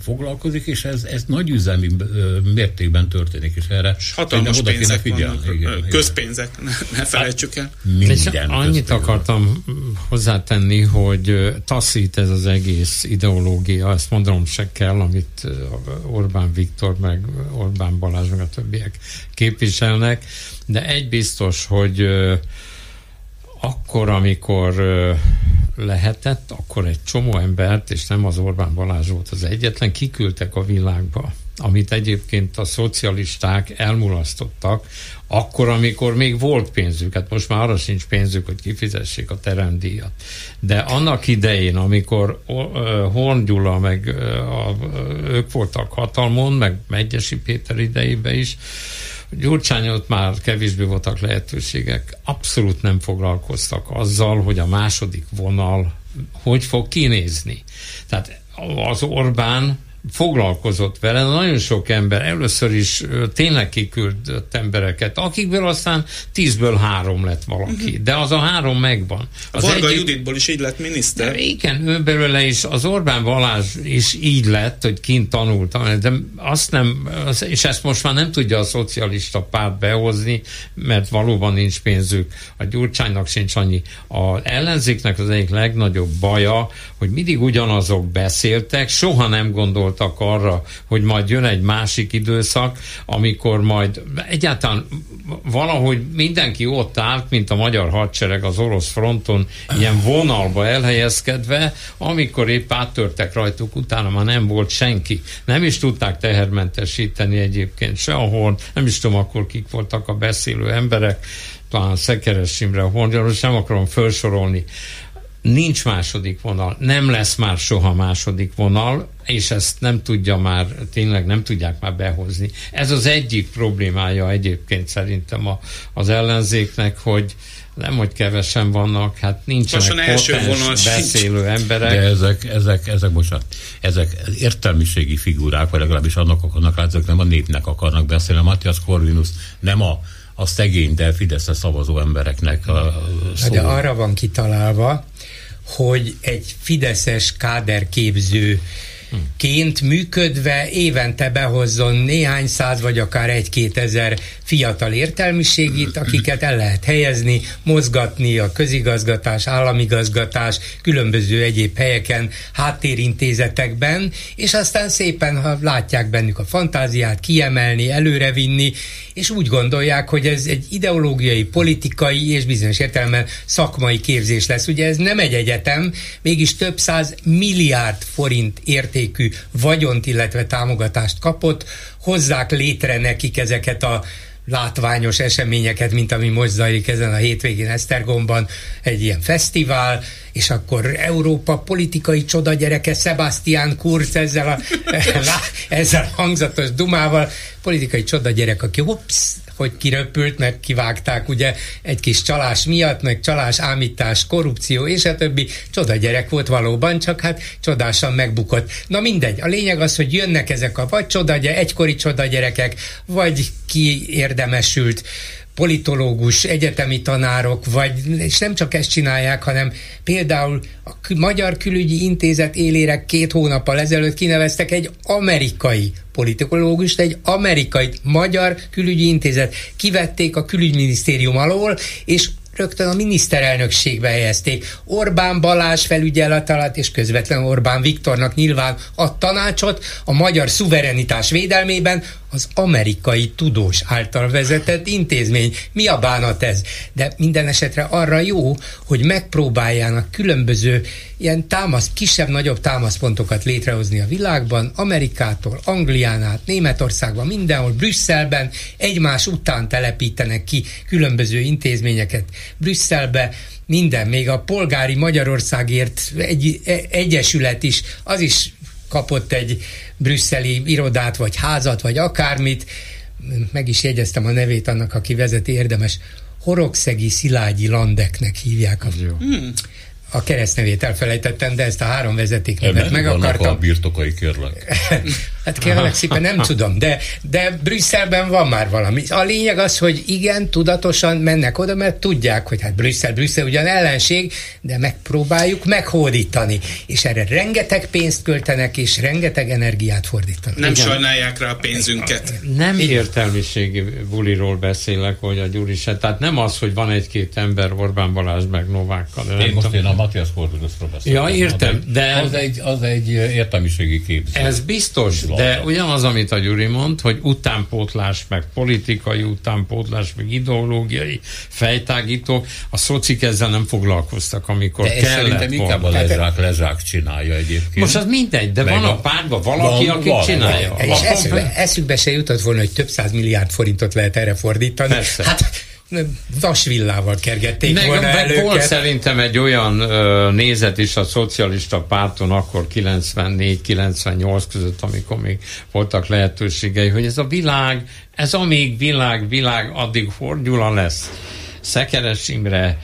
foglalkozik, és ez, ez nagy üzemi mértékben történik, és erre és hatalmas pénzek figyelni. vannak, igen, közpénzek, ne, ne felejtsük el. Minden annyit közpénzek. akartam hozzátenni, hogy taszít ez az egész ideológia, ezt mondom se kell, amit Orbán Viktor, meg Orbán Balázs, meg a többiek képviselnek, de egy biztos, hogy akkor, amikor lehetett, akkor egy csomó embert, és nem az Orbán Balázs volt az egyetlen, kiküldtek a világba, amit egyébként a szocialisták elmulasztottak, akkor, amikor még volt pénzük, hát most már arra sincs pénzük, hogy kifizessék a teremdíjat. De annak idején, amikor Horn Gyula, meg ők voltak hatalmon, meg Megyesi Péter idejében is, Gyurcsányot már kevésbé voltak lehetőségek, abszolút nem foglalkoztak azzal, hogy a második vonal hogy fog kinézni. Tehát az Orbán foglalkozott vele, nagyon sok ember, először is tényleg kiküldött embereket, akikből aztán tízből három lett valaki, uh-huh. de az a három megvan. Az a Varga egyik, Juditból is így lett miniszter. Igen, ő belőle is, az Orbán Balázs is így lett, hogy kint tanultam, de azt nem, és ezt most már nem tudja a szocialista párt behozni, mert valóban nincs pénzük, a Gyurcsánynak sincs annyi. A ellenzéknek az egyik legnagyobb baja, hogy mindig ugyanazok beszéltek, soha nem gondolt gondoltak arra, hogy majd jön egy másik időszak, amikor majd egyáltalán valahogy mindenki ott állt, mint a magyar hadsereg az orosz fronton, ilyen vonalba elhelyezkedve, amikor épp áttörtek rajtuk, utána már nem volt senki. Nem is tudták tehermentesíteni egyébként sehol, nem is tudom akkor kik voltak a beszélő emberek, talán Szekeres Imre, Hornyáros, nem akarom felsorolni nincs második vonal, nem lesz már soha második vonal, és ezt nem tudja már, tényleg nem tudják már behozni. Ez az egyik problémája egyébként szerintem a, az ellenzéknek, hogy nem, hogy kevesen vannak, hát nincsenek potens beszélő emberek. De ezek, ezek, ezek, bocsánat, ezek értelmiségi figurák, vagy legalábbis annak akarnak látszik, nem a népnek akarnak beszélni. Matthias Corvinus nem a a szegény, de Fideszre szavazó embereknek a szó. De arra van kitalálva, hogy egy fideszes káderképző ként működve évente behozzon néhány száz vagy akár egy-két ezer fiatal értelmiségit, akiket el lehet helyezni, mozgatni a közigazgatás, államigazgatás, különböző egyéb helyeken, háttérintézetekben, és aztán szépen, ha látják bennük a fantáziát, kiemelni, előrevinni, és úgy gondolják, hogy ez egy ideológiai, politikai és bizonyos értelemben szakmai képzés lesz. Ugye ez nem egy egyetem, mégis több száz milliárd forint értékű vagyont, illetve támogatást kapott, hozzák létre nekik ezeket a látványos eseményeket, mint ami most zajlik ezen a hétvégén Esztergomban, egy ilyen fesztivál, és akkor Európa politikai csodagyereke Sebastian Kurz ezzel a, ezzel a hangzatos dumával, politikai csodagyerek, aki hops, hogy kiröpült, meg kivágták ugye egy kis csalás miatt, meg csalás, ámítás, korrupció és a többi. Csoda gyerek volt valóban, csak hát csodásan megbukott. Na mindegy, a lényeg az, hogy jönnek ezek a vagy csoda, egykori csoda gyerekek, vagy kiérdemesült politológus, egyetemi tanárok, vagy, és nem csak ezt csinálják, hanem például a Magyar Külügyi Intézet élére két hónappal ezelőtt kineveztek egy amerikai politikológust, egy amerikai Magyar Külügyi Intézet. Kivették a külügyminisztérium alól, és rögtön a miniszterelnökségbe helyezték. Orbán Balázs felügyelet alatt, és közvetlenül Orbán Viktornak nyilván a tanácsot a magyar szuverenitás védelmében az amerikai tudós által vezetett intézmény. Mi a bánat ez? De minden esetre arra jó, hogy megpróbáljának különböző ilyen támasz, kisebb-nagyobb támaszpontokat létrehozni a világban, Amerikától, Anglián át, Németországban, mindenhol, Brüsszelben, egymás után telepítenek ki különböző intézményeket Brüsszelbe, minden, még a polgári Magyarországért egy, egy, egyesület is, az is kapott egy brüsszeli irodát, vagy házat, vagy akármit. Meg is jegyeztem a nevét annak, aki vezeti, érdemes. Horogszegi Szilágyi Landeknek hívják. A, hmm. a keresztnevét elfelejtettem, de ezt a három vezetéknevet meg akartam. a birtokai kérlek. Hát kérlek szépen nem tudom, de, de Brüsszelben van már valami. A lényeg az, hogy igen, tudatosan mennek oda, mert tudják, hogy hát Brüsszel, Brüsszel ugyan ellenség, de megpróbáljuk meghódítani. És erre rengeteg pénzt költenek, és rengeteg energiát fordítanak. Nem igen. sajnálják rá a pénzünket. Nem értelmiségi buliról beszélek, hogy a Gyuri se. Tehát nem az, hogy van egy-két ember Orbán Balázs meg Novákkal. Én most tudom. én a Matthias Korvinuszról beszélek. Ja, értem, de... Az egy, az egy értelmiségi képzés. Ez biztos, de ugyanaz, amit a Gyuri mond, hogy utánpótlás, meg politikai utánpótlás, meg ideológiai fejtágítók, a szocik ezzel nem foglalkoztak, amikor de kellett szerintem inkább a lezsák, lezsák csinálja egyébként. Most az mindegy, de meg van a, a valaki, van, aki van, csinálja. És eszükbe, eszükbe se jutott volna, hogy több száz milliárd forintot lehet erre fordítani. Persze. Hát vasvillával kergették meg, volna meg volt szerintem egy olyan ö, nézet is a szocialista párton akkor 94-98 között, amikor még voltak lehetőségei, hogy ez a világ, ez amíg világ, világ, addig Hordyula lesz. Szekeres Imre,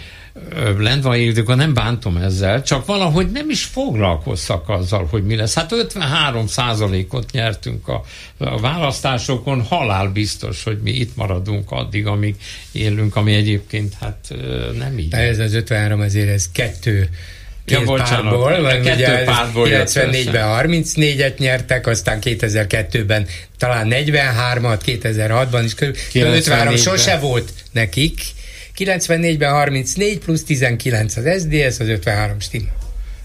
Lendvai Ildikó, nem bántom ezzel, csak valahogy nem is foglalkoztak azzal, hogy mi lesz. Hát 53 százalékot nyertünk a, a választásokon, halál biztos, hogy mi itt maradunk addig, amíg élünk, ami egyébként hát nem így. De ez az 53 ezért ez kettő ja, párból, vagy kettő párból 94-ben 34-et nyertek, aztán 2002-ben talán 43-at, 2006-ban is körül, 53 sose volt nekik, 94-ben 34 plusz 19 az SDS, az 53 stimmel.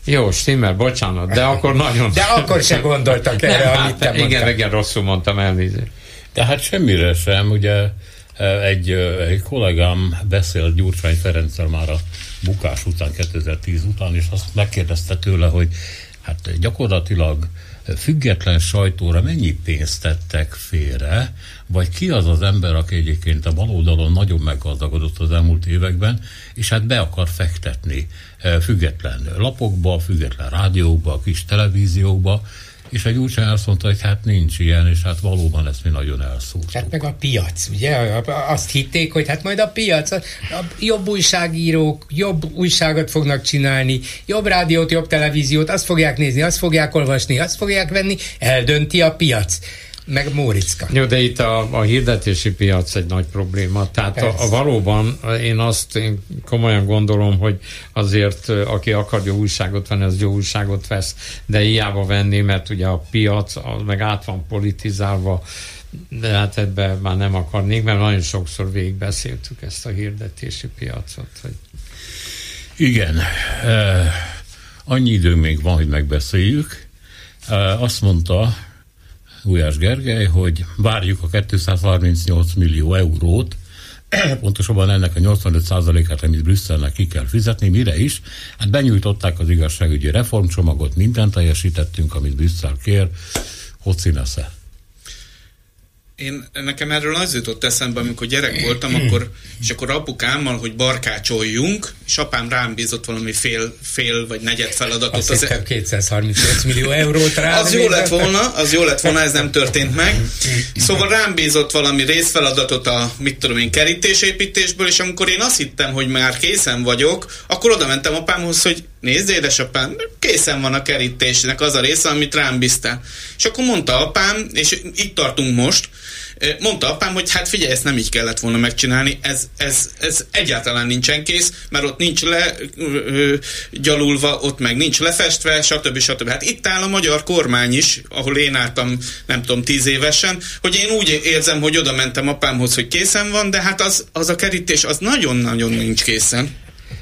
Jó, stimmel, bocsánat, de akkor nagyon... De akkor se gondoltak erre, Nem, amit te hát, Igen, igen, rosszul mondtam, elnézést. De hát semmire sem, ugye egy, egy kollégám beszélt Gyurcsány Ferenccel már a bukás után, 2010 után, és azt megkérdezte tőle, hogy hát gyakorlatilag független sajtóra mennyi pénzt tettek félre, vagy ki az az ember, aki egyébként a baloldalon nagyon meggazdagodott az elmúlt években, és hát be akar fektetni eh, független lapokba, független rádiókba, kis televíziókba, és egy úrcsány azt mondta, hogy hát nincs ilyen, és hát valóban ezt mi nagyon elszúrtuk. Hát meg a piac, ugye? Azt hitték, hogy hát majd a piac, a jobb újságírók jobb újságot fognak csinálni, jobb rádiót, jobb televíziót, azt fogják nézni, azt fogják olvasni, azt fogják venni, eldönti a piac meg Móriczka. Jó, de itt a, a hirdetési piac egy nagy probléma. Tehát a, a valóban én azt én komolyan gondolom, hogy azért aki akar jó újságot venni, az jó újságot vesz, de hiába venni, mert ugye a piac az meg át van politizálva, de hát ebben már nem akarnék, mert nagyon sokszor végigbeszéltük ezt a hirdetési piacot. Hogy... Igen. Uh, annyi idő még van, hogy megbeszéljük. Uh, azt mondta Gulyás Gergely, hogy várjuk a 238 millió eurót, pontosabban ennek a 85%-át, amit Brüsszelnek ki kell fizetni, mire is? Hát benyújtották az igazságügyi reformcsomagot, mindent teljesítettünk, amit Brüsszel kér. Hogy színesze? Én, nekem erről az jutott eszembe, amikor gyerek voltam, akkor, és akkor apukámmal, hogy barkácsoljunk, és apám rám bízott valami fél, fél vagy negyed feladatot. Azt az 238 millió eurót rá. Az jó lett volna, az jó lett volna, ez nem történt meg. Szóval rám bízott valami részfeladatot a, mit tudom én, kerítésépítésből, és amikor én azt hittem, hogy már készen vagyok, akkor oda mentem apámhoz, hogy nézd édesapám, készen van a kerítésnek az a része, amit rám bíztál. És akkor mondta apám, és itt tartunk most, mondta apám, hogy hát figyelj, ezt nem így kellett volna megcsinálni, ez, ez, ez egyáltalán nincsen kész, mert ott nincs le gyalulva, ott meg nincs lefestve, stb. stb. Hát itt áll a magyar kormány is, ahol én álltam, nem tudom, tíz évesen, hogy én úgy érzem, hogy oda mentem apámhoz, hogy készen van, de hát az, az a kerítés, az nagyon-nagyon nincs készen.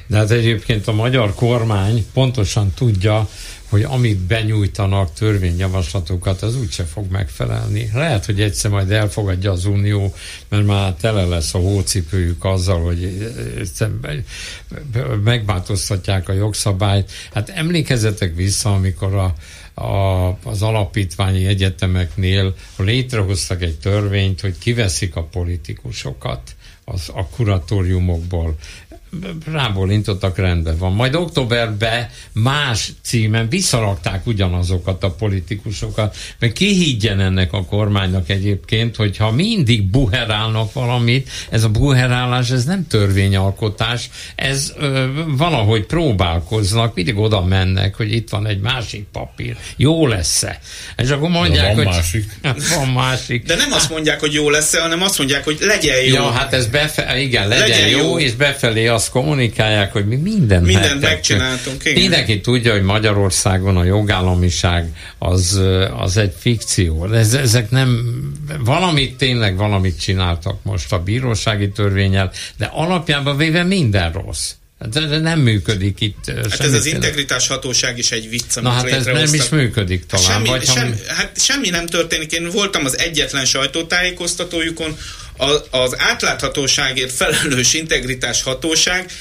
De hát egyébként a magyar kormány pontosan tudja, hogy amit benyújtanak törvényjavaslatokat, az úgyse fog megfelelni. Lehet, hogy egyszer majd elfogadja az Unió, mert már tele lesz a hócipőjük azzal, hogy megváltoztatják a jogszabályt. Hát emlékezzetek vissza, amikor a, a, az alapítványi egyetemeknél létrehoztak egy törvényt, hogy kiveszik a politikusokat az, a kuratóriumokból rábólintottak, rendben van. Majd októberben más címen visszarakták ugyanazokat a politikusokat, mert ki higgyen ennek a kormánynak egyébként, hogyha mindig buherálnak valamit, ez a buherálás, ez nem törvényalkotás, ez ö, valahogy próbálkoznak, mindig oda mennek, hogy itt van egy másik papír, jó lesz-e? És akkor mondják, van hogy... másik. Van másik. De nem azt mondják, hogy jó lesz-e, hanem azt mondják, hogy legyen jó. Ja, hát ez befe- igen, legyen, Legyen jó, jó. és befelé azt kommunikálják, hogy mi mindent Mindent megcsináltunk, igen. Mindenki tudja, hogy Magyarországon a jogállamiság az, az egy fikció. Ez, ezek nem, valamit tényleg valamit csináltak most a bírósági törvényel, de alapjában véve minden rossz. De, de nem működik itt. Hát ez az integritás hatóság is egy vicc, amit Na hát ez nem is működik talán. Semmi, vagy semmi, hát semmi nem történik. Én voltam az egyetlen sajtótájékoztatójukon, az átláthatóságért felelős integritás hatóság,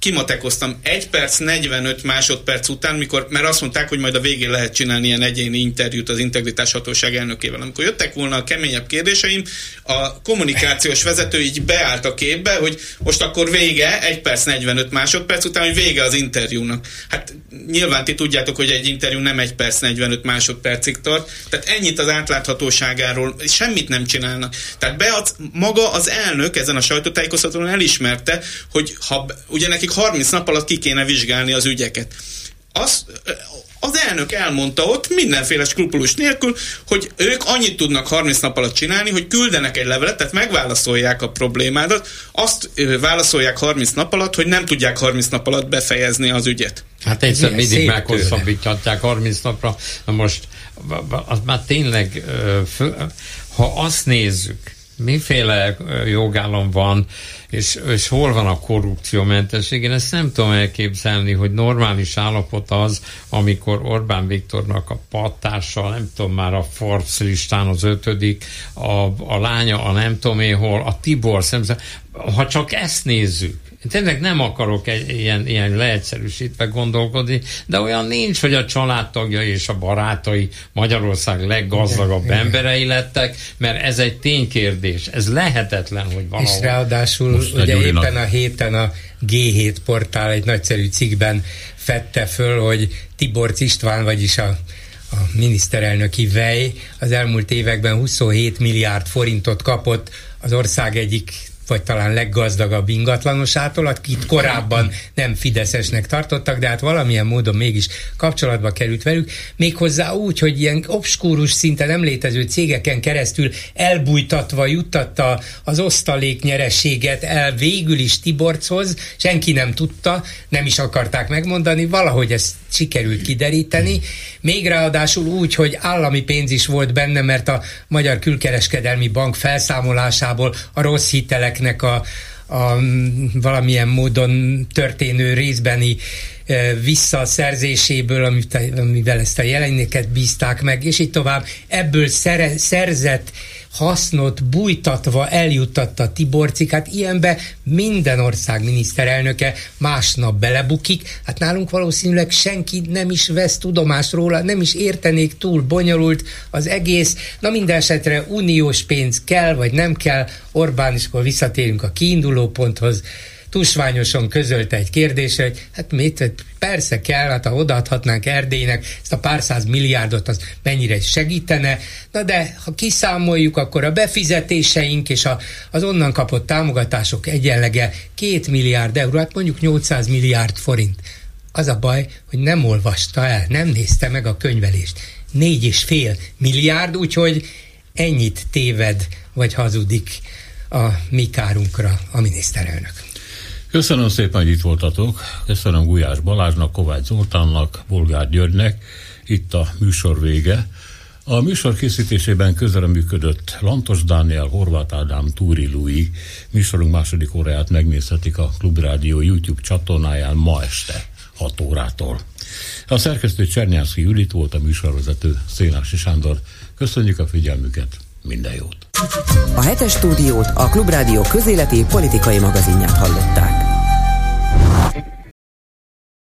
kimatekoztam 1 perc 45 másodperc után, mikor, mert azt mondták, hogy majd a végén lehet csinálni ilyen egyéni interjút az integritás hatóság elnökével. Amikor jöttek volna a keményebb kérdéseim, a kommunikációs vezető így beállt a képbe, hogy most akkor vége, 1 perc 45 másodperc után, hogy vége az interjúnak. Hát nyilván ti tudjátok, hogy egy interjú nem 1 perc 45 másodpercig tart, tehát ennyit az átláthatóságáról, semmit nem csinálnak. Tehát beadsz, maga az elnök ezen a sajtótájékoztatón elismerte, hogy ha ugye nekik 30 nap alatt ki kéne vizsgálni az ügyeket. Az, az elnök elmondta ott mindenféle skrupulus nélkül, hogy ők annyit tudnak 30 nap alatt csinálni, hogy küldenek egy levelet, tehát megválaszolják a problémádat, azt válaszolják 30 nap alatt, hogy nem tudják 30 nap alatt befejezni az ügyet. Hát egyszer Milyen mindig szép meghosszabbíthatják 30 napra. Na most, az már tényleg, ha azt nézzük, miféle jogállam van, és, és hol van a korrupciómentesség, én ezt nem tudom elképzelni, hogy normális állapot az, amikor Orbán Viktornak a pattársa, nem tudom már a Forbes listán az ötödik, a, a lánya, a nem tudom én hol, a Tibor szemzel, ha csak ezt nézzük, tényleg nem akarok ilyen, ilyen leegyszerűsítve gondolkodni, de olyan nincs, hogy a családtagja és a barátai Magyarország leggazdagabb Igen, emberei lettek, mert ez egy ténykérdés. Ez lehetetlen, hogy valahol. És ráadásul Most ugye egy újnak. éppen a héten a G7 portál egy nagyszerű cikkben fette föl, hogy Tiborc István, vagyis a a miniszterelnöki vej az elmúlt években 27 milliárd forintot kapott az ország egyik vagy talán leggazdagabb ingatlanosától, akit korábban nem fideszesnek tartottak, de hát valamilyen módon mégis kapcsolatba került velük, méghozzá úgy, hogy ilyen obskúrus szinten nem létező cégeken keresztül elbújtatva juttatta az osztalék nyerességet el végül is Tiborchoz, senki nem tudta, nem is akarták megmondani, valahogy ezt sikerült kideríteni, még ráadásul úgy, hogy állami pénz is volt benne, mert a Magyar Külkereskedelmi Bank felszámolásából a rossz hiteleknek a, a valamilyen módon történő részbeni eh, visszaszerzéséből, amit, amivel ezt a jelenléket bízták meg, és így tovább, ebből szere, szerzett hasznot bújtatva eljuttatta Tiborcik, hát ilyenbe minden ország miniszterelnöke másnap belebukik, hát nálunk valószínűleg senki nem is vesz tudomást róla, nem is értenék túl bonyolult az egész, na minden esetre uniós pénz kell, vagy nem kell, Orbán, és akkor visszatérünk a kiinduló ponthoz, tusványosan közölte egy kérdés, hogy hát mit, persze kell, hát ha odaadhatnánk Erdélynek ezt a pár száz milliárdot, az mennyire segítene, na de ha kiszámoljuk, akkor a befizetéseink és a, az onnan kapott támogatások egyenlege két milliárd euró, hát mondjuk 800 milliárd forint. Az a baj, hogy nem olvasta el, nem nézte meg a könyvelést. Négy és fél milliárd, úgyhogy ennyit téved vagy hazudik a mi kárunkra a miniszterelnök. Köszönöm szépen, hogy itt voltatok. Köszönöm Gulyás Balázsnak, Kovács Zoltánnak, Bolgár Györgynek. Itt a műsor vége. A műsor készítésében közreműködött Lantos Dániel, Horváth Ádám, Túri Lui. Műsorunk második óráját megnézhetik a Klubrádió YouTube csatornáján ma este 6 órától. A szerkesztő Csernyánszki Judit volt a műsorvezető Szénási Sándor. Köszönjük a figyelmüket, minden jót! A hetes stúdiót a Klubrádió közéleti politikai magazinját hallották.